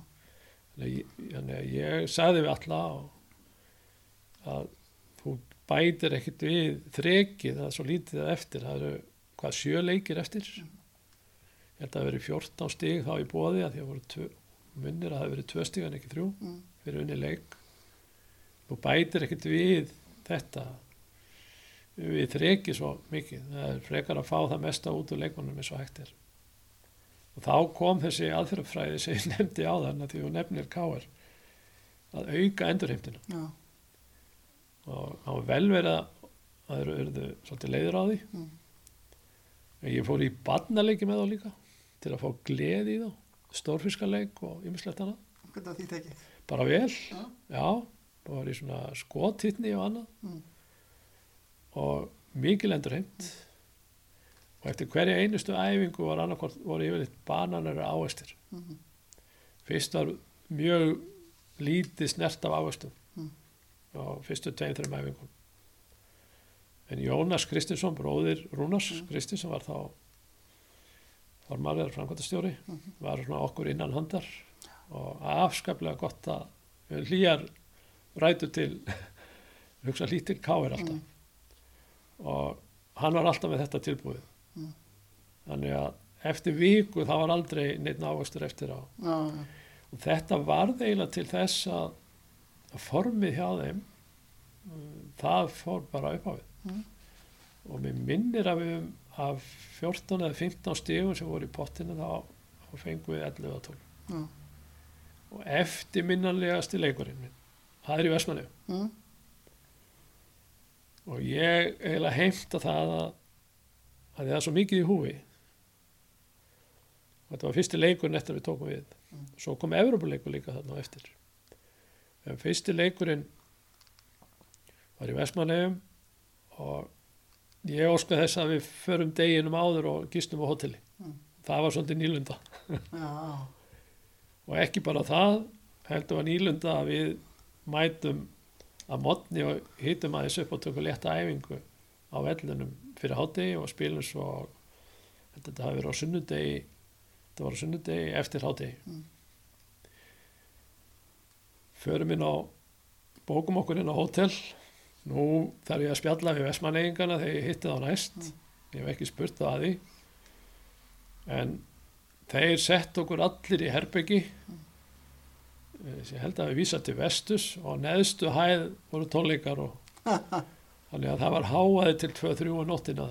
þannig að ég, ég sagði við alla og, að þú bætir ekkit við þrekið er svo lítið eftir það eru hvað sjö leikir eftir? Ég held að það veri 14 stig þá í bóði að því að voru tvö, minnir að það verið tvö stig en ekki þrjú fyrir unni leik. Þú bætir ekkit við þetta við þreki svo mikið. Það er frekar að fá það mesta út úr leikmannum eins og hægt er. Og þá kom þessi aðferðafræði sem ég nefndi á þann að því þú nefnir káar að auka endurheimtina Já. Og það var vel verið að það eru, eru svolítið leiður á því Mm. ég fór í barnaleiki með þá líka til að fá gleði í þá stórfiskaleik og ymmislegt annað bara vel, Já. já það var í svona skothittni og annað Mm. og mikil endurheimt og eftir hverja einustu æfingu var annarkvort voru yfirleitt bananar ávestir Mhm. fyrst var mjög lítið snert af ávestum Mm. Á fyrstu tveim þreim æfingum en Jónas Kristinsson bróðir Rúnars Mm. Kristinsson var þá formar eða framkvæmtastjóri Mhm. var svona okkur innan handar og afskaplega gott að hlýjar rætu til hugsa lítil káir alltaf Mm. og hann var alltaf með þetta tilbúið Mm. þannig að eftir viku það var aldrei neitt ávöxtur eftir á og þetta varð eiginlega til þess að formið hjá þeim það fór bara upp á við Mm. og mér minnir að við af 14 eða 15 stígum sem voru í pottinu þá, þá fengum við 11 að 12 Já. og eftir minnanlegasti leikurinn minn það er í Vestmanni Mm. og ég eiginlega heimta það að, að það er svo mikið í húfi og þetta var fyrsti leikurinn eftir að við tókum við Mm. svo kom Evrópuleikur líka þarna eftir en fyrsti leikurinn var í Vestmannheim og ég óska þess að við förum deginum áður og gistum á hotelli Mm. það var svolítið nýlunda Já. og ekki bara það heldur var nýlunda að við mætum að modni og hittum aðeins upp og tökum létta æfingu á vellunum fyrir hátegi og spilum svo þetta hafi verið á sunnudegi þetta var á sunnudegi eftir hátegi Mm. Förum inn á bókum okkur inn á hótel. Nú þarf ég að spjalla við vestmanneyingana þegar ég hitti þá næst. Mm. ég hef ekki spurt það að því. En þeir sett okkur allir í herbyggi ég held að við vísa til vestus og neðstu hæð voru tónleikar og þannig að það var háaði til 2-3 á nóttina.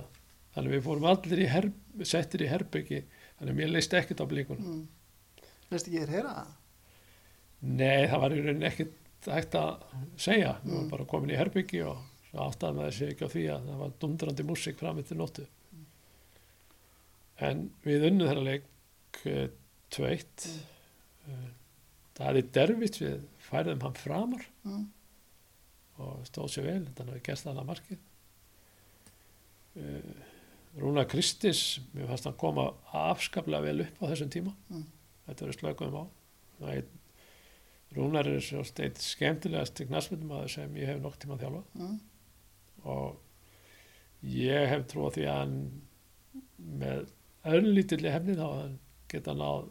Þannig að við fórum allir í herb, settir í herbyggi þannig að mér leist ekkert á blíkunum Mm. Veist ekki þér heyra það? Nei, það var í rauninni ekkert hægt að segja. Við Mm. varum bara komin í herbyggi og áttaði maður sig ekki á því að það var dundrandi músík fram eftir nóttu. En við unnum þennan leik eh, 2-1. Eh, Það hefði derfitt við færðum hann framar Mm. og stóð sér vel, þannig að við gerst þannig að markið. Eh, Rúna Kristis, mér fannst hann koma afskaplega vel upp á þessum tíma. Mm. Þetta verður slökuðum á. Það er Rúnar er svo steitt skemmtilegast til knastmyndum sem ég hef nokk tíma að þjálfa Mm. og ég hef trú á því að hann með örlítilli hefni þá hann geta náð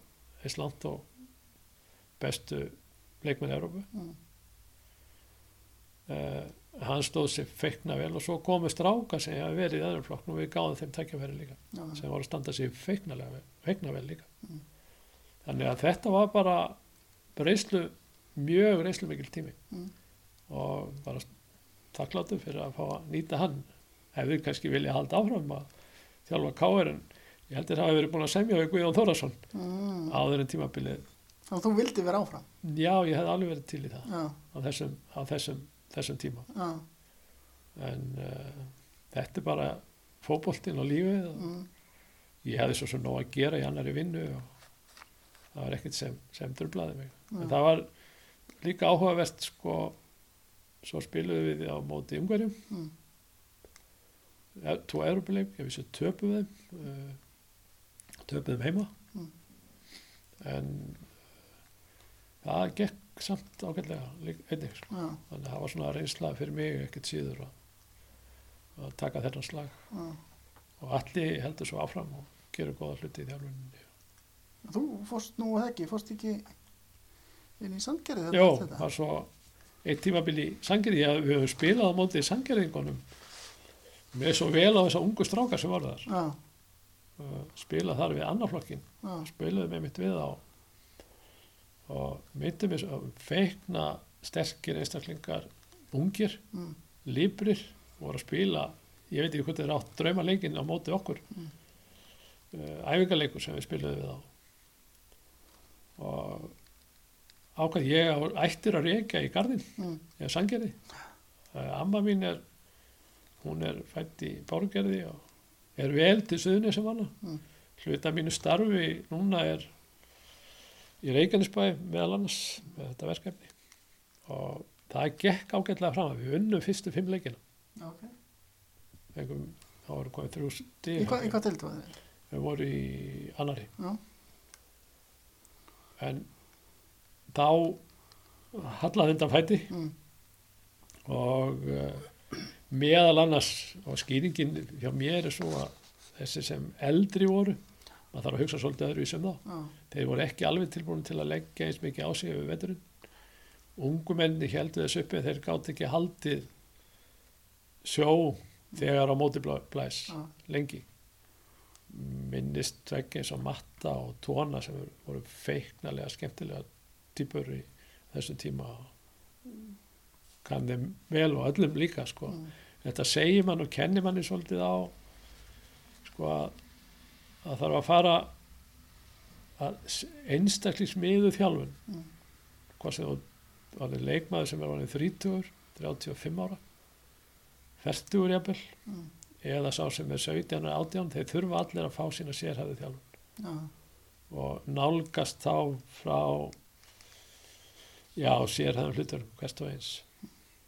langt og bestu leikmenn Európu. Mm. Uh, hann stóð sér feikna vel og svo komu stráka sem hefur verið í öðrum flokknum og við gáðum þeim tækjafæri líka Já. sem voru að standa sér feikna vel líka. Mm. Þannig að þetta var bara reyslu, mjög reyslu mikil tími Mm. og bara þakkláttu fyrir að fá að nýta hann. Hefði kannski vilja halda áfram að þjálfa káir en ég heldur að hafa verið búin að semja við Guðjón Þórasson Mm. áður en tímabilið. Þannig að þú vildi vera áfram? Já, ég hef alveg verið til í það Já. á þessum, á þessum, þessum tíma. Já. En uh, þetta er bara fótboltinn og lífið og Mm. ég hefði svo sem nóg að gera í annari vinnu og það var ekkert sem, sem drublaði mig. Já. En það var líka áhugavert sko, svo spiluðum við á móti umhverjum, Mm. ja, tvo Európuleik, ég vissi töpuð þeim, uh, töpuð þeim heima, Mm. en uh, það gekk samt ágætlega einnig, sko. Já. þannig að það var svona reynsla fyrir mig ekkert síður að, að taka þennan slag Já. og allir heldur svo áfram og gerur góða hluti í þjálfunni. Þú fórst nú ekki, fórst ekki inn í Jó, þetta? það var svo eitt tímabil í Sangerði að við höfum spilað á móti Sangerðingunum með svo vel á þessa ungu strákar sem var þar Já. spilað þar við annarflokkin Já. spilaði með mitt við á og myndum við feikna sterkir einstaklingar ungir, Mm. librir voru að spila ég veit ekki hvort þeir átt draumaleikin á móti okkur Mm. uh, æfingarleikur sem við spiluðum við á og ákvað ég á ættir að reyka í gardin Mm. eða sangerði amma mín er hún er fætt í bárugerði og er vel til suðunni sem hana Mm. hluta mínu starfi núna er í Reykjanesbæ meðal annars með þetta verkefni og það gekk ágætlega fram við unnum fyrstu fimm leikina Ok. Engum, þá voru komið þrjú hvað, í hvað deildu var þið? við vorum í annari Já. en þá hallaði undan fæti Mm. og uh, meðal annars og skýringin hjá mér er svo að þessi sem eldri voru maður þarf að hugsa svolítið öðruvísum þá Já. þeir voru ekki alveg tilbúin til að leggja eins mikið á sig yfir veturinn ungu menni heldur þess uppi þeir gátt ekki haldið sjó þegar á móti blæs Já. lengi minnist tveggi eins og matta og tóna sem voru feiknarlega skemmtilega týpur í þessum tíma kann þeim vel og öllum líka sko. Mm. þetta segir mann og kennir manni svolítið á sko að, að þarf að fara að einstaklega smiðu þjálfun Mm. hvað sem þú var leikmaður sem er vanið 30, 35 ára fertugur jafnvel Mm. eða sá sem er 17 og 18 þeir þurfa allir að fá sína sérhæðu þjálfun Já. og nálgast þá frá já, sérhæðum hlutur hvert og eins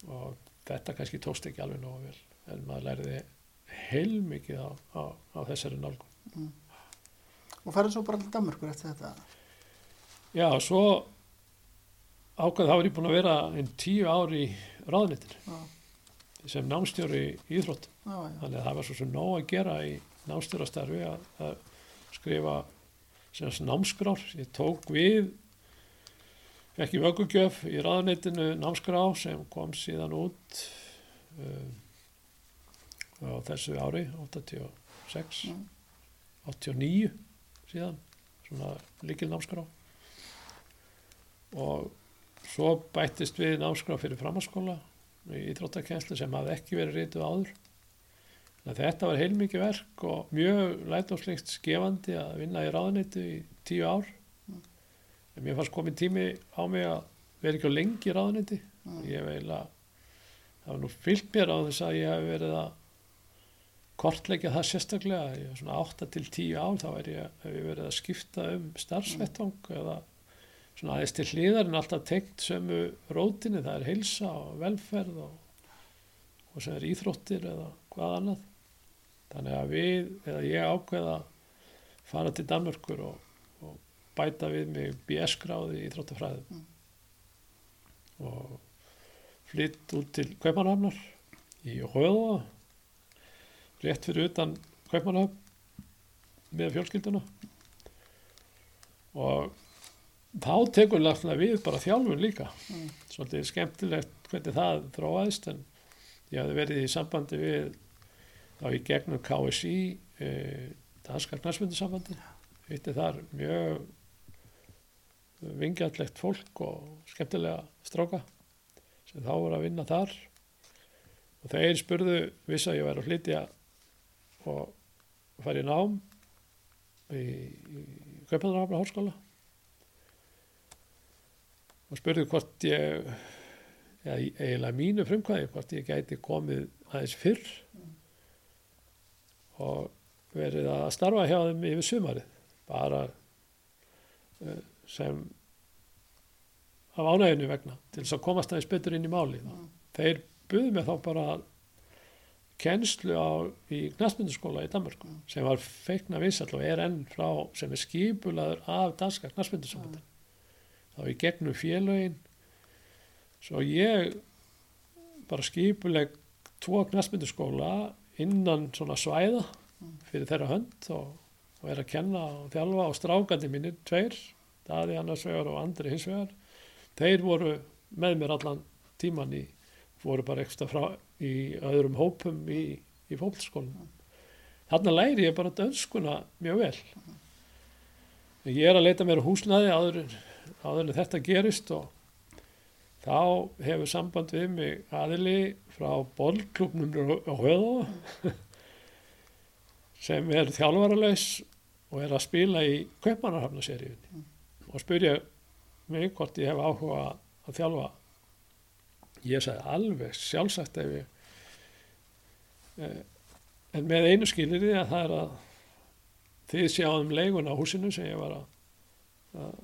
og þetta kannski tókst ekki alveg nógu vel en maður læriði heilmikið á, á, á þessari nálgun Og færðu svo bara til Danmörkur eftir þetta? já, svo ákvað þá er ég búin að vera einn tíu ár í ráðnettir Já. sem námstjóri í íþrótt já. þannig að það var svo sem nóg að gera í námstjórastarfi að, að skrifa námskrár ég tók við ekki vöggugjöf í ráðuneytinu námskrá sem kom síðan út um, á þessu ári 86 Mm. 89 síðan svona líkil námskrá og svo bættist við námskrá fyrir framhalskóla í íþróttakenslu sem hafði ekki verið rituð áður Þannig að þetta var heilmikið verk og mjög lætóslegt skefandi að vinna í ráðuneytu í tíu ár. En mér fannst komið tími á mig að vera ekki á lengi í ráðuneyti. Mm. Ég hef eiginlega, það var nú fyllt mér á þess að ég hef verið að kortleggja það sérstaklega. Ég var svona 8 til 10 ár þá er ég, hef ég verið að skipta um starfsvettvang eða svona aðeins til hliðar en alltaf tengt sömu rótinni. Það er heilsa og velferð og, og sem er íþróttir eða hvað annað. Þannig að við, eða ég ákveða fara til Danmörkur og, og bæta við mig BS-gráði í Íþróttafræðum og flytt út til Kaupmannhafnar í Röða rétt fyrir utan Kaupmannhafn með fjölskylduna. Og þá tekur náttúrulega við bara þjálfun líka. Mm. svolítið skemmtilegt hvernig það þróaðist en ég hafði verið í sambandi við þá í gegnum KSI eh, Danska Knastmyndusambandi hitti þar mjög vingjallegt fólk og skemmtilega stráka sem þá voru að vinna þar. Og þeir spurðu viss að ég væri að flytja og í nám í, í Kaupanarhafna háskóla og spurðu hvort ég eða eiginlega mínu frumkvæði hvort ég gæti komið aðeins fyrr og verið að starfa hjá þeim yfir sumarið. Bara uh, sem af ánæginu vegna til þess að komast aðeins betur inn í máli Mm. þeir buðu mig þá bara kennslu á í knastmynduskóla í Danmark Mm. sem var feikna vissall og er enn frá sem er skipulaður af danska knastmyndusambandi þá í gegnum félögin. Svo ég bara skipuleg tvo knastmynduskóla innan svona svæða fyrir þeirra hönd og, og er að kenna og þjálfa og strákandi mínir tveir, Daði annars vegar og Andri hins vegar. Þeir voru með mér allan tíman í voru bara ekstra frá í öðrum hópum í, í fólkskólanum þarna læri ég bara dönskuna mjög vel. Ég er að leita mér húsnaði áður, áður en þetta gerist og þá hefur samband við mig aðili frá bollklubnum á höða sem er þjálfaralaus og er að spila í Kaupanarhafnaseríunni og spyrja mig hvort ég hef áhuga að þjálfa ég sagði alveg sjálfsagt ef ég eh, en með einu skilir því að það er að þið sjáum leigun á húsinu sem ég var að, að,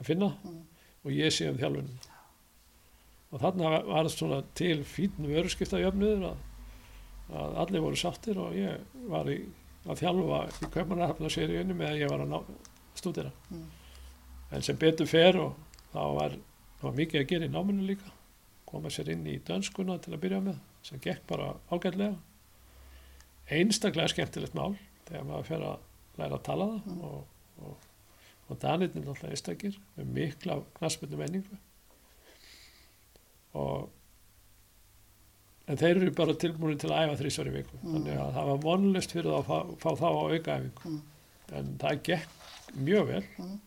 að finna Mm. og ég sé um þjálfunum og þarna var það svona til fín vöruskiptajöfnuður að, að allir voru sáttir og ég var í, að þjálfa í Kaupanarhafnaseríunni með að ég var að stúdira Mm. En sem betur fer og þá var, var mikið að gera í náminu líka koma sér inn í dönskuna til að byrja með sem gekk bara ágætlega einstaklega skemmtilegt mál þegar maður fer að læra að tala það Mm. og, og, og Danirnir náttúrulega einstakir með mikla knaspinu menningu og en þeir eru bara tilbúin til að æfa þrísvar í viku Mm. þannig að það var vonlust fyrir það að fá, fá þá á aukaæfingu Mm. en það gekk mjög vel Mm.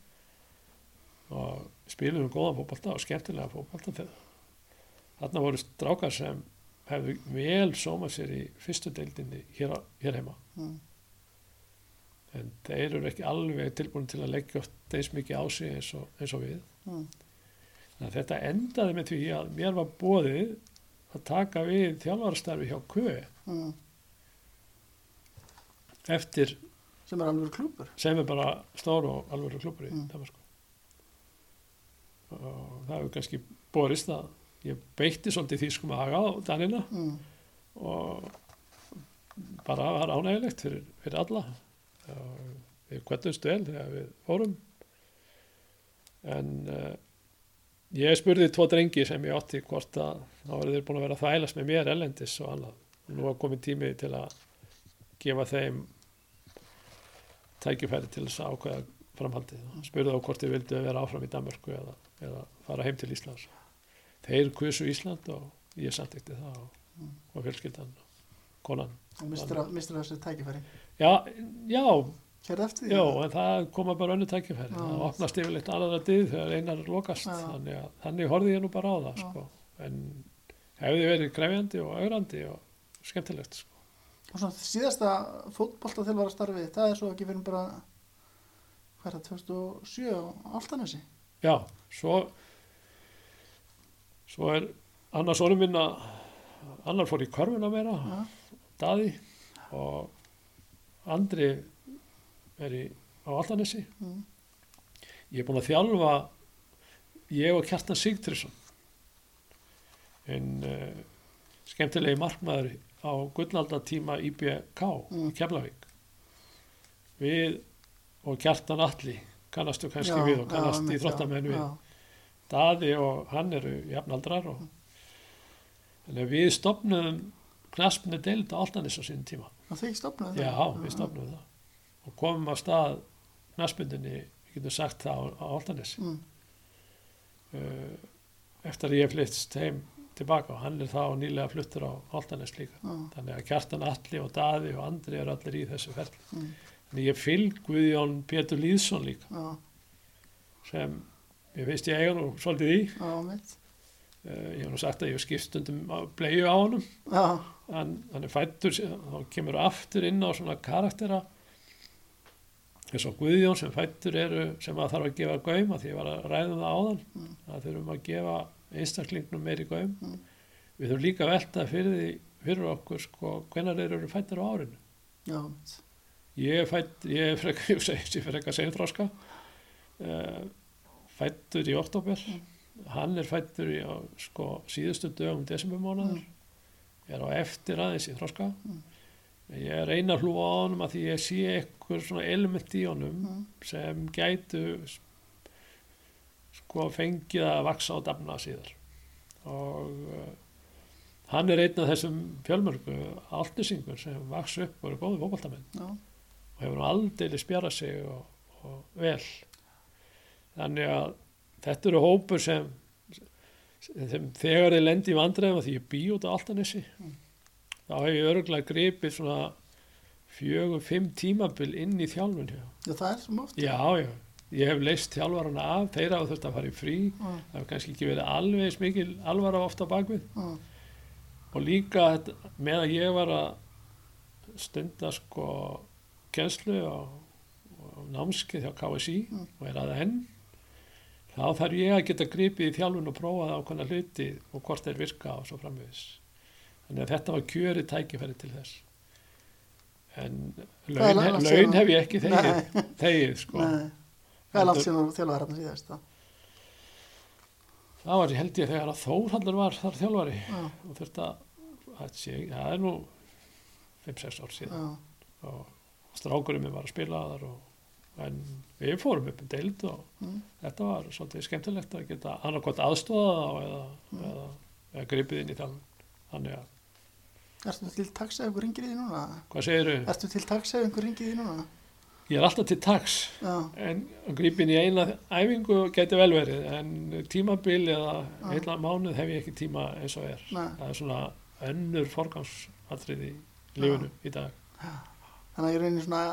Og spilum góðan fótbolta og skemmtilega fótbolta þegar þarna voru strákar sem hefðu vel sómað sér í fyrstu deildinni hér, á- hér heima Mm. en þeir eru ekki alveg tilbúin til að leggja oft eins mikið á sig eins og, eins og við Mm. Að þetta endaði með því að mér var bóðið að taka við þjálfarastarfi hjá KÖ Mm. eftir sem er alveg klúpur sem er bara stór og alvöru klubur í Mm. Damasku og það hefur kannski borist að ég beitti svolítið þýskum að haga á Danina mm. og bara var ánægilegt fyrir, fyrir alla. Og við kvettumst vel þegar við fórum. En uh, ég spurði tvo drengi sem ég átti hvort að þá verður þeir búin að vera að þvælast með mér ellendis og annað. Og nú var komið tími til að gefa þeim tækifæri til þess að ákveða framhaldið. Og spurði þá hvort þeir vildu vera áfram í Danmörku eða, eða fara heim til Íslands þeir kusu Ísland og ég satt eftir það og, og fjölskyldan konan og mistur, þessu tækifæri já, já, því? já, en það koma bara önnu tækifæri Já. það opnast yfirleitt aðra dyð þegar einar lokast Já. þannig, að, þannig horfði ég nú bara á það sko. en hefði verið krefjandi og augrandi og skemmtilegt sko. Og svona síðasta fótbolta þjálfara starfi, það er svo ekki fyrir bara, hvað er það, 2007 á Altanesi? Já, svo svo er annars orðum minna annar fór í körfuna meira Já, Daði og Andri er í, á Altanesi. Mm, ég er búinn að þjálfa ég og Kjartan Sigtrisson en uh, skemmtilegi markmaður á gullnaldatíma IBK Mm. Keflavík. Við og Kjartan Alli kannastu kannski já, við og kannast já, við. já. Daði og hann eru jafnaldrar og að við stopnum knaspinu deild á Altanis á sínum tíma. Og ekki stopnaði Já, við stopnum það. Og komum af stað knaspindinni, við getum sagt það á, á Altanis Mm, uh, eftir að ég flyttst heim tilbaka og hann er þá nýlega fluttur á Altanes líka. Já, þannig að Kjartan Alli og Daði og Andri eru allir í þessu ferli. Mm, ég fylg Guðjón Pétur Lýðsson líka já, sem ég veist ég eiga nú svolítið í. Já, uh, ég hef nú sagt að ég hef skipt stundum á bleiðu á honum. Já, hann, er fættur þá kemur aftur inn á svona karaktera. Eins og Guðjón sem fættur eru sem að þarf að gefa gaum að því ég var að ræða það áðan. Mm. að þurfum að gefa einstaklingnum meiri gaum. Mm. við þurfum líka að velta fyrir, því, fyrir okkur sko hvenar þeir eru fættur á árinu. Já, mitt. Ég er fætt, ég er frekar ég segi ég frekar seinþráska uh, fættur í oktober hann er fættur í á, sko, síðustu dögum desembermánaður er á eftir aðeins í þróska Mm. ég er eina hlúa á honum að því ég sé eitthvað svona element í honum Mm. sem gætu sko fengið að vaksa og dafna síðar. Og uh, hann er einn af þessum fjölmörgu altnisingur sem vaks upp og eru góði fókbaltamenn Já, og hefur aldrei spjara sig og, og vel. Þannig að þetta eru hópur sem, sem þegar þið lendi í vandræðum því ég bý út á Altanissi þá hef ég örgulega gripið svona fjögur, fimm tímabil inn í þjálfun hjá. Já, það er sem oft. já, já, ég hef leist þjálfarana af, þeir hafa þurft að fara í frí. Já, það hefur kannski ekki verið alveg eins mikil alvara ofta bakvið já, og líka með að ég var að stunda sko kjenslu og, og námskeið hjá KSI Mm. og er að enn þá þarf ég að geta gripið í þjálfun og prófað ákvæmna hluti og hvort þeir virka og svo framvegis þannig að þetta var kjöri tækifæri til þess en Það laun, langt laun hef ég ekki þegið, þegið sko. nei. Hvað er langt síðan þú þjálfaði hérna síðast? þá? það var held ég þegar að Þórhallur var þar þjálfari Já, og þurfti að það sé- það er nú 5-6 ár síðan já, og strákurinn minn var að spila þar og, en við fórum upp um deild og Mm. þetta var svolítið skemmtilegt að geta annarkvæmt aðstóða þá eða, Mm. eða, eða gripið inn í þann þannig að, Ertu til taks ef einhver ringir í því núna? hvað segirðu? Ertu til taks ef einhver ringir í því núna? Ég er alltaf til taks Já, en að grípa inn í eina æfingu geti vel verið en tímabil eða Já. heila mánuð hef ég ekki tíma eins og er nei. það er svona önnur forgangsatriði í lífinu í dag Þannig að ég reynir svona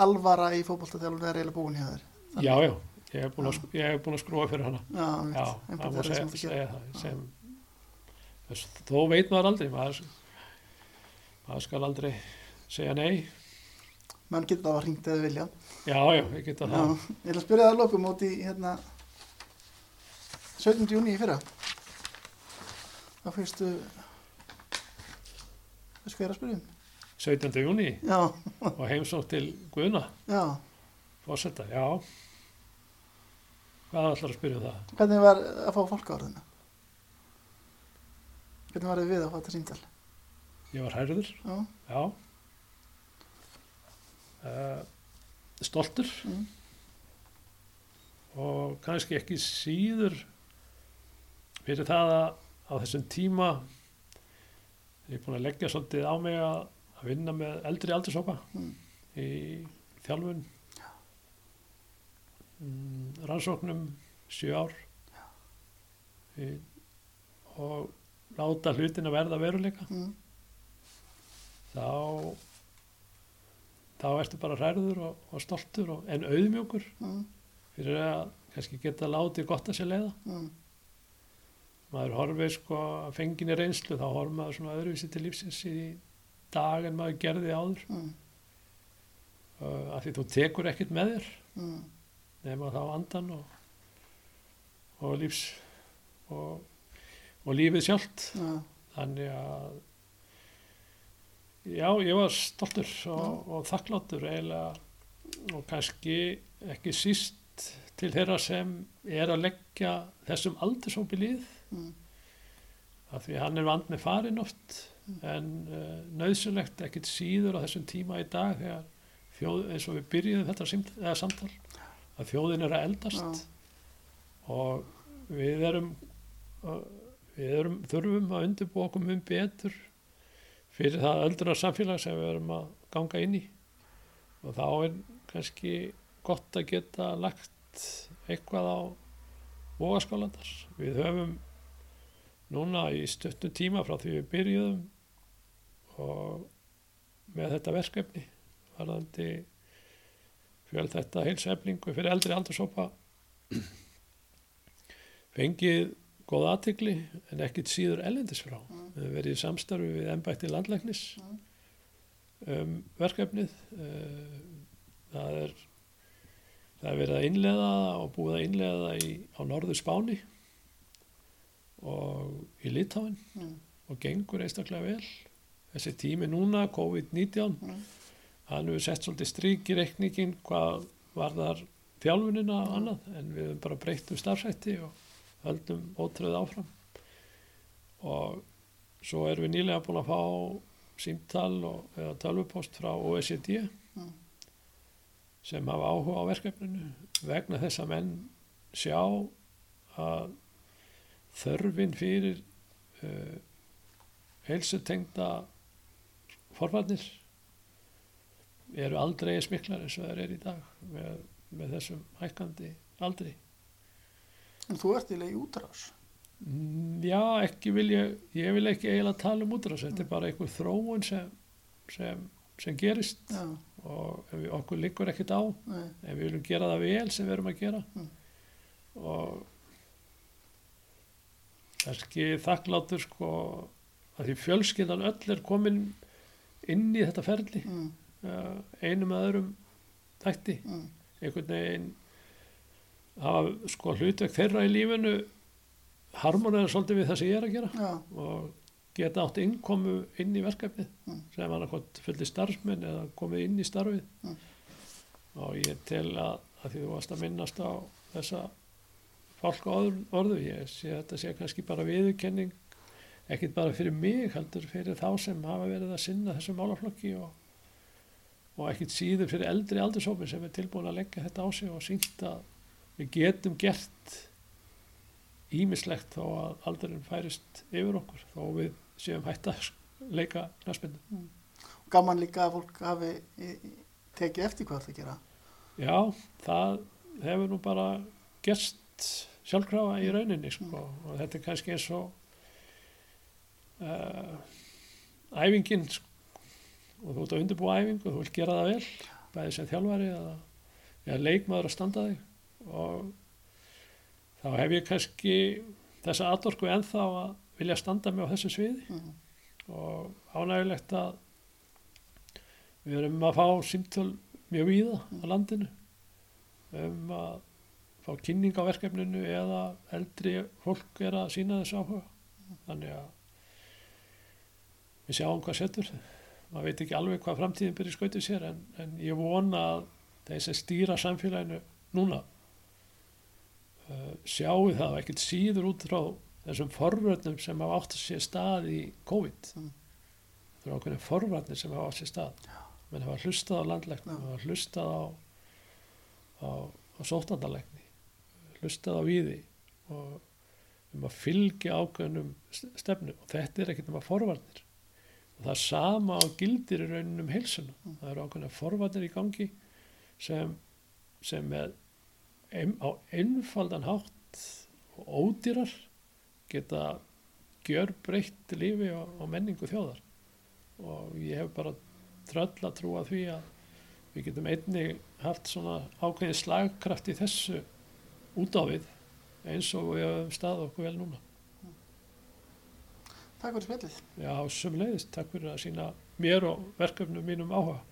alvara í fótboltaþjálfur er eiginlega búin hjá þér. Þannig- Já, já, ég hef búin að, búin að skrúa fyrir hana Já, Já, það það er segja, sem þú það þess, þó veit maður aldrei maður, maður skal aldrei segja nei Menn getur það að ringt eða vilja. já, já, ég geta Já, það ég ætla að spyrja það að lokum út í hérna 17. júni í fyrra. Þá fyrstu ég er að spyrja um. 17. júni Já, og heimsótt til Guðna já. fórsetta, já hvað ætlar að spyrja um það? Hvernig var að fá fólk á orðina? Hvernig var þið við að fá þetta síntal? Ég var hærður, Já, já uh, stoltur mm, og kannski ekki síður fyrir það að á þessum tíma ég er búin að leggja svolítið á mig að, að vinna með eldri aldursópa Mm. í þjálfun. Mm, rannsóknum sjö ár. Í, og láta hlutin að verða veruleika. Mm, þá þá ertu bara hræður og, og stoltur og, en auðmjókur mm, fyrir að kannski geta látið gott að sér leiða. Mm, maður horfir sko að fenginni reynslu þá horfir maður svona öðruvísi til lífsins í dag en maður gerði áður. Mm, uh, af því þú tekur ekkert með þér. Mm, nema þá andan og, og lífs og, og lífið sjálft. Já, þannig að já, ég var stoltur og, og þakkláttur eiginlega og kannski ekki síst til þeirra sem er að leggja þessum aldursópi líð mm, af því hann er vand með farin oft en uh, nöðsulegt ekkit síður á þessum tíma í dag þegar þjóð, eins og við byrjuðum þetta simt, samtal að þjóðin er að eldast. Og við erum við erum, þurfum að undirbúa okkur mun betur fyrir það öldrunar samfélag sem við erum að ganga inn í. Og þá er kannski gott að geta lagt eitthvað á vogaskálandar við höfum núna í stöttum tíma frá því við byrjuðum og með þetta verkefni varðandi fjöld þetta heilseflingu fyrir eldri aldursópa fengið góð aðtikli en ekkit síður ellendis frá Mm. verið í samstarfi við embætti landlæknis Mm. um verkefnið Eh, það er það er verið að innleða og búið að innleða í, á norður Spáni og í Litáin mm, og gengur einstaklega vel þessi tími núna, COVID-19 mm, hann hefur sett svolítið strík í reikningin hvað var þar þjálfunina og annað en við höfum bara breytt um starfsætti og höldum ótröð áfram. Og svo erum við nýlega búin að fá símtal og, eða tölvupost frá OECD Mm. sem hafa áhuga á verkefninu. Vegna þess að menn sjá að þörfin fyrir uh, heilsutengda forvarnir eru aldrei eins miklar eins og það er í dag með, með þessum hækkandi aldri. En þú ert í útrás. Mm, Já, ekki vil ég, ég vil ekki eiginlega tala um útrás, þetta er bara einhver þróun sem, sem, sem gerist Já, og við, okkur liggur ekkert á Nei. en við viljum gera það vel sem við erum að gera Mm. og kannski þakklátur sko að því fjölskyldan öll er komin inn í þetta ferli Mm. uh, einum að öðrum þætti Mm. einhvern veginn hafa sko hlutverk þeirra í lífinu harmonera svolítið við það sem ég er að gera Já. og geta átt innkomu inn í verkefnið Mm. sem hann að fulli starfsmenn eða komið inn í starfið Mm. og ég tel að, að því þú varst að minnast á þessa fálka orð, orðu ég sé að þetta sé kannski bara viðurkenning ekkit bara fyrir mig heldur fyrir þá sem hafa verið að sinna þessu málaflokki og, og ekkit síður fyrir eldri aldursópin sem er tilbúin að leggja þetta á sig og syngt að við getum gert ímislegt þó að aldurinn færist yfir okkur þó við séum hætt að leika knastbyndu. Gaman líka að fólk hafi tekið eftir hvað það að gera. Já, það hefur nú bara gerst sjálfkrafa í rauninni sko. og þetta er kannski eins og uh, æfingin sko. og þú ert að undirbúa æfingu og þú vilt gera það vel bæði sem þjálfari eða, eða leikmaður að standa þig. Og þá hef ég kannski þessa atorku ennþá að vilja standa mig á þessu sviði. Mm. og ánægilegt að við erum að fá símtöl mjög víða á landinu. Um að fá kynning á verkefninu eða eldri fólk er að sína þessu áhuga. Þannig að við sjáum hvað setur. Maður veit ekki alveg hvað framtíðin byrja skautið sér en, en ég vona að þeir sem stýra samfélaginu núna uh, sjáu það ekkert síður út frá þessum forvörnum sem hafa átt sér stað í COVID. Mm. það eru ákveðin forvarnir sem hafa átt sér stað. Menn hafa hlustað á landlækni Já. hafa hlustað á á, á sóttandalækni hlustað á víði og um að fylgja ákveðnum st- stefnu. Og þetta er ekkert um að forvarnir og það sama á gildir í rauninum um heilsuna Mm. það eru ákveðin forvarnir í gangi sem, sem með ein, á einfaldan hátt og ódýrar geta gjör breytt lífi og, og menningu þjóðar og ég hef bara tröll að trúa því að við getum einnig haft svona ákveðin slagkraft í þessu út á við eins og við höfum stað okkur vel núna. Takk fyrir spjallið. Já, sömulegist. Takk fyrir að sína mér og verkefnum mínum áhuga.